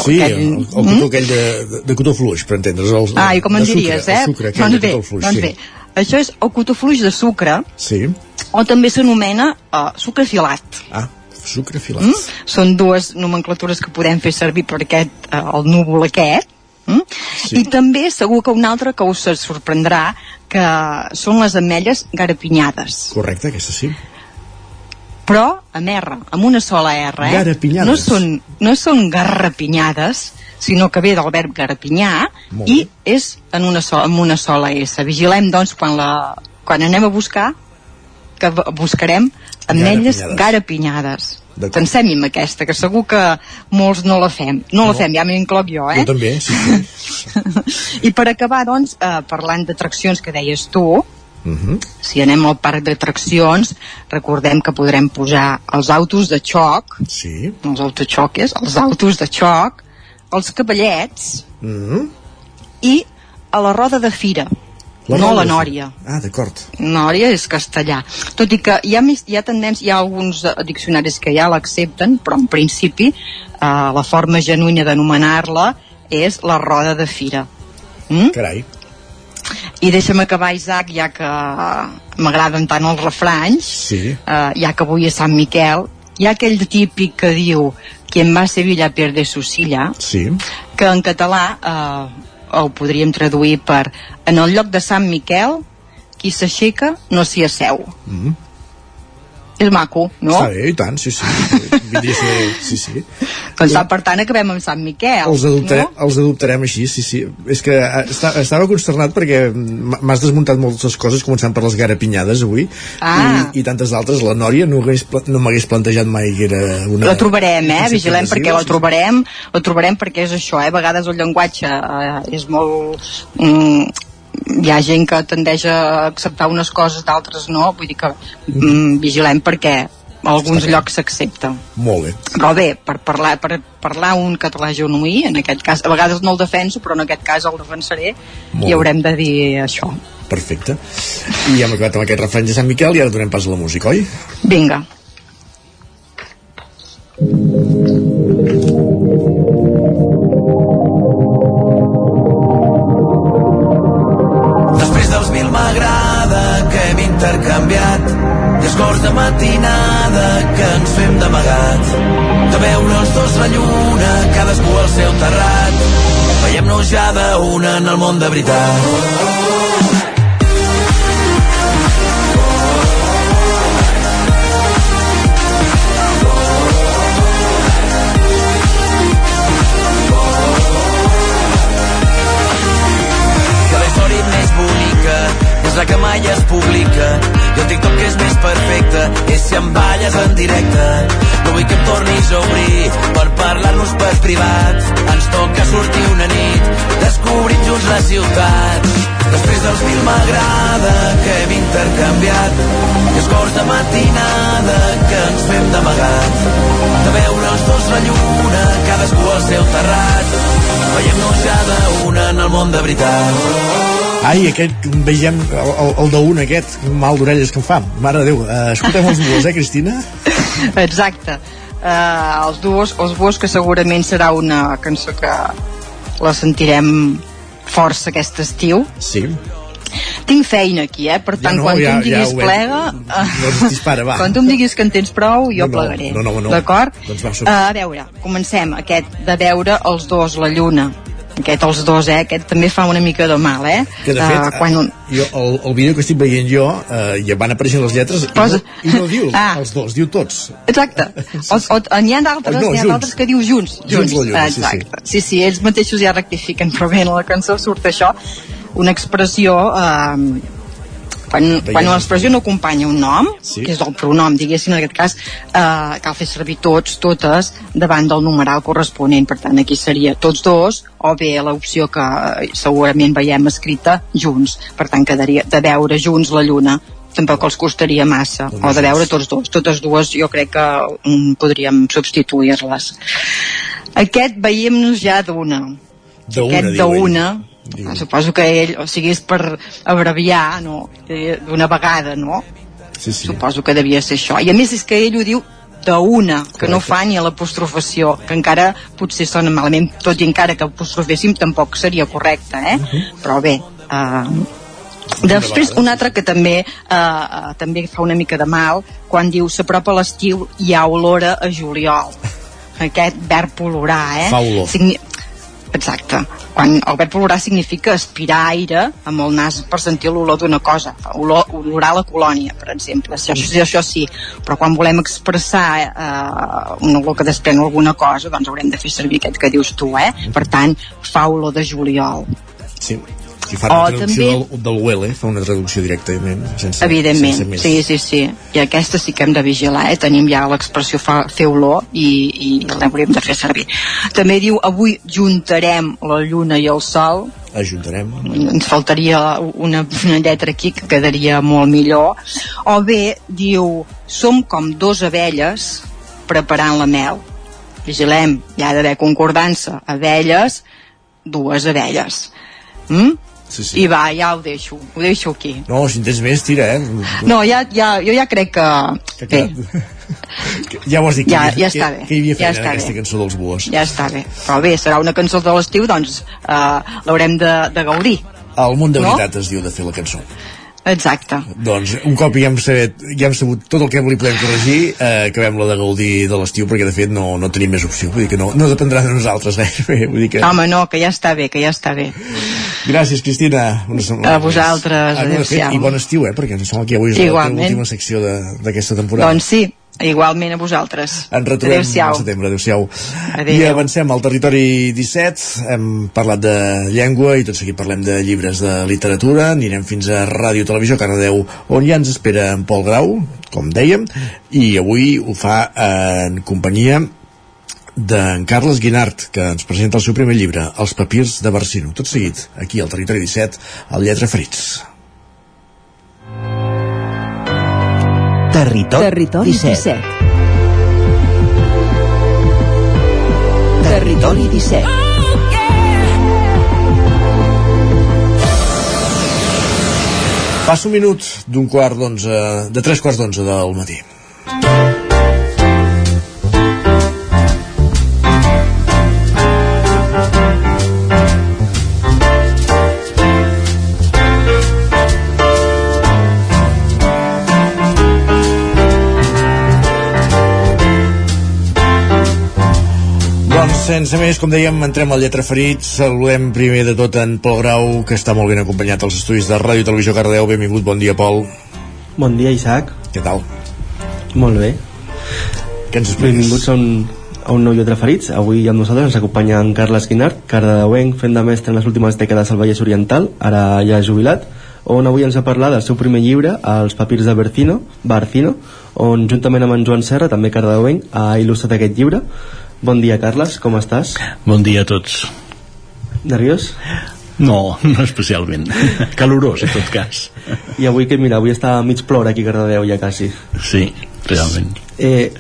Sí, el, aquell, el cotó aquell de, de, de cotó fluix, per entendre's. El, Ah, i com en de sucre, diries, eh? El sucre, doncs de bé, cotó fluix, doncs sí. bé, això és el cotó fluix de sucre, Sí. o també s'anomena uh, sucre filat. Ah, sucre filat. Mm? Són dues nomenclatures que podem fer servir per aquest, eh, el núvol aquest. Mm? Sí. I també segur que una altra que us sorprendrà que són les ametlles garapinyades. Correcte, aquesta sí. Però amb R, amb una sola R, eh? No són, no són garrapinyades, sinó que ve del verb garapinyar Molt i és en una, sola, amb una sola S. Vigilem, doncs, quan, la, quan anem a buscar, que bu- buscarem ametlles Garapinyades. Pensem-hi en aquesta, que segur que molts no la fem. No, la fem, ja m'incloc jo, eh? Jo també, sí. sí. I per acabar, doncs, eh, parlant d'atraccions que deies tu, Uh -huh. si anem al parc d'atraccions, recordem que podrem posar els autos de xoc, sí. els autoxoques, els autos de xoc, els cavallets Uh -huh. i a la roda de fira, La no la nòria. Ah, d'acord. Nòria és castellà. Tot i que hi ha, més, hi ha tendència, hi ha alguns eh, diccionaris que ja l'accepten, però en principi eh, la forma genuïna d'anomenar-la és la roda de fira. Mm? Carai. I deixa'm acabar, Isaac, ja que m'agraden tant els refranys, Sí. eh, ja que avui és Sant Miquel, hi ha aquell típic que diu quien va a Sevilla pierde su silla, Sí. que en català eh, ho podríem traduir per en el lloc de Sant Miquel qui s'aixeca no s'hi asseu. Mm. És maco, no? Està bé, i tant, sí, sí. A ser... Sí, sí. Doncs, per tant, acabem amb Sant Miquel. Els, adoptarem, no? els adoptarem així, sí, sí. És que eh, està, estava consternat perquè m'has desmuntat moltes coses, començant per les garapinyades avui, Ah. i, i tantes d'altres. La Nòria no, hagués no m'hagués plantejat mai que era una... La trobarem, eh? Vigilem perquè la trobarem, la trobarem perquè és això, eh? A vegades el llenguatge eh, és molt... Mm, hi ha gent que tendeix a acceptar unes coses, d'altres no, vull dir que mm, vigilem perquè a alguns llocs s'accepta. Molt bé. Però bé, per parlar, per parlar un català genuí, en aquest cas, a vegades no el defenso, però en aquest cas el defensaré Molt i haurem de dir això. Perfecte. I hem acabat amb aquest refrany de Sant Miquel i ara donem pas a la música, oi? Vinga. Després intercanviat. I els cors de matinada que ens fem d'amagat de veure els dos la lluna cadascú al seu terrat. Veiem-nos ja d'una en el món de veritat la que mai es publica. I el TikTok és més perfecte és si em balles en directe. No vull que em tornis a obrir per parlar-nos per privat. Ens toca sortir una nit descobrim junts la ciutat després dels mil m'agrada que hem intercanviat. I els cors de matinada que ens fem d'amagat. De veure els dos la lluna cadascú al seu terrat. Veiem-nos ja d'una en el món de veritat Ai, aquest, vegem el, el, el d'un aquest, mal d'orelles que em fa. Mare de Déu, uh, escoltem els dues, eh, Cristina? Exacte. Uh, els duos, els duos que segurament serà una cançó que la sentirem força aquest estiu. Sí. Tinc feina aquí, eh? Per tant, no, quan ja- tu em diguis ja plega... Doncs dispara, va. Quan tu em diguis que en tens prou, jo No, no, plegaré. no, no, no. D'acord? Doncs va, som- Uh, a veure, comencem aquest de veure els dos la lluna. Aquest els dos, eh? Aquest també fa una mica de mal, eh? Que de fet, quan un... jo, el, el vídeo que estic veient jo, eh, ja van apareixent les lletres i, Posa- no, i no diu Ah. els dos, diu tots. Exacte. O, o, n'hi ha d'altres, Oh, no, junts. que diu junts. Junts la lluna, sí, sí. Exacte. Sí, sí, ells mateixos ja rectifiquen, però bé, en la cançó surt això, una expressió... Eh, quan, quan l'expressió no acompanya un nom, Sí. que és el pronom, diguéssim, en aquest cas, eh, cal fer servir tots, totes, davant del numeral corresponent. Per tant, aquí seria tots dos, o bé l'opció que eh, segurament veiem escrita, junts. Per tant, quedaria de veure junts la lluna tampoc els costaria massa, o de veure tots dos. Totes dues jo crec que podríem substituir-les. Aquest veiem-nos ja d'una. D'una, Aquest diu ell. d'una, suposo que ell, o sigui, és per abreviar, no? Eh, D'una vegada, no? Sí, sí. Suposo que devia ser això. I a més és que ell ho diu d'una, que no fa ni a l'apostrofació, que encara potser sona malament, tot i encara que apostroféssim tampoc seria correcte, eh? Però bé, eh, Després, un altre que també eh, eh, també fa una mica de mal quan diu s'apropa l'estiu i hi ha olora a juliol. Aquest verb olorar, eh? Fa olor. Signi Exacte. Quan el verb olorar significa aspirar aire amb el nas per sentir l'olor d'una cosa. Olor, olorar la colònia, per exemple. Això, això, això sí. Però quan volem expressar eh, una olor que desprèn alguna cosa, doncs haurem de fer servir aquest que dius tu, eh? Per tant, fa olor de juliol. Sí. Si fa una O traducció també- del, del Huele, fa una traducció directament, sense, Evidentment, sense més. sí, sí, sí. I aquesta sí que hem de vigilar, eh? Tenim ja l'expressió fa, fer olor i, i l'hauríem de fer servir. També diu, avui juntarem la lluna i el sol, Ajuntarem. ens faltaria una, una lletra aquí que quedaria molt millor. O bé, diu, som com dos abelles preparant la mel. Vigilem, hi ha d'haver concordança. Abelles, dues abelles. Mm? Sí, sí. I va, ja ho deixo, ho deixo aquí. No, si en tens més, tira, eh? No, ja, ja, jo ja crec que... Que Bé, Que Ja ho has dit, que, Ja- ja està que, bé, que hi havia ja feina està en aquesta bé. cançó dels buos. ja està bé. Però bé, serà una cançó de l'estiu, doncs eh, l'haurem de, de gaudir. El munt de No? veritat es diu de fer la cançó. Exacte. Doncs un cop ja hem, sabut, ja hem sabut tot el que li podem corregir, eh, acabem-la de gaudir de l'estiu perquè de fet no, no tenim més opció, vull dir que no, no dependrà de nosaltres gairebé, vull dir que... Home, no, que ja està bé, que ja està bé. Gràcies, Cristina. Una setmana A vosaltres. Ah, no, adéu-siau. I bon estiu, eh? Perquè em sembla que avui és Igualment. l'última secció d'aquesta temporada. Doncs sí, igualment a vosaltres. Ens retrobem al setembre, adéu-siau. Adéu. I avancem al territori 17, hem parlat de llengua i tot seguit parlem de llibres de literatura, anirem fins a Ràdio Televisió Cardedeu, on ja ens espera en Pol Grau, com dèiem, i avui ho fa en companyia d'en Carles Guinart, que ens presenta el seu primer llibre, Els papirs de Barsino. Tot seguit, aquí al territori 17, al Lletra Ferits. Territori, Territori 17. 17. Territori 17. Passa un minut d'un quart d'onze, de tres quarts d'onze del matí. Sense més, com dèiem, entrem al Lletra Ferits. Saludem primer de tot en Pol Grau, que està molt ben acompanyat als estudis de Ràdio i Televisió Cardeu. Benvingut, bon dia, Pol. Bon dia, Isaac. Què tal? Molt bé. Què ens expliques? Benvinguts a un, a un nou de ferits. Avui amb nosaltres ens acompanya en Carles Guinart, cardedeuenc, fent de mestre en les últimes dècades al Vallès Oriental, ara ja jubilat, on avui ens ha parlat del seu primer llibre, Els papirs de Bercino, Barcino, on juntament amb en Joan Serra, també cardedeuenc, ha il·lustrat aquest llibre. Bon dia, Carles, com estàs? Bon dia a tots. Nerviós? No, no especialment. Calorós, en tot cas. I avui que, mira, avui està mig plora aquí a Cardedeu ja quasi. Sí, realment. Eh,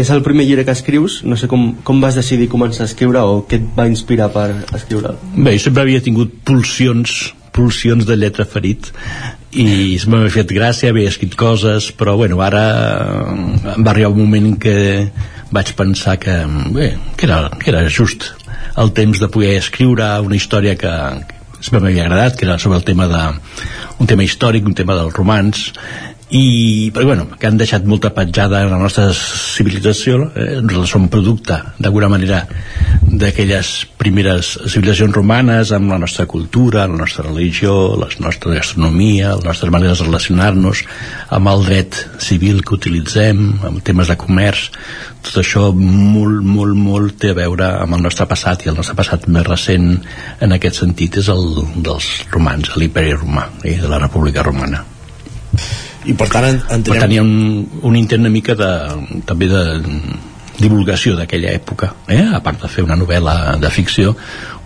és el primer llibre que escrius, no sé com, com vas decidir començar a escriure o què et va inspirar per escriure'l. Bé, jo sempre havia tingut pulsions pulsions de lletra ferit i m'ha fet gràcia, havia escrit coses però bueno, ara va arribar un moment en què vaig pensar que, bé, que, era, que era just el temps de poder escriure una història que, que sempre m'havia agradat, que era sobre el tema de un tema històric, un tema del romans i però, bueno, que han deixat molta petjada en la nostra civilització eh? som producte d'alguna manera d'aquelles primeres civilizacions romanes amb la nostra cultura, la nostra religió la nostra gastronomia, les nostres maneres de relacionar-nos amb el dret civil que utilitzem amb temes de comerç tot això molt, molt, molt té a veure amb el nostre passat i el nostre passat més recent en aquest sentit és el dels romans, l'imperi romà eh, de la república romana i per tant en, entenem... per tant hi ha un, un intent una mica de, també de divulgació d'aquella època eh? a part de fer una novel·la de ficció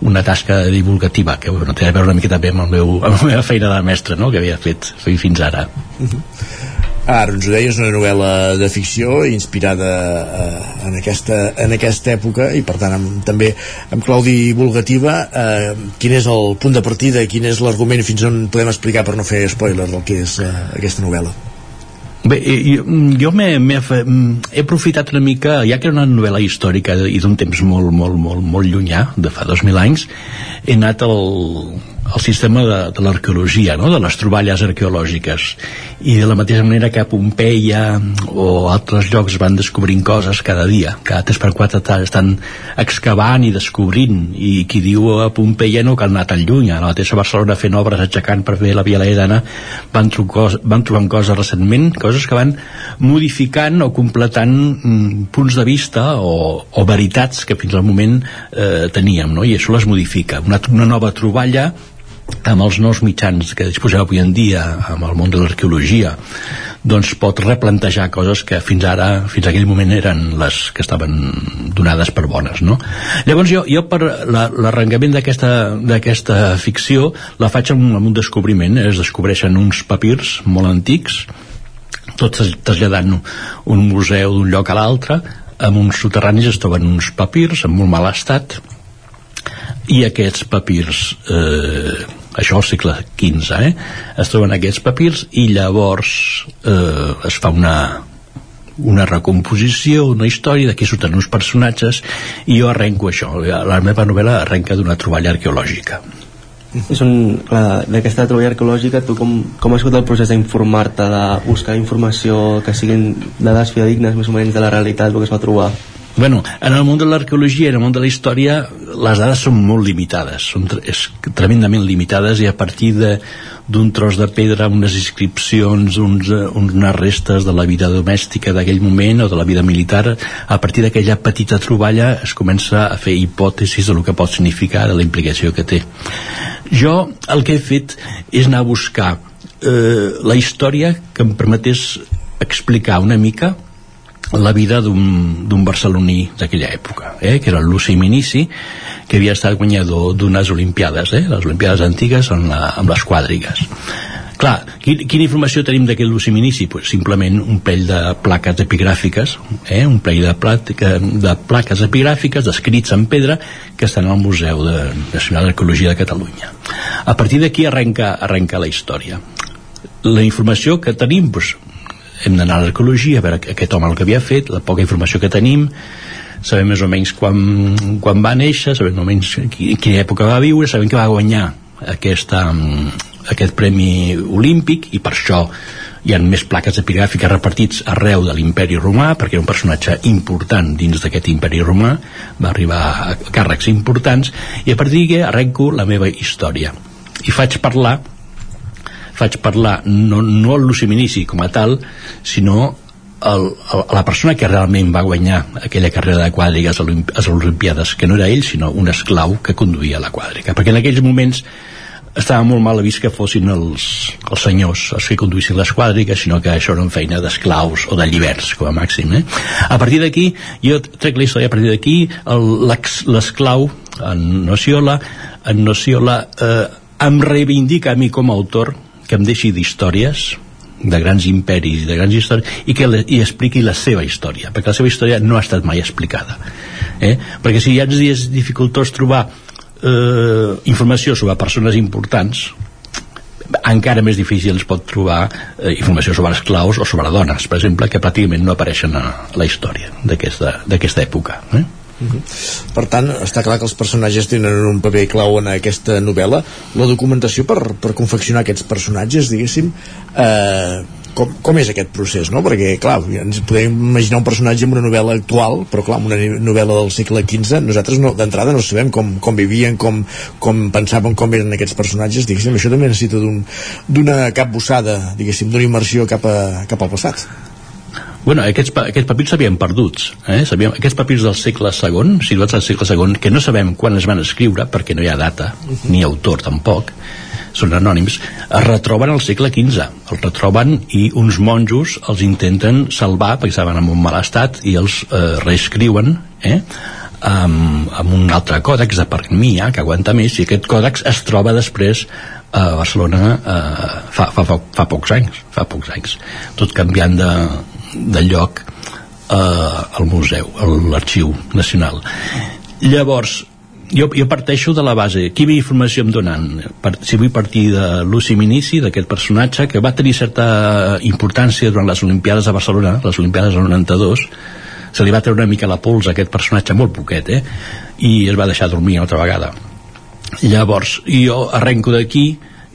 una tasca divulgativa que bueno, té a veure una mica també amb, el meu, amb la meva feina de mestre no? que havia fet fins ara uh -huh. Ara ens ho deies, una novel·la de ficció inspirada eh, en, aquesta, en aquesta època i per tant amb, també amb clau divulgativa eh, quin és el punt de partida quin és l'argument fins on podem explicar per no fer spoiler del que és eh, aquesta novel·la? Bé, jo, jo he, he aprofitat una mica, ja que era una novel·la històrica i d'un temps molt, molt, molt, molt llunyà, de fa 2.000 anys, he anat al, el sistema de, de l'arqueologia, no? de les troballes arqueològiques i de la mateixa manera que Pompeia o altres llocs van descobrint coses cada dia, cada 3 per 4 estan excavant i descobrint i qui diu a Pompeia no cal anar tan lluny, a la mateixa Barcelona fent obres aixecant per fer la Via Laedana van, van trobant coses recentment coses que van modificant o completant mm, punts de vista o, o veritats que fins al moment eh, teníem, no? i això les modifica una, una nova troballa amb els nous mitjans que disposem avui en dia amb el món de l'arqueologia doncs pot replantejar coses que fins ara, fins a aquell moment eren les que estaven donades per bones no? llavors jo, jo per l'arrencament d'aquesta ficció la faig amb, amb un descobriment es descobreixen uns papirs molt antics tots traslladant un museu d'un lloc a l'altre amb uns soterranis es troben uns papirs en molt mal estat i aquests papirs eh, això al segle XV eh, es troben aquests papirs i llavors eh, es fa una una recomposició, una història de què surten uns personatges i jo arrenco això. La meva novel·la arrenca d'una troballa arqueològica. És un, d'aquesta troballa arqueològica tu com, com has sigut el procés d'informar-te de buscar informació que siguin dades fidedignes més o menys de la realitat el que es va trobar Bueno, en el món de l'arqueologia i en el món de la història les dades són molt limitades, són és tremendament limitades i a partir d'un tros de pedra, unes inscripcions, uns, unes restes de la vida domèstica d'aquell moment o de la vida militar, a partir d'aquella petita troballa es comença a fer hipòtesis de lo que pot significar, de la implicació que té. Jo el que he fet és anar a buscar eh, la història que em permetés explicar una mica la vida d'un barceloní d'aquella època, eh? que era el Luci Minici, que havia estat guanyador d'unes olimpiades, eh? les olimpiades antigues amb, la, amb les quadrigues. Clar, quin, quina informació tenim d'aquest Luci Minici? Pues simplement un pell de plaques epigràfiques, eh? un pell de, plàtica, de plaques epigràfiques descrits en pedra que estan al Museu de, Nacional d'Arqueologia de Catalunya. A partir d'aquí arrenca, arrenca la història. La informació que tenim, pues, hem d'anar a l'arqueologia a veure aquest home el que havia fet, la poca informació que tenim sabem més o menys quan, quan va néixer, sabem més o menys quina època va viure, sabem que va guanyar aquesta, aquest premi olímpic i per això hi ha més plaques epigràfiques repartits arreu de l'imperi romà perquè era un personatge important dins d'aquest imperi romà va arribar a càrrecs importants i a partir d'aquí arrenco la meva història. I faig parlar faig parlar no, no el Luciminici com a tal sinó el, el, la persona que realment va guanyar aquella carrera de quadrigues a les Olimpiades, que no era ell, sinó un esclau que conduïa la quadriga. Perquè en aquells moments estava molt mal vist que fossin els, els senyors els que conduïssin les quadrigues, sinó que això era una feina d'esclaus o de lliberts, com a màxim. Eh? A partir d'aquí, jo trec la història a partir d'aquí, l'esclau, en Nociola, en Nociola eh, em reivindica a mi com a autor que em deixi d'històries de grans imperis de grans històries i que le, i expliqui la seva història perquè la seva història no ha estat mai explicada eh? perquè si ja ens és dificultós trobar eh, informació sobre persones importants encara més difícil es pot trobar eh, informació sobre esclaus o sobre dones, per exemple, que pràcticament no apareixen a la història d'aquesta època. Eh? Uh -huh. Per tant, està clar que els personatges tenen un paper clau en aquesta novel·la. La documentació per, per confeccionar aquests personatges, diguéssim, eh, com, com és aquest procés, no? Perquè, clar, ens podem imaginar un personatge en una novel·la actual, però clar, en una novel·la del segle XV, nosaltres no, d'entrada no sabem com, com vivien, com, com pensaven, com eren aquests personatges, diguéssim, això també necessita d'una un, capbussada, diguéssim, d'una immersió cap, a, cap al passat. Bueno, aquests, aquests papirs s'havien perduts. Eh? Sabíem, aquests papirs del segle II, situats al segle II, que no sabem quan es van escriure, perquè no hi ha data, uh -huh. ni autor tampoc, són anònims, es retroben al segle XV. Els retroben i uns monjos els intenten salvar, perquè estaven en un mal estat, i els eh, reescriuen, eh? amb, amb un altre còdex de Permia que aguanta més i aquest còdex es troba després a Barcelona eh, fa, fa, fa, fa pocs anys fa pocs anys tot canviant de, de lloc eh, al museu, a l'arxiu nacional. Llavors, jo, jo parteixo de la base quina informació em donen si vull partir de Luci Minici d'aquest personatge que va tenir certa importància durant les Olimpiades de Barcelona les Olimpiades del 92 se li va treure una mica la pols a aquest personatge molt poquet eh? i es va deixar dormir una altra vegada llavors jo arrenco d'aquí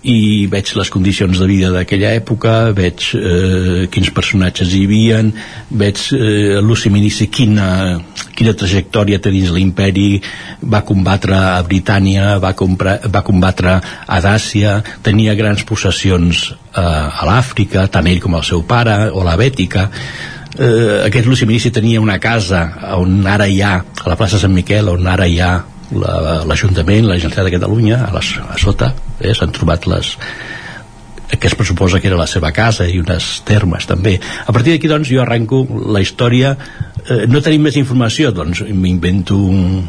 i veig les condicions de vida d'aquella època, veig eh, quins personatges hi havia, veig eh, Luci Minici quina, quina trajectòria tenia l'imperi, va combatre a Britània, va, comprar, va combatre a Dàcia, tenia grans possessions eh, a l'Àfrica, tant ell com el seu pare, o la Bètica, eh, aquest Luci Minici tenia una casa on ara hi ha, a la plaça Sant Miquel, on ara hi ha l'Ajuntament, la, la Generalitat de Catalunya, a, les, a sota, eh, s'han trobat les que es pressuposa que era la seva casa i unes termes també. A partir d'aquí doncs jo arrenco la història eh, no tenim més informació doncs m'invento un,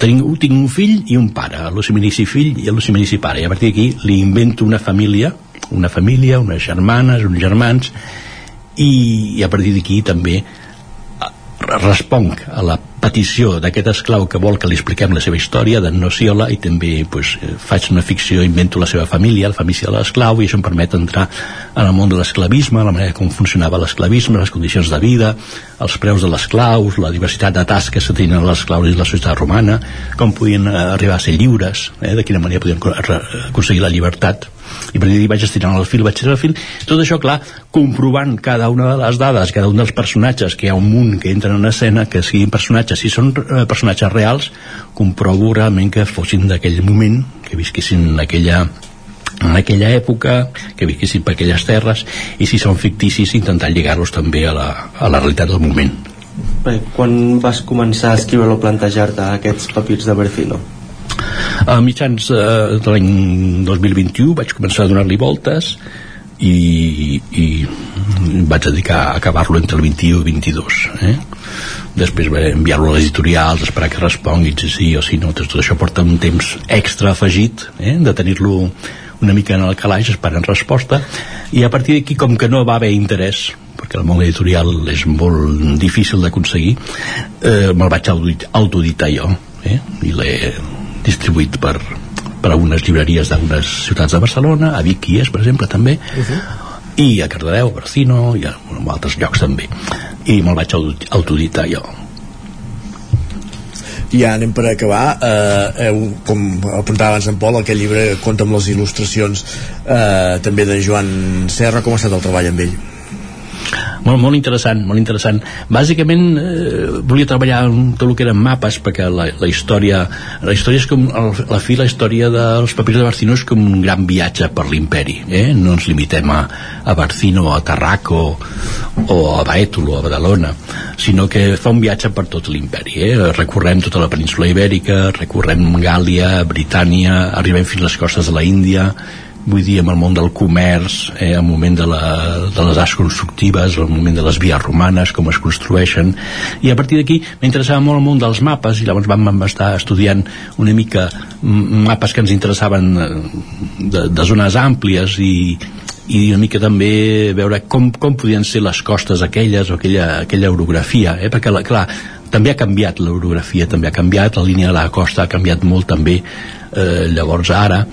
tenim, tinc un fill i un pare, l'Ociminici fill i l'Ociminici pare i a partir d'aquí li invento una família una família, unes germanes, uns germans i, i a partir d'aquí també responc a la petició d'aquest esclau que vol que li expliquem la seva història d'en Nociola i també pues, faig una ficció, invento la seva família, la família de l'esclau i això em permet entrar en el món de l'esclavisme, la manera com funcionava l'esclavisme, les condicions de vida, els preus de l'esclaus, la diversitat de tasques que tenien l'esclau i la societat romana, com podien eh, arribar a ser lliures, eh, de quina manera podien aconseguir la llibertat. I per dir vaig estirant el fil, vaig estirant el fil tot això, clar, comprovant cada una de les dades, cada un dels personatges que hi ha un munt que entren en escena, que siguin personatges si són eh, personatges reals comprovo realment que fossin d'aquell moment que visquessin en aquella en aquella època, que visquessin per aquelles terres, i si són ficticis intentar lligar-los també a la, a la realitat del moment. Bé, quan vas començar a escriure o plantejar-te aquests papirs de Bercino? A mitjans eh, de l'any 2021 vaig començar a donar-li voltes i, i vaig dedicar a acabar-lo entre el 21 i el 22 eh? Després enviar-lo a les editorials esperar que responguin si sí o si no tot això porta un temps extra afegit eh? de tenir-lo una mica en el calaix esperant resposta i a partir d'aquí com que no va haver interès perquè el món editorial és molt difícil d'aconseguir eh, me'l vaig autoeditar jo eh? i l'he distribuït per, per a unes llibreries d'unes ciutats de Barcelona, a Vic i és, per exemple, també, uh -huh. I a Cardedeu, a Barcino, i a, altres llocs també. I me'l vaig autoditar jo. I ja anem per acabar eh, eh, com apuntava abans en Pol aquest llibre compta amb les il·lustracions eh, també de Joan Serra com ha estat el treball amb ell? Molt, molt interessant, molt interessant. Bàsicament eh, volia treballar amb tot el que eren mapes perquè la, la història la història és com, a la fi la història dels papirs de Barcino és com un gran viatge per l'imperi, eh? no ens limitem a, a Barcino, a Tarraco o a Baètolo, a Badalona sinó que fa un viatge per tot l'imperi eh? recorrem tota la península ibèrica recorrem Gàlia, Britània arribem fins a les costes de la Índia vull dir, amb el món del comerç, eh, el moment de, la, de les arts constructives, el moment de les vies romanes, com es construeixen, i a partir d'aquí m'interessava molt el món dels mapes, i llavors vam, estar estudiant una mica mapes que ens interessaven eh, de, de zones àmplies i, i una mica també veure com, com podien ser les costes aquelles o aquella, aquella orografia, eh? perquè clar, també ha canviat l'orografia, també ha canviat, la línia de la costa ha canviat molt també, eh, llavors ara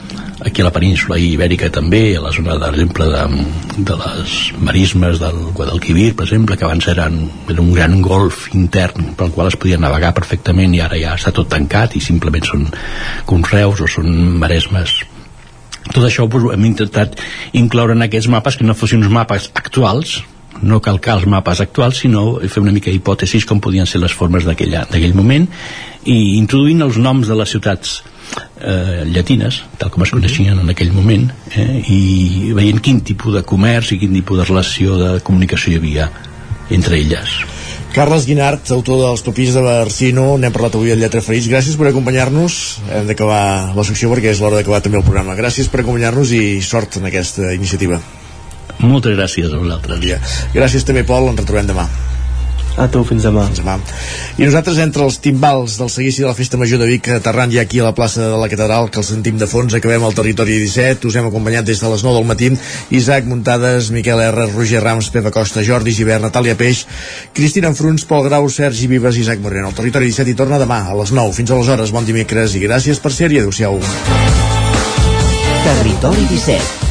aquí a la península ibèrica també, a la zona, per exemple, de, de les marismes del Guadalquivir, per exemple, que abans eren, era un gran golf intern pel qual es podia navegar perfectament i ara ja està tot tancat i simplement són conreus o són maresmes. Tot això doncs, hem intentat incloure en aquests mapes que no fossin uns mapes actuals no calcar els mapes actuals sinó fer una mica hipòtesis com podien ser les formes d'aquell moment i introduint els noms de les ciutats eh, llatines, tal com es coneixien en aquell moment, eh, i veient quin tipus de comerç i quin tipus de relació de comunicació hi havia entre elles. Carles Guinart, autor dels Topís de Barcino, n'hem parlat avui al Lletra Ferits. Gràcies per acompanyar-nos. Hem d'acabar la secció perquè és l'hora d'acabar també el programa. Gràcies per acompanyar-nos i sort en aquesta iniciativa. Moltes gràcies a vosaltres. Gràcies també, Pol. Ens retrobem demà. A tu, fins demà. Fins demà. I nosaltres, entre els timbals del seguici de la Festa Major de Vic, aterrant ja aquí a la plaça de la Catedral, que el sentim de fons, acabem al territori 17. Us hem acompanyat des de les 9 del matí. Isaac Muntades, Miquel R, Roger Rams, Pepa Costa, Jordi Givert, Natàlia Peix, Cristina Enfruns, Pol Grau, Sergi Vives i Isaac Moreno. El territori 17 hi torna demà a les 9. Fins aleshores, bon dimecres i gràcies per ser-hi. Adéu-siau. Territori 17